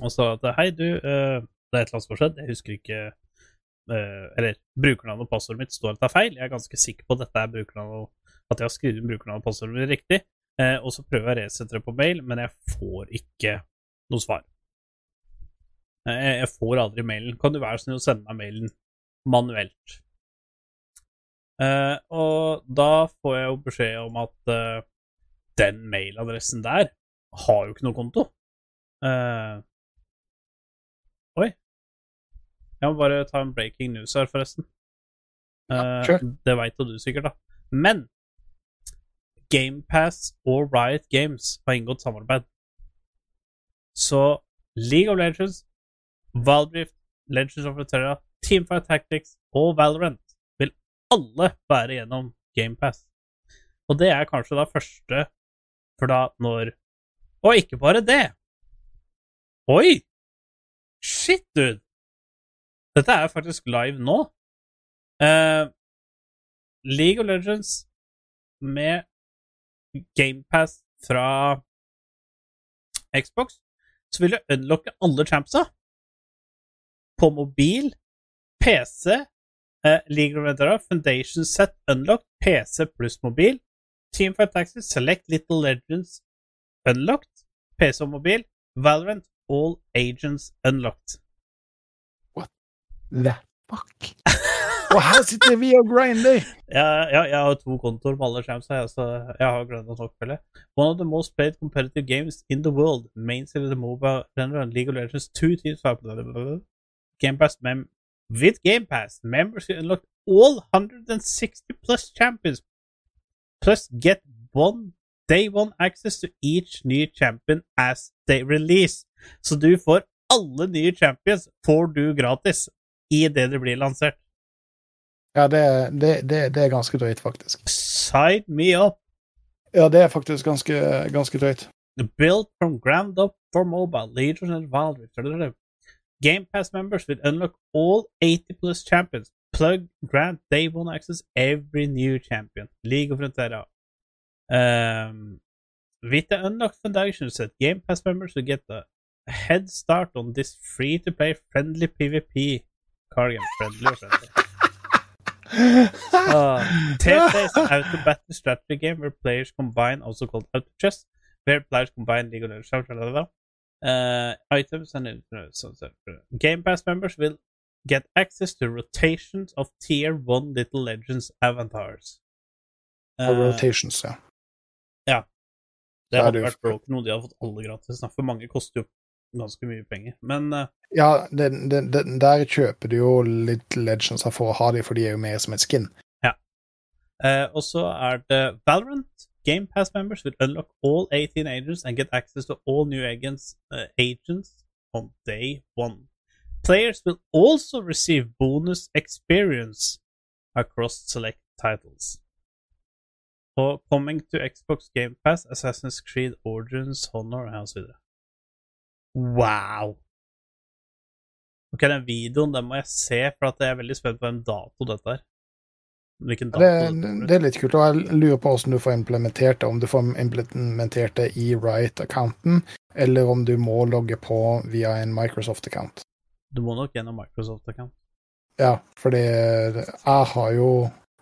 og sa at hei, du, eh, det er et eller annet som har skjedd, jeg husker ikke eh, Eller brukernavnet og passordet mitt står at det er feil. Jeg er ganske sikker på at dette er brukernavnet at jeg har skrevet inn brukernavnet og passordet mitt riktig. Og så prøver jeg å resette det på mail, men jeg får ikke noe svar. Jeg får aldri mailen. Kan du være snill å sende meg mailen manuelt? Eh, og da får jeg jo beskjed om at uh, den mailadressen der har jo ikke noe konto. Uh, oi. Jeg må bare ta en breaking news her, forresten. Ja, sure. det veit jo du sikkert, da. Men GamePass og Riot Games har inngått samarbeid. Så League of Legends Valdrift, Legends of Terra, Teamfight Tactics og Valorant alle være gjennom GamePass. Og det er kanskje da første for da når Og ikke bare det! Oi! Shit, dude! Dette er faktisk live nå. Uh, League of Legends med GamePass fra Xbox, så vil du unlocke alle champsa på mobil, PC, eh, League of Legends, Foundation Set Unlocked, PC pluss mobil, Teamfight Taxis, Select Little Legends Unlocked, PC og mobil, Valorant, All Agents Unlocked. What The fuck? Og her sitter vi og grinder! Ja, ja, jeg har to kontoer med alle champsa, jeg, så jeg har grønne spille. One of the most played competitive games in the world, mainly the mobile genre League of Legends, two teams are Game Pass mem with Game Pass, members can unlock all 160 plus champions, plus get one day one access to each new champion as they release. Så du får alle nye champions får du gratis i det det blir lansert. Ja, det, det, det, det er ganske drøyt, faktisk. Side me up! Ja, det er faktisk ganske, ganske drøyt. built from ground up for mobile, Legion and Valve. Game Pass members will unlock all 80 plus champions. Plug grant day one access every new champion. League of Frontera. Um, with the unlocked foundation set, Game Pass members will get a head start on this free to play friendly PvP card game. Friendly or friendly. Uh, TFT is an auto battle strategy game where players combine, also called auto chess, where players combine League of Legends, blah, blah, blah. Uh, items and so, so, uh, Game Pass members will get access to rotations of tier one Little Legends avatars. Uh, rotations, ja. det Ja, hadde det er vært broken, noe de har fått alle gratis. For mange koster jo ganske mye penger. Men uh, Ja, det, det, der kjøper du jo Little Legends for å ha dem, for de er jo mer som et skin. Uh, og så er det Valorant. Game Pass members will unlock all 18 agents and get access to all new agents, uh, agents on day one. Players will also receive bonus experience across select titles. Og coming to Xbox Game Pass, Assassin's Creed Origins, Honor og videre. Wow! Ok, den videoen den må jeg se, for jeg er veldig spent på hvem dato dette er. Hvilken dato Det, det er litt kult, og jeg lurer på hvordan du får implementert det. Om du får implementert det i Right-accounten, eller om du må logge på via en Microsoft-account. Du må nok gjennom Microsoft-account. Ja, fordi jeg har jo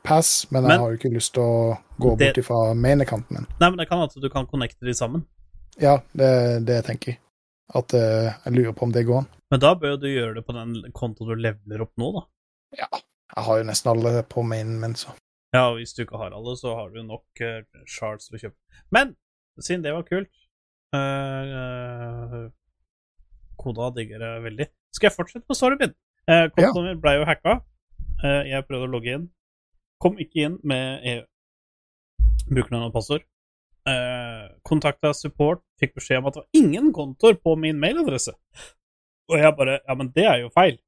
pass, men jeg har jo ikke lyst til å gå Det- bort ifra main-accounten min. Nei, men det kan at du kan connecte de sammen. Ja, det det jeg tenker. At eh, jeg lurer på om det går an. Men da bør du gjøre det på den kontoen du leveler opp nå, da. Ja, jeg har jo nesten alle på mainen min, så. Ja, og hvis du ikke har alle, så har du nok uh, shards til å kjøpe. Men siden det var kult uh, Koda digger det veldig. Skal jeg fortsette på storyen min? Uh, kontoen min ble jo hacka. Uh, jeg prøvde å logge inn. Kom ikke inn med EU. brukernavn og passord. Uh, Kontakta support, fikk beskjed om at det var ingen kontoer på min mailadresse. Og jeg bare Ja, men det er jo feil.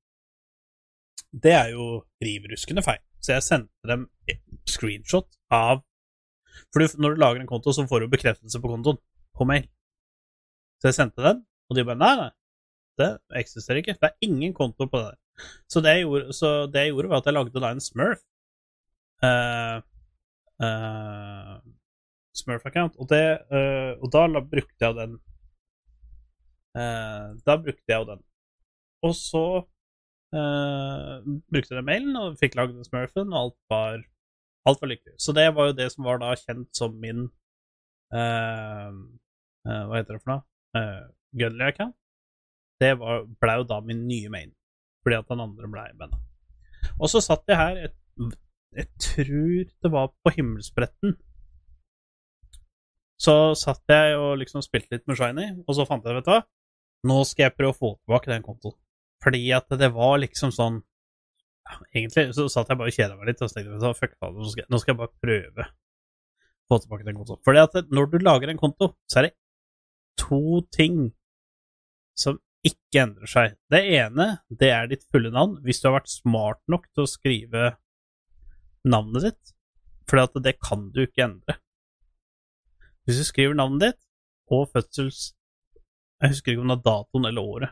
Det er jo rivruskende feil. Så jeg sendte dem screenshot av For når du lager en konto, så får du bekreftelse på kontoen på mail. Så jeg sendte den, og de bare Nei, nei, det eksisterer ikke. Det er ingen konto på det der. Så det jeg gjorde, det jeg gjorde var at jeg lagde da en Smurf. Uh, uh, Smurf-account. Og, eh, og da brukte jeg den eh, Da brukte jeg jo den. Og så eh, brukte den mailen og fikk lagd Smurfen, og alt var, alt var lykkelig. Så det var jo det som var da kjent som min eh, eh, Hva heter det for noe? Uh, Gunley-account. Det var, ble jo da min nye main, fordi at den andre ble banna. Og så satt jeg her et, Jeg tror det var på himmelspretten. Så satt jeg og liksom spilte litt med Shiny, og så fant jeg, vet du hva, nå skal jeg prøve å få tilbake den kontoen. Fordi at det var liksom sånn ja, Egentlig så satt jeg bare og kjeda meg litt, og så tenkte hva, fuck faen, nå skal, nå skal jeg bare prøve å få tilbake den kontoen. Fordi at når du lager en konto, så er det to ting som ikke endrer seg. Det ene, det er ditt fulle navn, hvis du har vært smart nok til å skrive navnet ditt, for det kan du ikke endre. Hvis du skriver navnet ditt og fødsels... Jeg husker ikke om det er datoen eller året.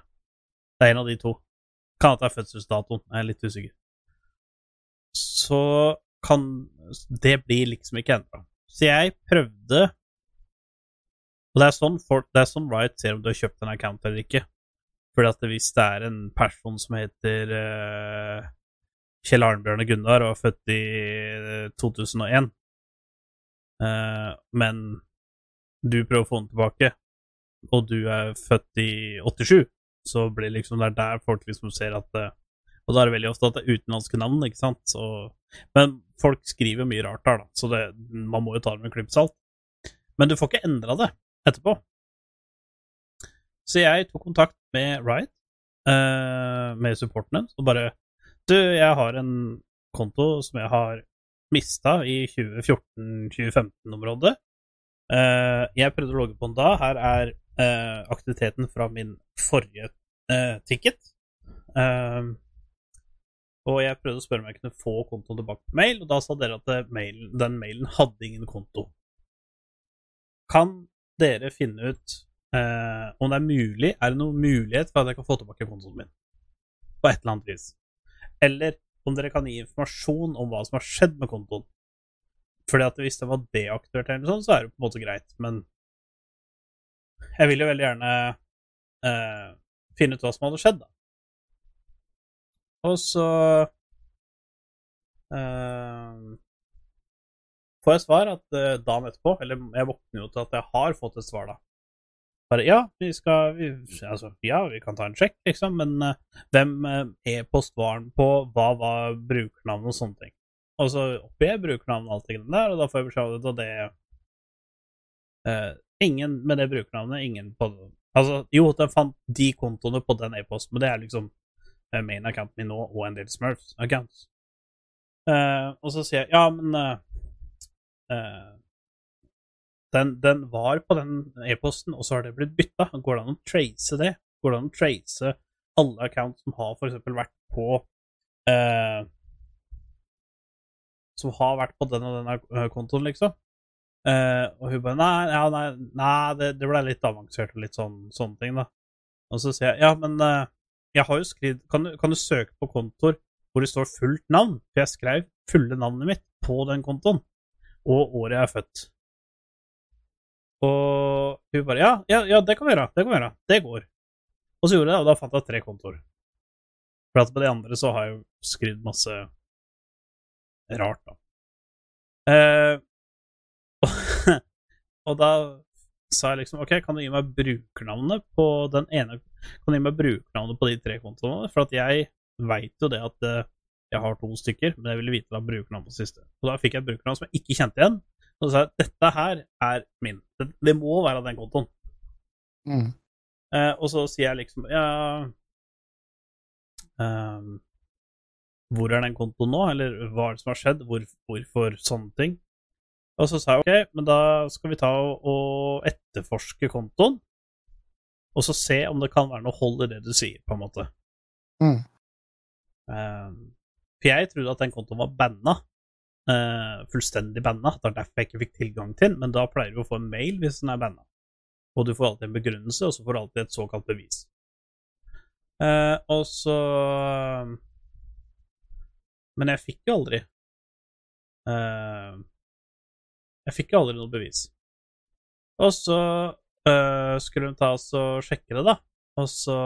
Det er en av de to. Kan at det er fødselsdatoen, jeg er litt usikker. Så kan Det blir liksom ikke endra. Så jeg prøvde Og det er sånn folk, det er sånn Riot ser om du har kjøpt en account eller ikke. Fordi at hvis det er en person som heter uh, Kjell Arnbjørne Gunnar og er født i eh, 2001, uh, men du prøver å få den tilbake, og du er født i 87, så blir liksom det er der folk liksom ser at det, Og da er det veldig ofte at det er utenlandske navn, ikke sant. Så, men folk skriver mye rart der, da, så det, man må jo ta det med en klype. Men du får ikke endra det etterpå. Så jeg tok kontakt med Riot, eh, med supporten deres, og bare Du, jeg har en konto som jeg har mista i 2014-2015-området. Eh, jeg prøvde å logge på den da. Her er eh, aktiviteten fra min forrige eh, ticket. Eh, og jeg prøvde å spørre om jeg kunne få kontoen tilbake på mail, og da sa dere at eh, mailen, den mailen hadde ingen konto. Kan dere finne ut eh, om det er mulig Er det noen mulighet for at jeg kan få tilbake kontoen min? På et eller annet vis. Eller om dere kan gi informasjon om hva som har skjedd med kontoen. Fordi at hvis det var deaktivert, eller sånt, så er det på en måte greit, men jeg vil jo veldig gjerne eh, finne ut hva som hadde skjedd, da. Og så eh, får jeg svar at eh, dagen etterpå, eller jeg våkner jo til at jeg har fått et svar, da. Bare ja, vi skal vi, Altså, ja, vi kan ta en sjekk, liksom, men eh, hvem eh, e-post var på, hva var brukernavnet og sånne ting. Og så oppgir jeg brukernavnet og alt det der, og da får jeg beskjed om at det eh, Ingen med det brukernavnet, ingen på Altså, jo, den fant de kontoene på den e-posten, men det er liksom eh, main accounten min nå, og en del Smurfs accounts. Uh, og så sier jeg ja, men uh, uh, den, den var på den e-posten, og så har det blitt bytta. Går det an å trace det? Går det an å trace alle accounts som har eksempel vært på Som har vært på den og den kontoen, liksom? Eh, og hun bare Nei, ja, nei, nei det, det ble litt avansert og litt sånn, sånne ting, da. Og så sier jeg ja, men uh, jeg har jo skrevet kan, kan du søke på kontoer hvor det står fullt navn? For jeg skrev fulle navnet mitt på den kontoen, og året jeg er født. Og hun bare ja, ja, ja, det kan vi gjøre. Det kan vi gjøre. Det går. Og så gjorde jeg det, og da fant jeg tre kontoer. For at på de andre så har jeg jo skrevet masse rart, da. Eh, og da sa jeg liksom OK, kan du gi meg brukernavnet på den ene Kan du gi meg brukernavnet på de tre kontoene? For at jeg veit jo det at eh, jeg har to stykker, men jeg ville vite da brukernavn på siste. Og da fikk jeg et brukernavn som jeg ikke kjente igjen. Og så sa jeg dette her er min. Det, det må være den kontoen. Mm. Eh, og så sier jeg liksom Ja um, Hvor er den kontoen nå? Eller hva er det som har skjedd? Hvor, hvorfor sånne ting? Og så sa jeg ok, men da skal vi ta og, etterforske kontoen. Og så se om det kan være noe hold i det du sier, på en måte. Mm. Um, for jeg trodde at den kontoen var banna. Uh, fullstendig banna. Det er derfor jeg ikke fikk tilgang til den. Men da pleier du å få en mail hvis den er banna. Og du får alltid en begrunnelse, og så får du alltid et såkalt bevis. Eh, og så Men jeg fikk jo aldri eh, Jeg fikk jo aldri noe bevis. Og så eh, skulle hun ta oss og sjekke det, da. Og så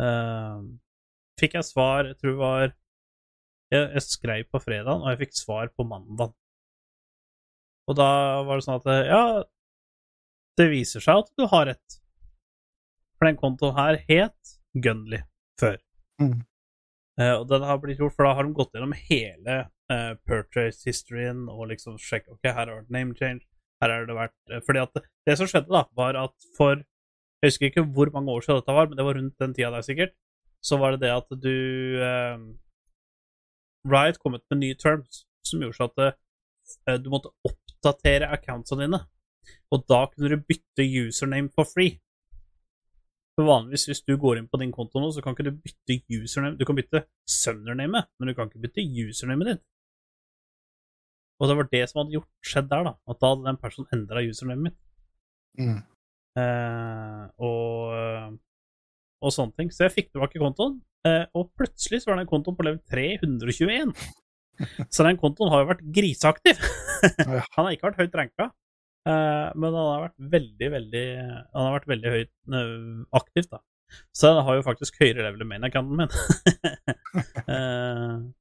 eh, fikk jeg svar Jeg tror det var Jeg, jeg skrev på fredagen, og jeg fikk svar på mandag. Og da var det sånn at Ja, det viser seg at du har rett. For den kontoen her het Gunley før. Mm. Uh, og den har blitt gjort, for da har de gått gjennom hele eh, purchase historien og liksom sjekke Ok, her har det vært name change, her har det vært eh, Fordi at det, som skjedde, da, var at for Jeg husker ikke hvor mange år siden dette var, men det var rundt den tida der, sikkert. Så var det det at du eh, Riot kom ut med nye terms som gjorde så at uh, du måtte oppdatere accountsene dine. Og da kunne du bytte username for free. For vanligvis hvis du går inn på din konto nå, så kan ikke du bytte username. Du kan bytte sundername, men du kan ikke bytte usernamet ditt. Og det var det som hadde gjort, skjedd der, da. At da hadde den personen endra usernamet mitt. Mm. Eh, og, eh, og sånne ting. Så jeg fikk tilbake kontoen, eh, og plutselig så var den kontoen på level 321. Så den kontoen har jo vært griseaktiv. Han har ikke vært høyt ranka, eh, men han har vært veldig, veldig Han har vært veldig høyt aktivt, aktiv, da. Så den har jo faktisk høyere level enn main-accounten min.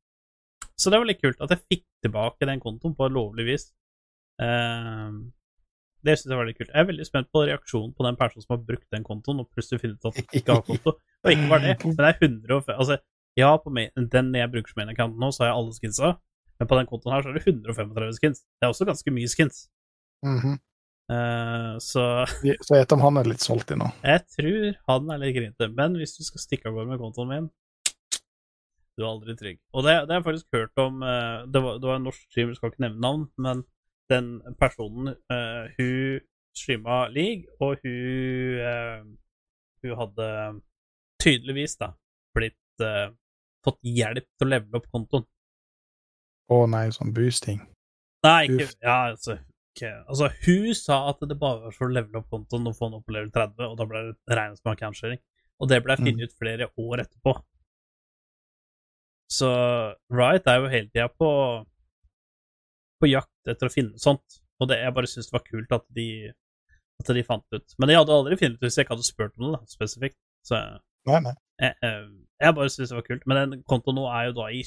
Så det var litt kult at jeg fikk tilbake den kontoen på lovlig vis. Uh, det syns jeg var litt kult. Jeg er veldig spent på reaksjonen på den personen som har brukt den kontoen, og plutselig finner ut at den ikke har konto. Og ikke bare det, men det er 150 Altså, ja, på den jeg bruker som main-account nå, så har jeg alle skinsa, men på den kontoen her så er det 135 skins. Det er også ganske mye skins. Mm -hmm. uh, så Så jeg vet om han er litt solgt i nå. jeg tror han er litt grinete. Men hvis du skal stikke av gårde med kontoen min Du er aldri trygg. Og det, det har jeg faktisk hørt om eh, det, var, det var en norsk streamer, skal ikke nevne navn, men den personen uh, Hun streama league, og hun uh, Hun hadde tydeligvis da blitt uh, Fått hjelp til å levele opp kontoen. Å nei, sånn boosting. Nei, ikke Ja, altså ikke, Altså, hun sa at det bare var for å levele opp kontoen og få den opp på level 30, og da ble det regnet som account-sharing. Og det ble jeg funnet ut flere år etterpå. Så Riot er jo hele tida på på jakt etter å finne sånt, og det, jeg bare syns det var kult at de at de fant ut. Men jeg hadde aldri funnet ut hvis jeg ikke hadde spurt om det da, spesifikt. Så Nei, nei. jeg, jeg, jeg bare syns det var kult. Men den kontoen nå er jo da i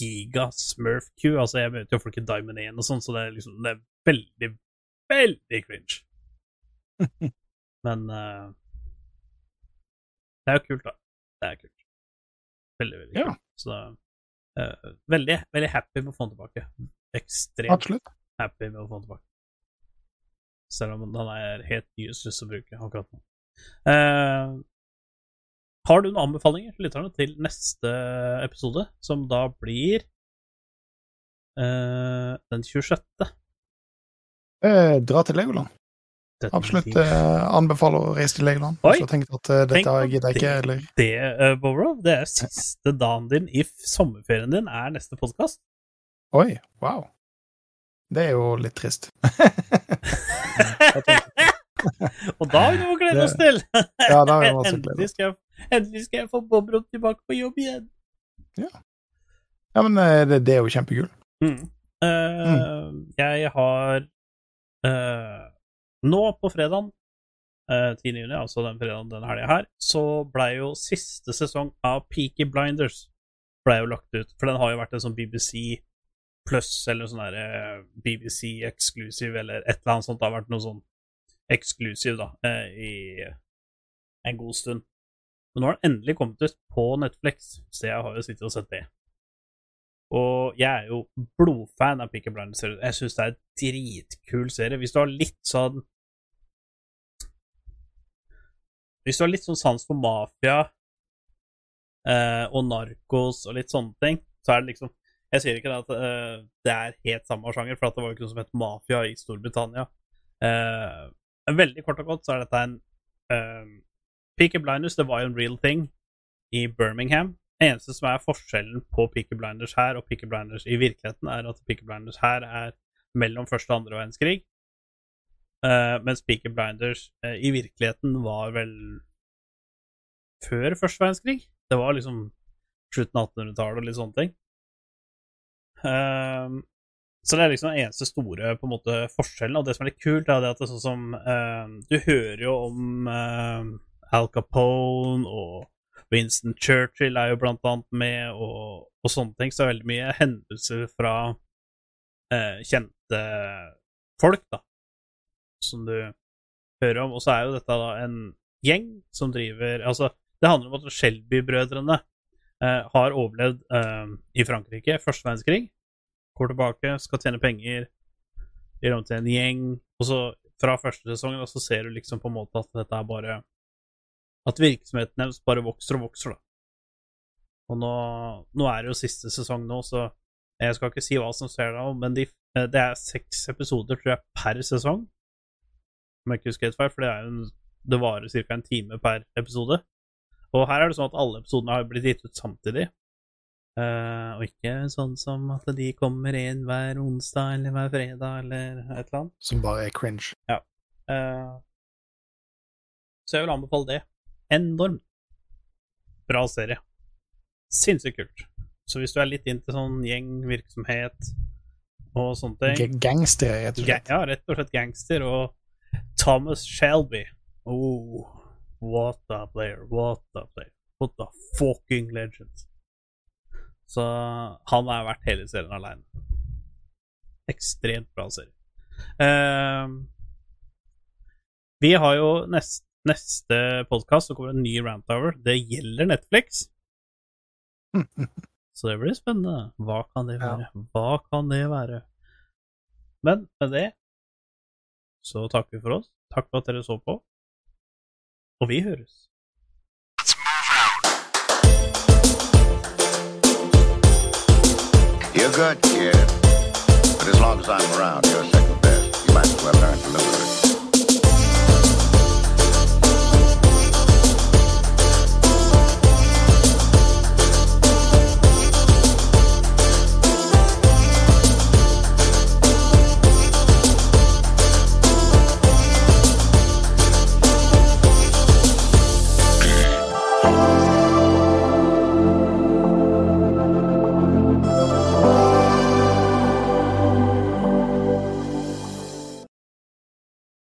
giga smurf Q. Altså, jeg møter jo folk i Diamond 1 og sånn, så det er liksom Det er veldig, veldig cringe. Men uh, det er jo kult, da. Det er kult. Veldig, veldig Ja. kult. Så eh, veldig, veldig happy med å få den tilbake. Ekstremt Absolutt. happy med å få den tilbake. Selv om den er helt useless å bruke akkurat nå. Uh, har du noen anbefalinger til lytterne til neste episode, som da blir uh, den 26.? Eh, dra til Legoland. Dette Absolutt eh, anbefaler å reise til Legoland. Oi. Så tenkte at eh, dette på gidder jeg ikke, det. eller Det, uh, Boro, det er siste dagen din i sommerferien din, er neste podkast. Oi, wow. Det er jo litt trist. Og da har vi noe å glede oss til! Ja, da har vi masse glede endelig, skal jeg, endelig skal jeg få Bobrov tilbake på jobb igjen. Ja, ja men eh, det, det er jo kjempegul. Mm. Eh, Jeg har eh, Nå på fredagen, eh, 10. juni, altså den fredagen denne helga her, så blei jo siste sesong av Peaky Blinders ble jo lagt ut. For den har jo vært en sånn BBC pluss, eller sånn derre BBC exclusive, eller et eller annet sånt. Det har vært noe sånn eksklusiv, da, eh, i en god stund. Men nå har den endelig kommet ut på Netflix, så jeg har jo sittet og sett det. Og jeg er jo blodfan av Peaky Blinders-serien. Jeg syns det er en dritkul serie. Hvis du har litt sånn Hvis du har litt sånn sans for mafia eh, og narkos og litt sånne ting, så er det liksom Jeg sier ikke at eh, det er helt samme sjanger, for det var jo ikke noe som het mafia i Storbritannia. Eh, veldig kort og godt så er dette en eh, Peaky Blinders det var jo en real thing i Birmingham. Det Eneste som er forskjellen på Peaky Blinders her og Peaky Blinders i virkeligheten, er at Peaky Blinders her er mellom første og andre verdenskrig, eh, mens Peaky Blinders uh, i virkeligheten var vel før første verdenskrig. Det var liksom slutten av 1800-tallet og litt sånne ting. Uh, så det er liksom den eneste store på en måte forskjellen. Og det som er litt kult, er at det er sånn som uh, Du hører jo om Al Capone og Winston Churchill er jo blant annet med, og, og sånne ting. Så det er veldig mye hendelser fra kjente folk, da, som du hører om. Og så er jo dette da en gjeng som driver Altså, det handler om at Shelby-brødrene eh, har overlevd eh, i Frankrike, første verdenskrig. Går tilbake, skal tjene penger, gjør om til en gjeng. Og så fra første sesongen så ser du liksom på en måte at dette er bare At virksomheten deres bare vokser og vokser, da. Og nå, nå er det jo siste sesong nå, så jeg skal ikke si hva som skjer da, men de, det er seks episoder, tror jeg, per sesong. Om jeg ikke husker helt feil, for det er jo en det varer ca. en time per episode. Og her er det sånn at alle episodene har blitt gitt ut samtidig. Uh, og ikke sånn som at de kommer inn hver onsdag eller hver fredag eller et eller annet. Som bare er cringe. Eh, så jeg vil anbefale det. Enormt bra serie. Sinnssykt kult. Så hvis du er litt inn til sånn gjengvirksomhet og sånne ting gangster, rett og slett. Ja, rett og slett gangster og Thomas Shelby. Oh, what a player, what a player. What a fucking legend. Så han har vært hele serien alene. Ekstremt bra serie. Uh, vi har jo nest, neste podkast, så kommer det en ny Rant Hour. Det gjelder Netflix. Så det blir spennende. Hva kan det være? Hva kan det være? Men med det så takker vi for oss. Takk for at dere så på. Og vi høres. You're good, kid. But as long as I'm around, you're second best. You might as well learn to live with it.